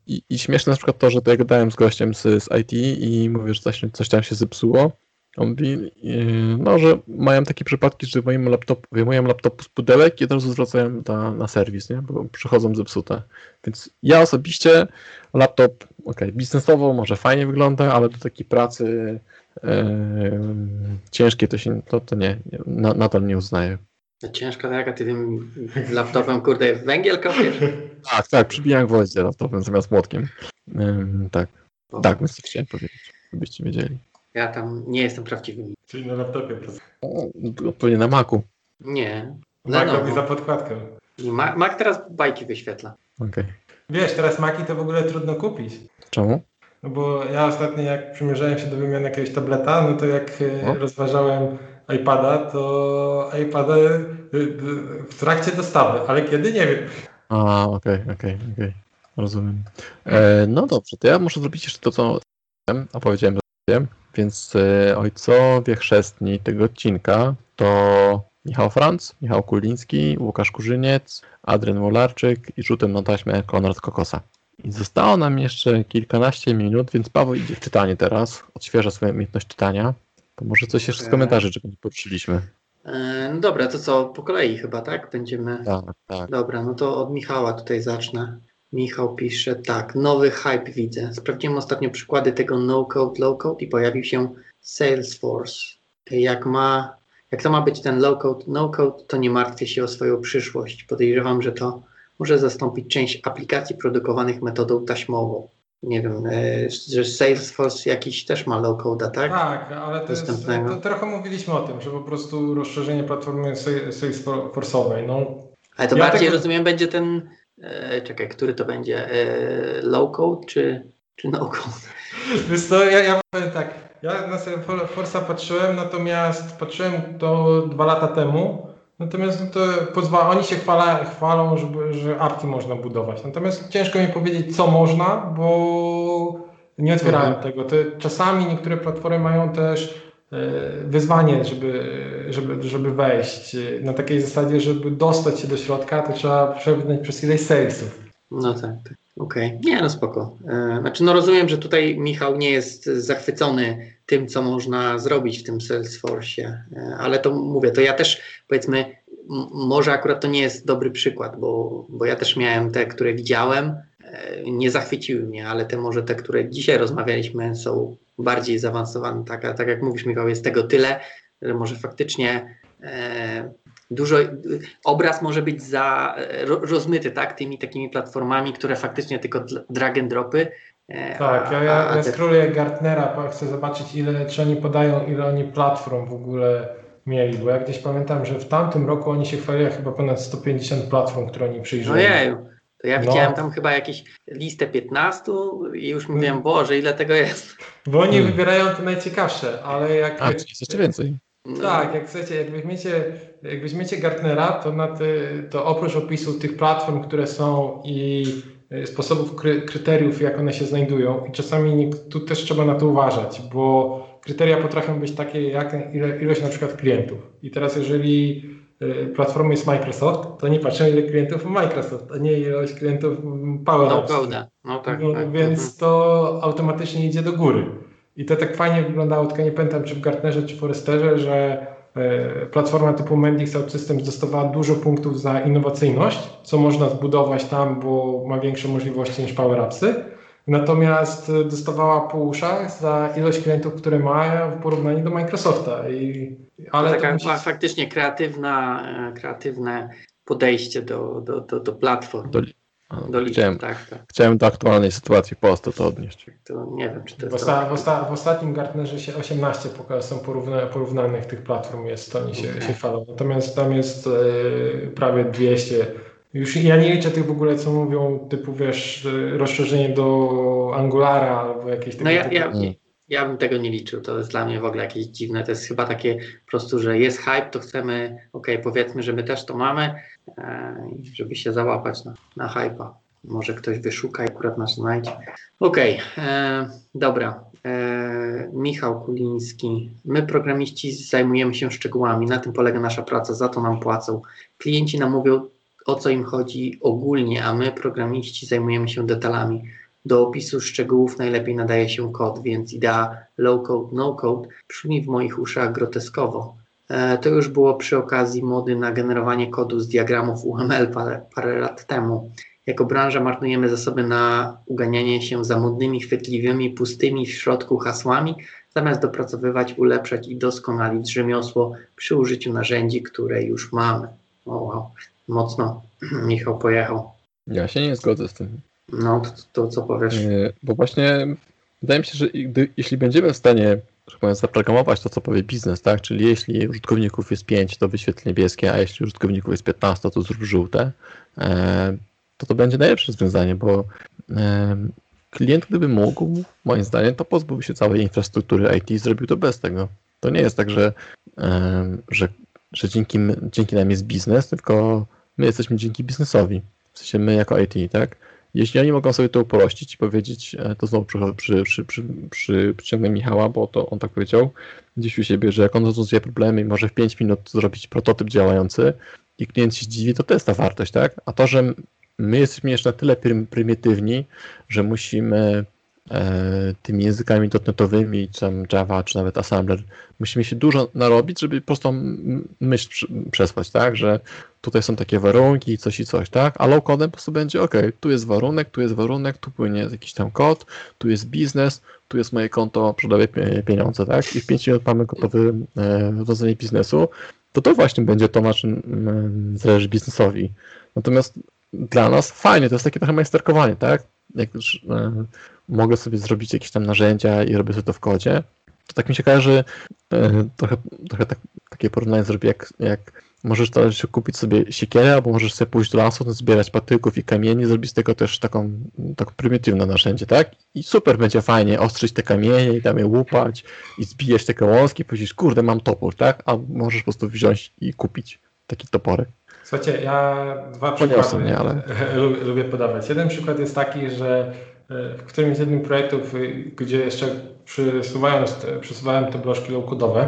I, I śmieszne na przykład to, że to jak gadałem z gościem z, z IT i mówię, że coś, coś tam się zepsuło, on mówi, yy, no, że mają takie przypadki, że wyjmują laptop, wyjmują laptop z pudełek i od razu zwracają na, na serwis, nie? bo przychodzą zepsute. Więc ja osobiście laptop, ok, biznesowo może fajnie wygląda, ale do takiej pracy yy, ciężkiej to się, to, to nie, na, nadal nie uznaję. No Ciężko tak, a ty tym laptopem, kurde, węgiel kopiesz? Tak, tak, przybijam gwoździe laptopem zamiast młotkiem. Ym, tak, Bo tak, więc chciałem powiedzieć, żebyście wiedzieli. Ja tam nie jestem prawdziwym. czyli na laptopie. To pewnie na Macu. Nie. Mac robi Lenovo. za podkładkę. Mac teraz bajki wyświetla. Okej. Wiesz, teraz Maki to w ogóle trudno kupić. Czemu? No bo ja ostatnio jak przymierzałem się do wymiany jakiegoś tableta, no to jak No. rozważałem iPada, to iPada e, e, w trakcie dostawy, ale kiedy nie wiem. A, okej, okej, okej. Rozumiem. E, no dobrze, to ja muszę zrobić jeszcze to, co opowiedziałem. Więc e, ojcowie chrzestni tego odcinka to Michał Franc, Michał Kuliński, Łukasz Kurzyniec, Adrian Wolarczyk i rzutem na taśmę Konrad Kokosa. I zostało nam jeszcze kilkanaście minut, więc Paweł idzie w czytanie teraz, odświeża swoją umiejętność czytania. To może coś jeszcze z komentarzy, czego nie poruszyliśmy. E, no dobra, to co, po kolei chyba, tak? Będziemy... Tak, tak. Dobra, no to od Michała tutaj zacznę. Michał pisze tak, nowy hype widzę. Sprawdziłem ostatnio przykłady tego no-code, low-code i pojawił się Salesforce. Jak ma, jak to ma być ten low-code, no-code, to nie martwię się o swoją przyszłość. Podejrzewam, że to może zastąpić część aplikacji produkowanych metodą taśmową. nie wiem, e, że Salesforce jakiś też ma low-code'a, tak? Tak, ale to, jest, to trochę mówiliśmy o tym, że po prostu rozszerzenie platformy Salesforce'owej. No, ale to ja bardziej tego... rozumiem będzie ten, e, czekaj, który to będzie, e, low-code czy, czy no-code? Wiesz co, ja, ja powiem tak, ja na Salesforce'a patrzyłem, natomiast patrzyłem to dwa lata temu, Natomiast no to pozwala, oni się chwala, chwalą, żeby, że apki można budować. Natomiast ciężko mi powiedzieć, co można, bo nie otwierałem mhm. tego. To czasami niektóre platformy mają też e, wyzwanie, żeby, żeby, żeby wejść. Na takiej zasadzie, żeby dostać się do środka, to trzeba przebrnąć przez ileś salesów. No tak, tak. Okej. Okay. Nie, no spoko. E, znaczy, no rozumiem, że tutaj Michał nie jest zachwycony tym, co można zrobić w tym Salesforce, e, ale to mówię, to ja też powiedzmy, może akurat to nie jest dobry przykład, bo, bo ja też miałem te, które widziałem, e, nie zachwyciły mnie, ale te może te, które dzisiaj rozmawialiśmy, są bardziej zaawansowane. Tak, tak jak mówisz, Michał, jest tego tyle, że może faktycznie dużo, obraz może być za e, rozmyty, tak, tymi takimi platformami, które faktycznie tylko drag and dropy. E, tak, ja, ja, ja skróluję Gartnera, chcę zobaczyć ile, czy oni podają, ile oni platform w ogóle mieli, bo ja gdzieś pamiętam, że w tamtym roku oni się chwalili chyba ponad 150 platform, które oni przyjrzeli. Ojej, to ja no. widziałem tam chyba jakieś listę 15 i już mówiłem, Boże, ile tego jest. Bo oni hmm. wybierają to najciekawsze, ale jak... A, jest jeszcze więcej. No. Tak, jak chcecie, jak weźmiecie, jak weźmiecie Gartnera, to, na ty, to oprócz opisu tych platform, które są i e, sposobów, kry, kryteriów, jak one się znajdują, i czasami tu też trzeba na to uważać, bo kryteria potrafią być takie jak ilość na przykład klientów. I teraz jeżeli e, platforma jest Microsoft, to nie patrzę ile klientów Microsoft, a nie ilość klientów Power no. No, tak, no, tak. Więc mhm. to automatycznie idzie do góry. I to tak fajnie wyglądało, tylko nie pamiętam czy w Gartnerze, czy Foresterze, że e, platforma typu Mendix Outsystems dostawała dużo punktów za innowacyjność, co można zbudować tam, bo ma większe możliwości niż Power Appsy. Natomiast dostawała po uszach za ilość klientów, które ma w porównaniu do Microsofta. I, ale taka musi... faktycznie kreatywna, e, kreatywne podejście do, do, do, do platform. Do, do chciałem, tak, tak. chciałem do aktualnej sytuacji po prostu to odnieść. To nie wiem, czy to jest. W, osta w, osta w ostatnim Gartnerze się 18 są porówna porównanych tych platform, jest to oni się, okay. się chwalą. Natomiast tam jest e, prawie 200. Już ja nie liczę tych w ogóle, co mówią, typu wiesz, e, rozszerzenie do Angulara albo jakieś takie. No ja, ja, ja bym tego nie liczył. To jest dla mnie w ogóle jakieś dziwne. To jest chyba takie po prostu, że jest hype, to chcemy, ok, powiedzmy, że my też to mamy, żeby się załapać na, na hype'a. Może ktoś wyszuka i akurat nas znajdzie. Okej, okay, e, dobra. E, Michał Kuliński. My, programiści, zajmujemy się szczegółami. Na tym polega nasza praca, za to nam płacą. Klienci nam mówią, o co im chodzi ogólnie, a my, programiści, zajmujemy się detalami. Do opisu szczegółów najlepiej nadaje się kod, więc idea low code, no code brzmi w moich uszach groteskowo. E, to już było przy okazji mody na generowanie kodu z diagramów UML parę, parę lat temu. Jako branża marnujemy zasoby na uganianie się za modnymi, chwytliwymi, pustymi w środku hasłami, zamiast dopracowywać, ulepszać i doskonalić rzemiosło przy użyciu narzędzi, które już mamy. O wow, mocno Michał pojechał. Ja się nie zgodzę z tym. No, to, to co powiesz? Bo właśnie wydaje mi się, że gdy, jeśli będziemy w stanie że powiem, zaprogramować to, co powie biznes, tak? Czyli jeśli użytkowników jest 5, to wyświetl niebieskie, a jeśli użytkowników jest 15, to zrób żółte, e, to to będzie najlepsze rozwiązanie, bo klient, gdyby mógł, moim zdaniem, to pozbyłby się całej infrastruktury IT i zrobił to bez tego. To nie jest tak, że, że, że dzięki, dzięki nam jest biznes, tylko my jesteśmy dzięki biznesowi. W sensie my jako IT, tak? Jeśli oni mogą sobie to uprościć i powiedzieć, e, to znowu przy, przy, przy, przy, przy, przyciągnę Michała, bo to on tak powiedział gdzieś u siebie, że jak on rozwiązuje problemy i może w 5 minut zrobić prototyp działający i klient się zdziwi, to to jest ta wartość, tak? A to, że my jesteśmy jeszcze na tyle prymitywni, że musimy E, tymi językami dotnetowymi, czy tam Java, czy nawet Assembler, musimy się dużo narobić, żeby po prostu myśl przesłać, tak, że tutaj są takie warunki, coś i coś, tak, a low codem po prostu będzie, ok, tu jest warunek, tu jest warunek, tu płynie jakiś tam kod, tu jest biznes, tu jest moje konto, sprzedaję pieniądze, tak, i w 5 minut mamy gotowy e, rodzenie biznesu, to to właśnie będzie to, na czym zależy biznesowi. Natomiast dla nas fajnie, to jest takie trochę majsterkowanie, tak? Jak już, e, mogę sobie zrobić jakieś tam narzędzia i robię sobie to w kodzie, to tak mi się kojarzy, e, trochę, trochę tak, takie porównanie zrobię, jak, jak możesz też kupić sobie siekierę, albo możesz sobie pójść do lasu, zbierać patyków i kamieni, zrobić z tego też taką, taką prymitywne narzędzie, tak? I super będzie fajnie ostrzyć te kamienie i tam je łupać i zbijać te kołąski i powiedzieć, kurde, mam topór, tak? A możesz po prostu wziąć i kupić taki toporek. Słuchajcie, ja dwa przykłady nie, ale... lubię podawać. Jeden przykład jest taki, że e, w którymś z jednym projektów, y, gdzie jeszcze przesuwałem te bloczki low-codowe,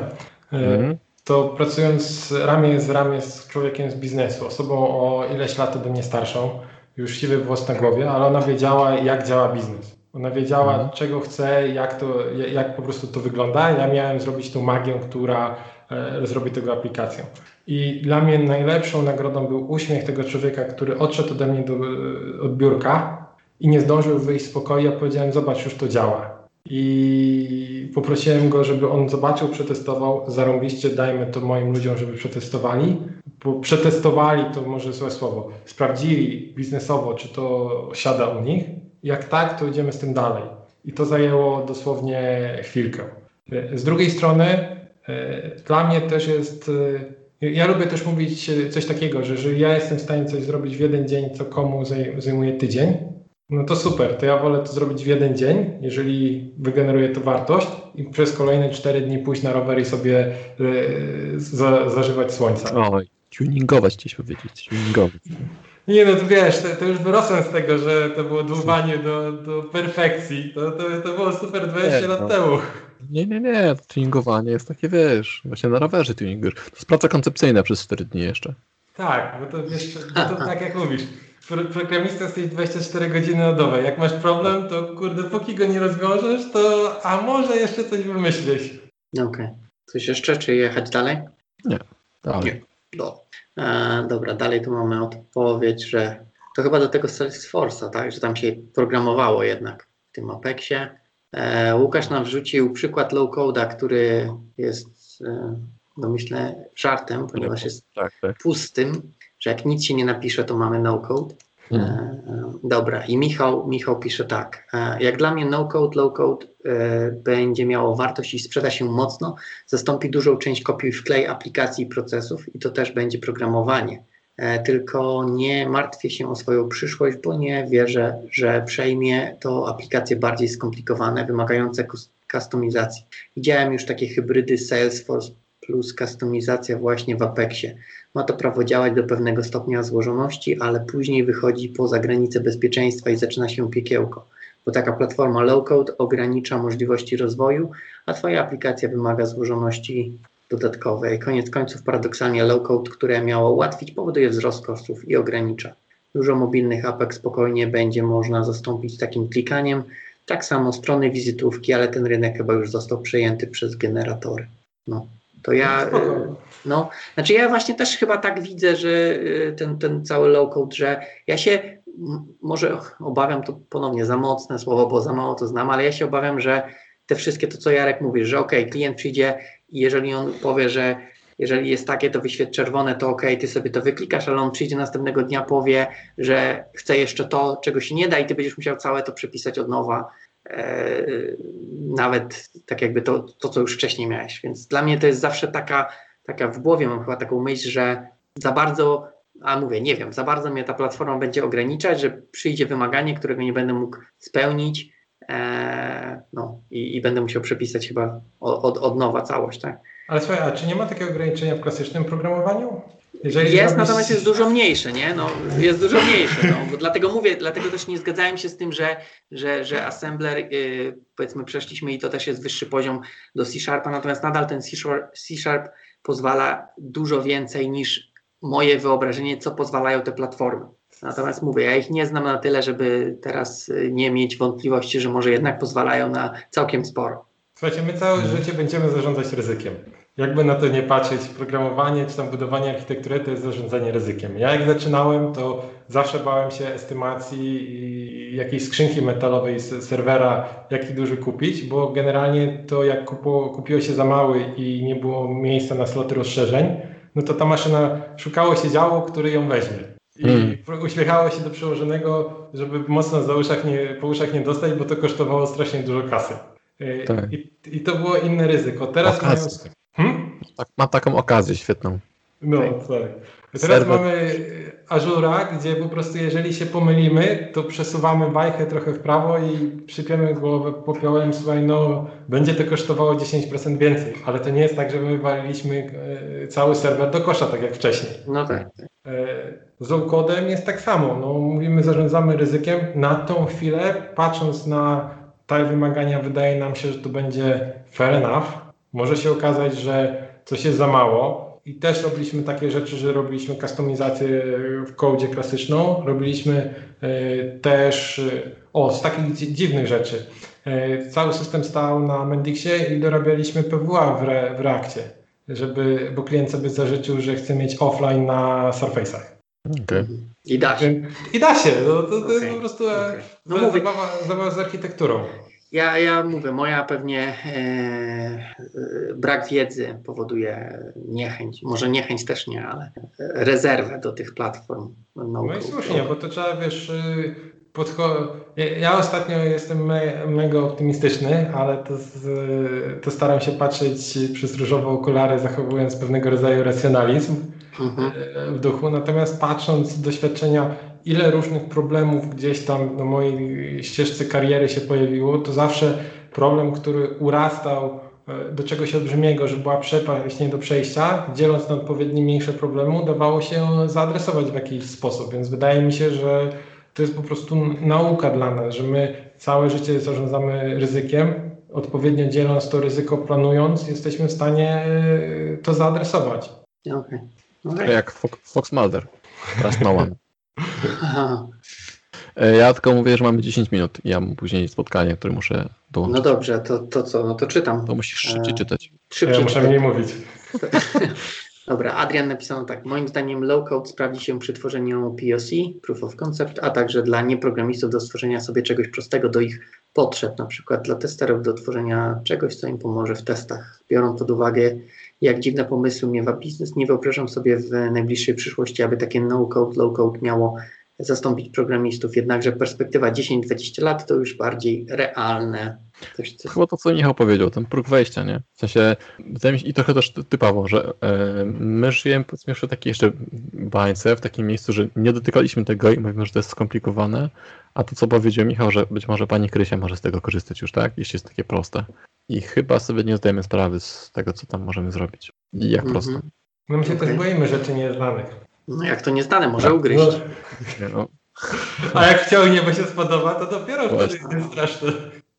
mm to pracując ramię z ramię z człowiekiem z biznesu, osobą o ileś lat ode mnie starszą, już siwy włos na głowie, ale ona wiedziała, jak działa biznes. Ona wiedziała, mhm. czego chce, jak, to, jak po prostu to wygląda. Ja miałem zrobić tą magię, która e, zrobi tego aplikację. I dla mnie najlepszą nagrodą był uśmiech tego człowieka, który odszedł ode mnie do, e, od biurka i nie zdążył wyjść z pokoju. Ja powiedziałem, zobacz, już to działa i poprosiłem go, żeby on zobaczył, przetestował, zarąbiście dajmy to moim ludziom, żeby przetestowali, bo przetestowali to może złe słowo, sprawdzili biznesowo, czy to siada u nich, jak tak, to idziemy z tym dalej. I to zajęło dosłownie chwilkę. Z drugiej strony, e, dla mnie też jest. E, ja lubię też mówić coś takiego, że jeżeli ja jestem w stanie coś zrobić w jeden dzień, co komu zajmuje tydzień, no to super, to ja wolę to zrobić w jeden dzień, jeżeli wygeneruje to wartość i przez kolejne 4 dni pójść na rower i sobie yy, za, zażywać słońca. Oj, tuningować chciałeś powiedzieć, tuningować. Nie no, to wiesz, to, to, już wyrosłem z tego, że to było dłuwanie do, do perfekcji. To, to, to było super 20 nie, lat no. temu. Nie, nie, nie, to tuningowanie jest takie, wiesz, właśnie na rowerze tuningujesz. To jest praca koncepcyjna przez 4 dni jeszcze. Tak, bo to wiesz, bo to tak jak mówisz, programista jesteś 24 godziny na dobę. Jak masz problem, to kurde, póki go nie rozwiążesz, to a może jeszcze coś wymyślisz. Okej. Okay. Coś jeszcze, czy jechać dalej? Nie, dalej. Nie. Do. E, dobra, dalej tu mamy odpowiedź, że to chyba do tego Salesforce'a, tak? Że tam się programowało jednak w tym Apexie. E, Łukasz nam wrzucił przykład low-coda, który jest, e, no myślę, żartem, ponieważ jest tak, tak. pustym że jak nic się nie napisze, to mamy no-code. Hmm. E, dobra, i Michał, Michał pisze tak. E, jak dla mnie no-code, low-code e, będzie miało wartość i sprzeda się mocno, zastąpi dużą część kopiuj wklej aplikacji i procesów i to też będzie programowanie. Tylko nie martwię się o swoją przyszłość, bo nie wierzę, że przejmie to aplikacje bardziej skomplikowane, wymagające kustomizacji. Widziałem już takie hybrydy Salesforce plus kustomizacja właśnie w Apexie. Ma to prawo działać do pewnego stopnia złożoności, ale później wychodzi poza granice bezpieczeństwa i zaczyna się piekiełko, bo taka platforma low-code ogranicza możliwości rozwoju, a Twoja aplikacja wymaga złożoności dodatkowej. Koniec końców paradoksalnie low-code, które miało ułatwić, powoduje wzrost kosztów i ogranicza. Dużo mobilnych apek spokojnie będzie można zastąpić takim klikaniem. Tak samo strony wizytówki, ale ten rynek chyba już został przejęty przez generatory. No. To ja, no, znaczy ja właśnie też chyba tak widzę, że y, ten, ten cały low code, że ja się może obawiam, to ponownie za mocne słowo, bo za mało to znam, ale ja się obawiam, że te wszystkie to, co Jarek mówi, że ok, klient przyjdzie i jeżeli on powie, że jeżeli jest takie, to wyświet czerwone, to ok, ty sobie to wyklikasz, ale on przyjdzie następnego dnia, powie, że chce jeszcze to, czego się nie da i ty będziesz musiał całe to przepisać od nowa E, nawet tak jakby to, to, co już wcześniej miałeś. Więc dla mnie to jest zawsze taka, taka w głowie mam chyba taką myśl, że za bardzo, a mówię, nie wiem, za bardzo mnie ta platforma będzie ograniczać, że przyjdzie wymaganie, którego nie będę mógł spełnić, e, no i, i, będę musiał przepisać chyba od, od, nowa całość, tak? Ale słuchaj, a czy nie ma takiego ograniczenia w klasycznym programowaniu? Jeżeli jest, zrobisz... natomiast jest dużo mniejsze, nie? No, jest dużo mniejsze. No, dlatego mówię, dlatego też nie zgadzałem się z tym, że, że, że assembler, yy, powiedzmy, przeszliśmy i to też jest wyższy poziom do C-Sharpa, natomiast nadal ten C-Sharp pozwala dużo więcej niż moje wyobrażenie, co pozwalają te platformy. Natomiast mówię, ja ich nie znam na tyle, żeby teraz y, nie mieć wątpliwości, że może jednak pozwalają na całkiem sporo. Słuchajcie, my całe życie będziemy zarządzać ryzykiem. Jakby na to nie patrzeć, programowanie czy tam budowanie architektury to jest zarządzanie ryzykiem. Ja jak zaczynałem, to zawsze bałem się estymacji i jakiejś skrzynki metalowej z serwera, jaki duży kupić, bo generalnie to jak kupo, kupiło się za mały i nie było miejsca na sloty rozszerzeń, no to ta maszyna szukało się działu, który ją weźmie. I Mm. uśmiechało się do przełożonego, żeby mocno za uszach nie, po uszach nie dostać, bo to kosztowało strasznie dużo kasy. Y, Tak. I, I to było inne ryzyko. Teraz. Hmm? Tak, mam taką okazję świetną. No, Tak. Teraz Serwer. mamy Azura, gdzie po prostu jeżeli się pomylimy, to przesuwamy bajkę trochę w prawo i przypiemy głowę popiołem, słuchaj, no będzie to kosztowało 10% więcej, ale to nie jest tak, że my waliliśmy e, cały serwer do kosza, tak jak wcześniej. No tak. E, Z low-codem jest tak samo. No, mówimy, zarządzamy ryzykiem. Na tą chwilę, patrząc na te wymagania, wydaje nam się, że to będzie fair enough. Może się okazać, że coś jest za mało. I też robiliśmy takie rzeczy, że robiliśmy kustomizację w kodzie klasyczną. Robiliśmy e, też, e, o, z takich dzi- dziwnych rzeczy. E, Cały system stał na Mendixie i dorabialiśmy PWA w, re, w Reakcie, żeby, bo klient sobie zażyczył, że chce mieć offline na Surface'ach. Okej. I da się. I da się, no, to, to jest Okej, po prostu okej. No zabawa, zabawa z architekturą. Ja, ja mówię, moja pewnie e, e, brak wiedzy powoduje niechęć, może niechęć też nie, ale rezerwę do tych platform. No, No i słusznie, bo to trzeba, wiesz, y, podcho- ja, ostatnio jestem me, mega optymistyczny, ale to, z, to staram się patrzeć przez różowe okulary, zachowując pewnego rodzaju racjonalizm Mhm. e, w duchu. Natomiast patrząc z doświadczenia, ile różnych problemów gdzieś tam na mojej ścieżce kariery się pojawiło, to zawsze problem, który urastał e, do czegoś olbrzymiego, że była przepaść nie do przejścia, dzieląc na odpowiednie mniejsze problemy, udawało się zaadresować w jakiś sposób. Więc wydaje mi się, że to jest po prostu nauka dla nas, że my całe życie zarządzamy ryzykiem, odpowiednio dzieląc to ryzyko, planując, jesteśmy w stanie e, to zaadresować. Okej. Trochę Okej. jak Fo- Fox Mulder. Teraz no one. Aha. E, Ja tylko mówię, że mamy 10 minut i ja mam później spotkanie, które muszę dołączyć. No dobrze, to, to co? No to czytam. To musisz szybciej E, czytać. Szybciej Ja muszę mniej mówić. Dobra, Adrian napisano tak. Moim zdaniem low-code sprawdzi się przy tworzeniu POC, Proof of Concept, a także dla nieprogramistów do stworzenia sobie czegoś prostego do ich potrzeb, na przykład dla testerów do tworzenia czegoś, co im pomoże w testach. Biorąc pod uwagę, jak dziwne pomysły miewa biznes, nie wyobrażam sobie w najbliższej przyszłości, aby takie no-code, low-code miało zastąpić programistów, jednakże perspektywa 10-20 lat to już bardziej realne. Coś, co... Chyba to, co Michał powiedział, ten próg wejścia, nie? W sensie, wydaje mi się, i trochę też ty- typowo, że e, my żyjemy powiedzmy jeszcze w takiej jeszcze bańce, w takim miejscu, że nie dotykaliśmy tego i mówimy, że to jest skomplikowane, a to, co powiedział Michał, że być może pani Krysia może z tego korzystać już, tak? Jeśli jest takie proste. I chyba sobie nie zdajemy sprawy z tego, co tam możemy zrobić. I jak Mhm. prosto. No my się Okej. też boimy rzeczy nieznanych. No jak to nie znane, może Tak, ugryźć. Nie, No, A jak wciągnie, bo się spodoba, to dopiero wtedy jest straszne.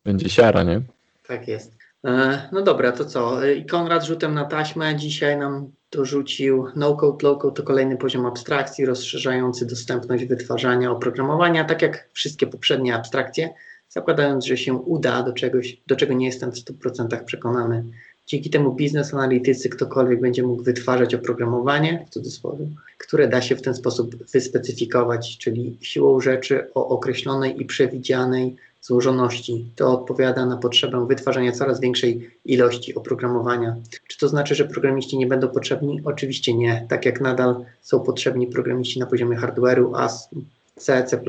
będzie siara, nie? Tak jest. E, No dobra, to co? E, I Konrad rzutem na taśmę dzisiaj nam dorzucił no-code, low-code to kolejny poziom abstrakcji rozszerzający dostępność wytwarzania oprogramowania, tak jak wszystkie poprzednie abstrakcje, zakładając, że się uda do czegoś, do czego nie jestem w 100% przekonany. Dzięki temu biznes analitycy, ktokolwiek będzie mógł wytwarzać oprogramowanie, w cudzysłowie, które da się w ten sposób wyspecyfikować, czyli siłą rzeczy o określonej i przewidzianej złożoności. To odpowiada na potrzebę wytwarzania coraz większej ilości oprogramowania. Czy to znaczy, że programiści nie będą potrzebni? Oczywiście nie. Tak jak nadal są potrzebni programiści na poziomie hardware'u, AS, C, C++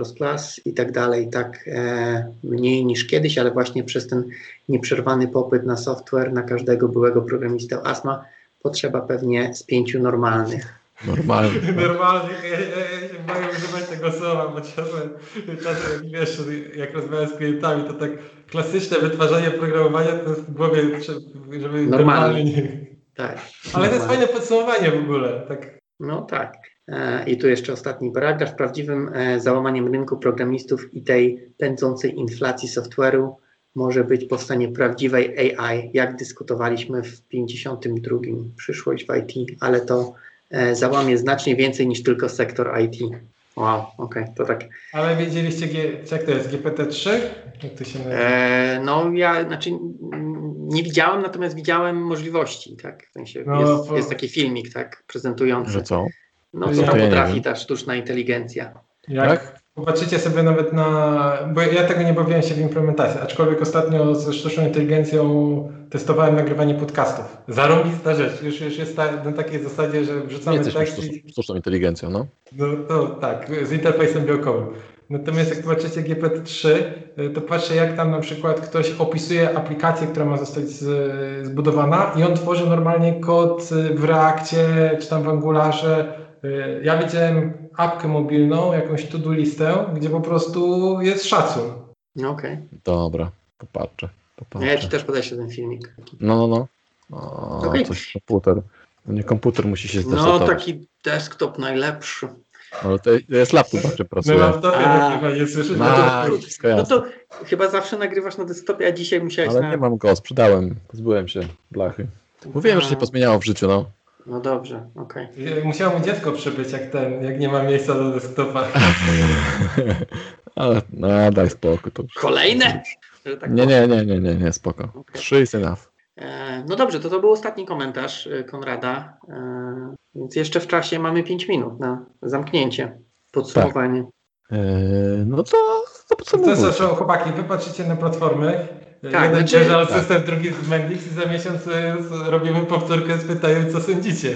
i tak dalej, tak e, mniej niż kiedyś, ale właśnie przez ten nieprzerwany popyt na software, na każdego byłego programistę ASMA, potrzeba pewnie z pięciu normalnych. Normalnie. Normalnie, ja, ja, ja słowa, bo czasem, wiesz, jak rozmawiam z klientami, to tak klasyczne wytwarzanie oprogramowania to w głowie, żeby Normalnie. normalnie nie... Tak. Ale to jest Normalnie. fajne podsumowanie w ogóle, tak. No tak. E, I tu jeszcze ostatni paragraf. Prawdziwym e, załamaniem rynku programistów i tej pędzącej inflacji software'u może być powstanie prawdziwej AI, jak dyskutowaliśmy w 52. Przyszłość w IT, ale to e, załamie znacznie więcej niż tylko sektor IT. Wow, okej, to tak. Ale wiedzieliście, jak to jest, GPT-3? Jak to się nazywa? E, no ja, znaczy nie widziałem, natomiast widziałem możliwości, tak? W sensie No, jest, po- jest taki filmik, tak, prezentujący. Że co? No To co ja potrafi ta sztuczna inteligencja. Jak, tak? Popatrzycie sobie nawet na. Bo ja tego nie bawiłem się w implementacji, aczkolwiek ostatnio ze sztuczną inteligencją testowałem nagrywanie podcastów. Zarąbista rzecz. Już, już jest ta, na takiej zasadzie, że wrzucamy tekst. i- sztuczną- inteligencją, no. No to tak, z interfejsem białkowym. Natomiast jak patrzycie GPT-3, y, to patrzę jak tam na przykład ktoś opisuje aplikację, która ma zostać zbudowana i on tworzy normalnie kod w Reakcie czy tam w Angularze. Ja widziałem apkę mobilną, jakąś to-do listę, gdzie po prostu jest szacun. No okej. Dobra, popatrzę. No popatrzę. Ja ci też podeślę ten filmik. No, no, no. O, Okej. coś komputer. No Nie komputer musi się No zdecydować. taki desktop najlepszy. Ale to jest laptop, czym Na pracuję. laptopie A. chyba nie słyszysz. No, No, wszystko No to chyba zawsze nagrywasz na desktopie, a dzisiaj musiałeś Ale na... nie mam go, sprzedałem. Pozbyłem się blachy. Mówiłem, że się A, pozmieniało w życiu, no. No dobrze, okej. Musiało mu dziecko przybyć, jak ten, jak nie ma miejsca do desktopa. Ale no, daj spokój. To. Kolejne? Tak Nie, nie, nie, nie, nie, nie, spoko. Trzy is enough. E, No dobrze, to to był ostatni komentarz e, Konrada, e, więc jeszcze w czasie mamy 5 minut na zamknięcie, podsumowanie. Eee, no to, to To podsumowuję. co, co, chłopaki, wy patrzycie na platformy. Tak, Jeden znaczy- bierze tak. system, drugi z Mendix i za miesiąc z- robimy powtórkę z pytaniem, co sądzicie.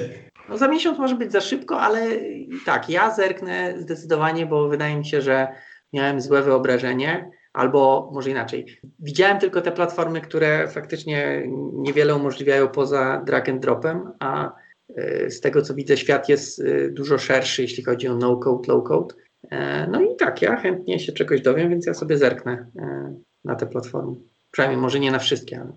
No za miesiąc może być za szybko, ale tak, ja zerknę zdecydowanie, bo wydaje mi się, że miałem złe wyobrażenie, albo może inaczej. Widziałem tylko te platformy, które faktycznie niewiele umożliwiają poza drag and dropem, a y, z tego co widzę, świat jest y, dużo szerszy, jeśli chodzi o no-code, low-code. E, No i tak, ja chętnie się czegoś dowiem, więc ja sobie zerknę e, na te platformy. Przynajmniej może nie na wszystkie, ale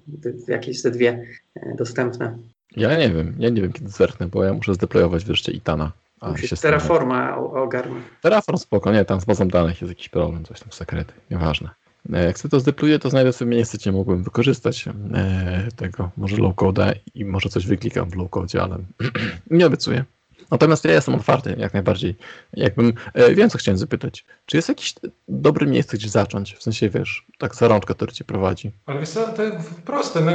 jakieś ze dwie e, dostępne. Ja nie wiem, ja nie wiem kiedy zerknę, bo ja muszę zdeployować wreszcie Itana. A Terraforma o- ogarnąć. Terraform spoko, nie, tam z bazą danych jest jakiś problem, coś tam sekrety, nieważne. E, Jak sobie to zdepluję, to znajdę sobie miejsce, gdzie mógłbym wykorzystać e, tego, może low-code'a i może coś wyklikam w low-codzie, ale nie obiecuję. Natomiast ja jestem otwarty, jak najbardziej. Jakbym, e, wiem co chciałem zapytać, czy jest jakieś dobre miejsce, gdzie zacząć? W sensie, wiesz, tak za rączkę, który cię prowadzi. Ale wiesz co, to jest proste. No,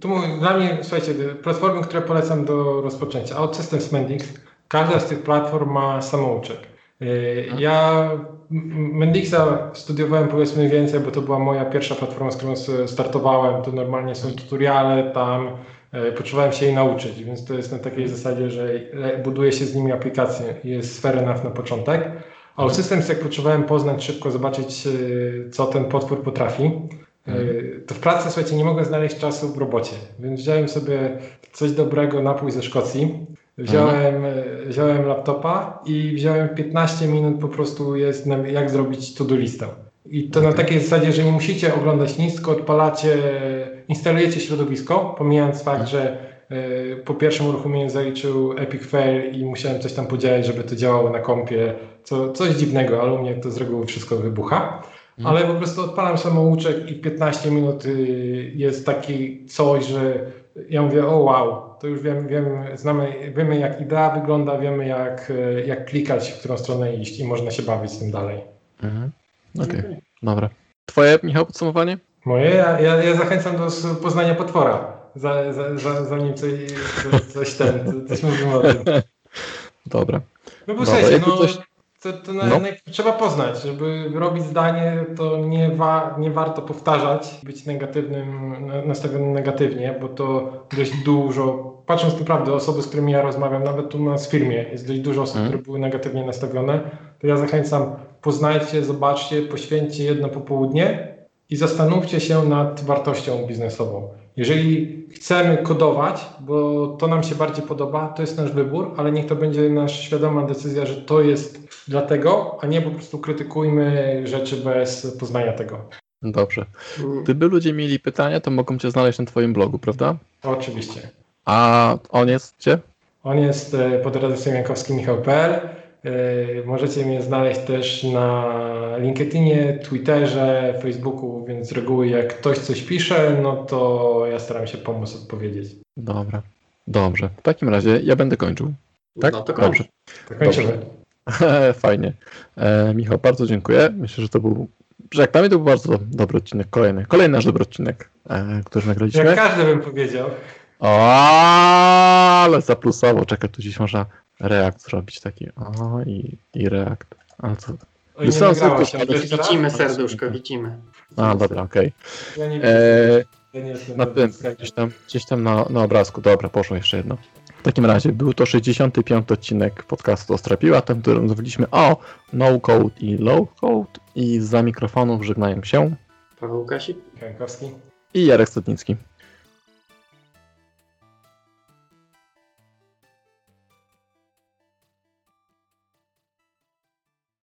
tu mówię, dla mnie, słuchajcie, platformy, które polecam do rozpoczęcia. OutSystems Mendix, każda z tych platform ma samouczek. Yy, Ja M- Mendixa studiowałem powiedzmy więcej, bo to była moja pierwsza platforma, z którą startowałem. To normalnie są tutoriale, tam e, poczuwałem się jej nauczyć, więc to jest na takiej zasadzie, że e, buduje się z nimi aplikacje. Jest fair enough na początek. A OutSystems, jak potrzebowałem poznać szybko, zobaczyć e, co ten potwór potrafi, e, to w pracy, słuchajcie, nie mogłem znaleźć czasu w robocie, więc wziąłem sobie coś dobrego, napój ze Szkocji, wziąłem, e, wziąłem laptopa i wziąłem 15 minut po prostu jest jak zrobić to-do listę. I to na takiej zasadzie, że nie musicie oglądać nic, tylko odpalacie, instalujecie środowisko, pomijając fakt, że e, po pierwszym uruchomieniu zaliczył Epic Fail i musiałem coś tam podziałać, żeby to działało na kompie, co, coś dziwnego, ale u mnie to z reguły wszystko wybucha. Mhm. Ale po prostu odpalam samouczek i 15 minut y, jest taki coś, że ja mówię, o wow, to już wiem, wiem znamy, wiemy jak idea wygląda, wiemy jak, y, jak klikać, w którą stronę iść i można się bawić z tym dalej. Mhm. Okej, dobra. Twoje, Michał, podsumowanie? Moje, ja, ja, ja zachęcam do poznania potwora, za, za, za, zanim coś, coś, ten, coś mówimy o tym. Dobra. No bo słuchajcie, no, coś- to, to na, No. na, trzeba poznać, żeby robić zdanie, to nie, wa, nie warto powtarzać, być negatywnym, na- nastawionym negatywnie, bo to dość dużo, patrząc naprawdę osoby, z którymi ja rozmawiam, nawet tu u nas w firmie jest dość dużo osób, Mhm. które były negatywnie nastawione, to ja zachęcam, poznajcie, zobaczcie, poświęćcie jedno popołudnie i zastanówcie się nad wartością biznesową. Jeżeli chcemy kodować, bo to nam się bardziej podoba, to jest nasz wybór, ale niech to będzie nasza świadoma decyzja, że to jest dlatego, a nie po prostu krytykujmy rzeczy bez poznania tego. Dobrze. Mm, Gdyby ludzie mieli pytania, to mogą cię znaleźć na twoim blogu, prawda? Oczywiście. A on jest gdzie? On jest e, pod redakcją Jankowski Michał.pl. E, Możecie mnie znaleźć też na LinkedInie, Twitterze, Facebooku, więc z reguły jak ktoś coś pisze, no to ja staram się pomóc odpowiedzieć. Dobra. Dobrze. W takim razie ja będę kończył. Tak? No to Dobrze. kończ. Tak kończymy. Fajnie. E, Michał, bardzo dziękuję. Myślę, że to był, że jak dla mnie to był bardzo dobry odcinek. Kolejny, kolejny nasz dobry odcinek, e, który nagraliśmy. Jak każdy bym powiedział. O, ale zaplusowo. Czekaj, tu dziś można reakt zrobić taki. O, i, i reakt. Ale co? Oj, nie Wysłałem nagrało serduszko, się. ale To jeszcze raz? Widzimy serduszko, widzimy. A, dobra, okej. Ja nie, Eee, ja nie jestem Na tym, gdzieś tam, gdzieś tam na, na obrazku. Dobra, poszło jeszcze jedno. W takim razie był to 65 odcinek podcastu Ostrapiła, ten, w którym mówiliśmy o no code i low code i za mikrofonów żegnają się Paweł Kasik. Jankowski. i Jarek Stadnicki.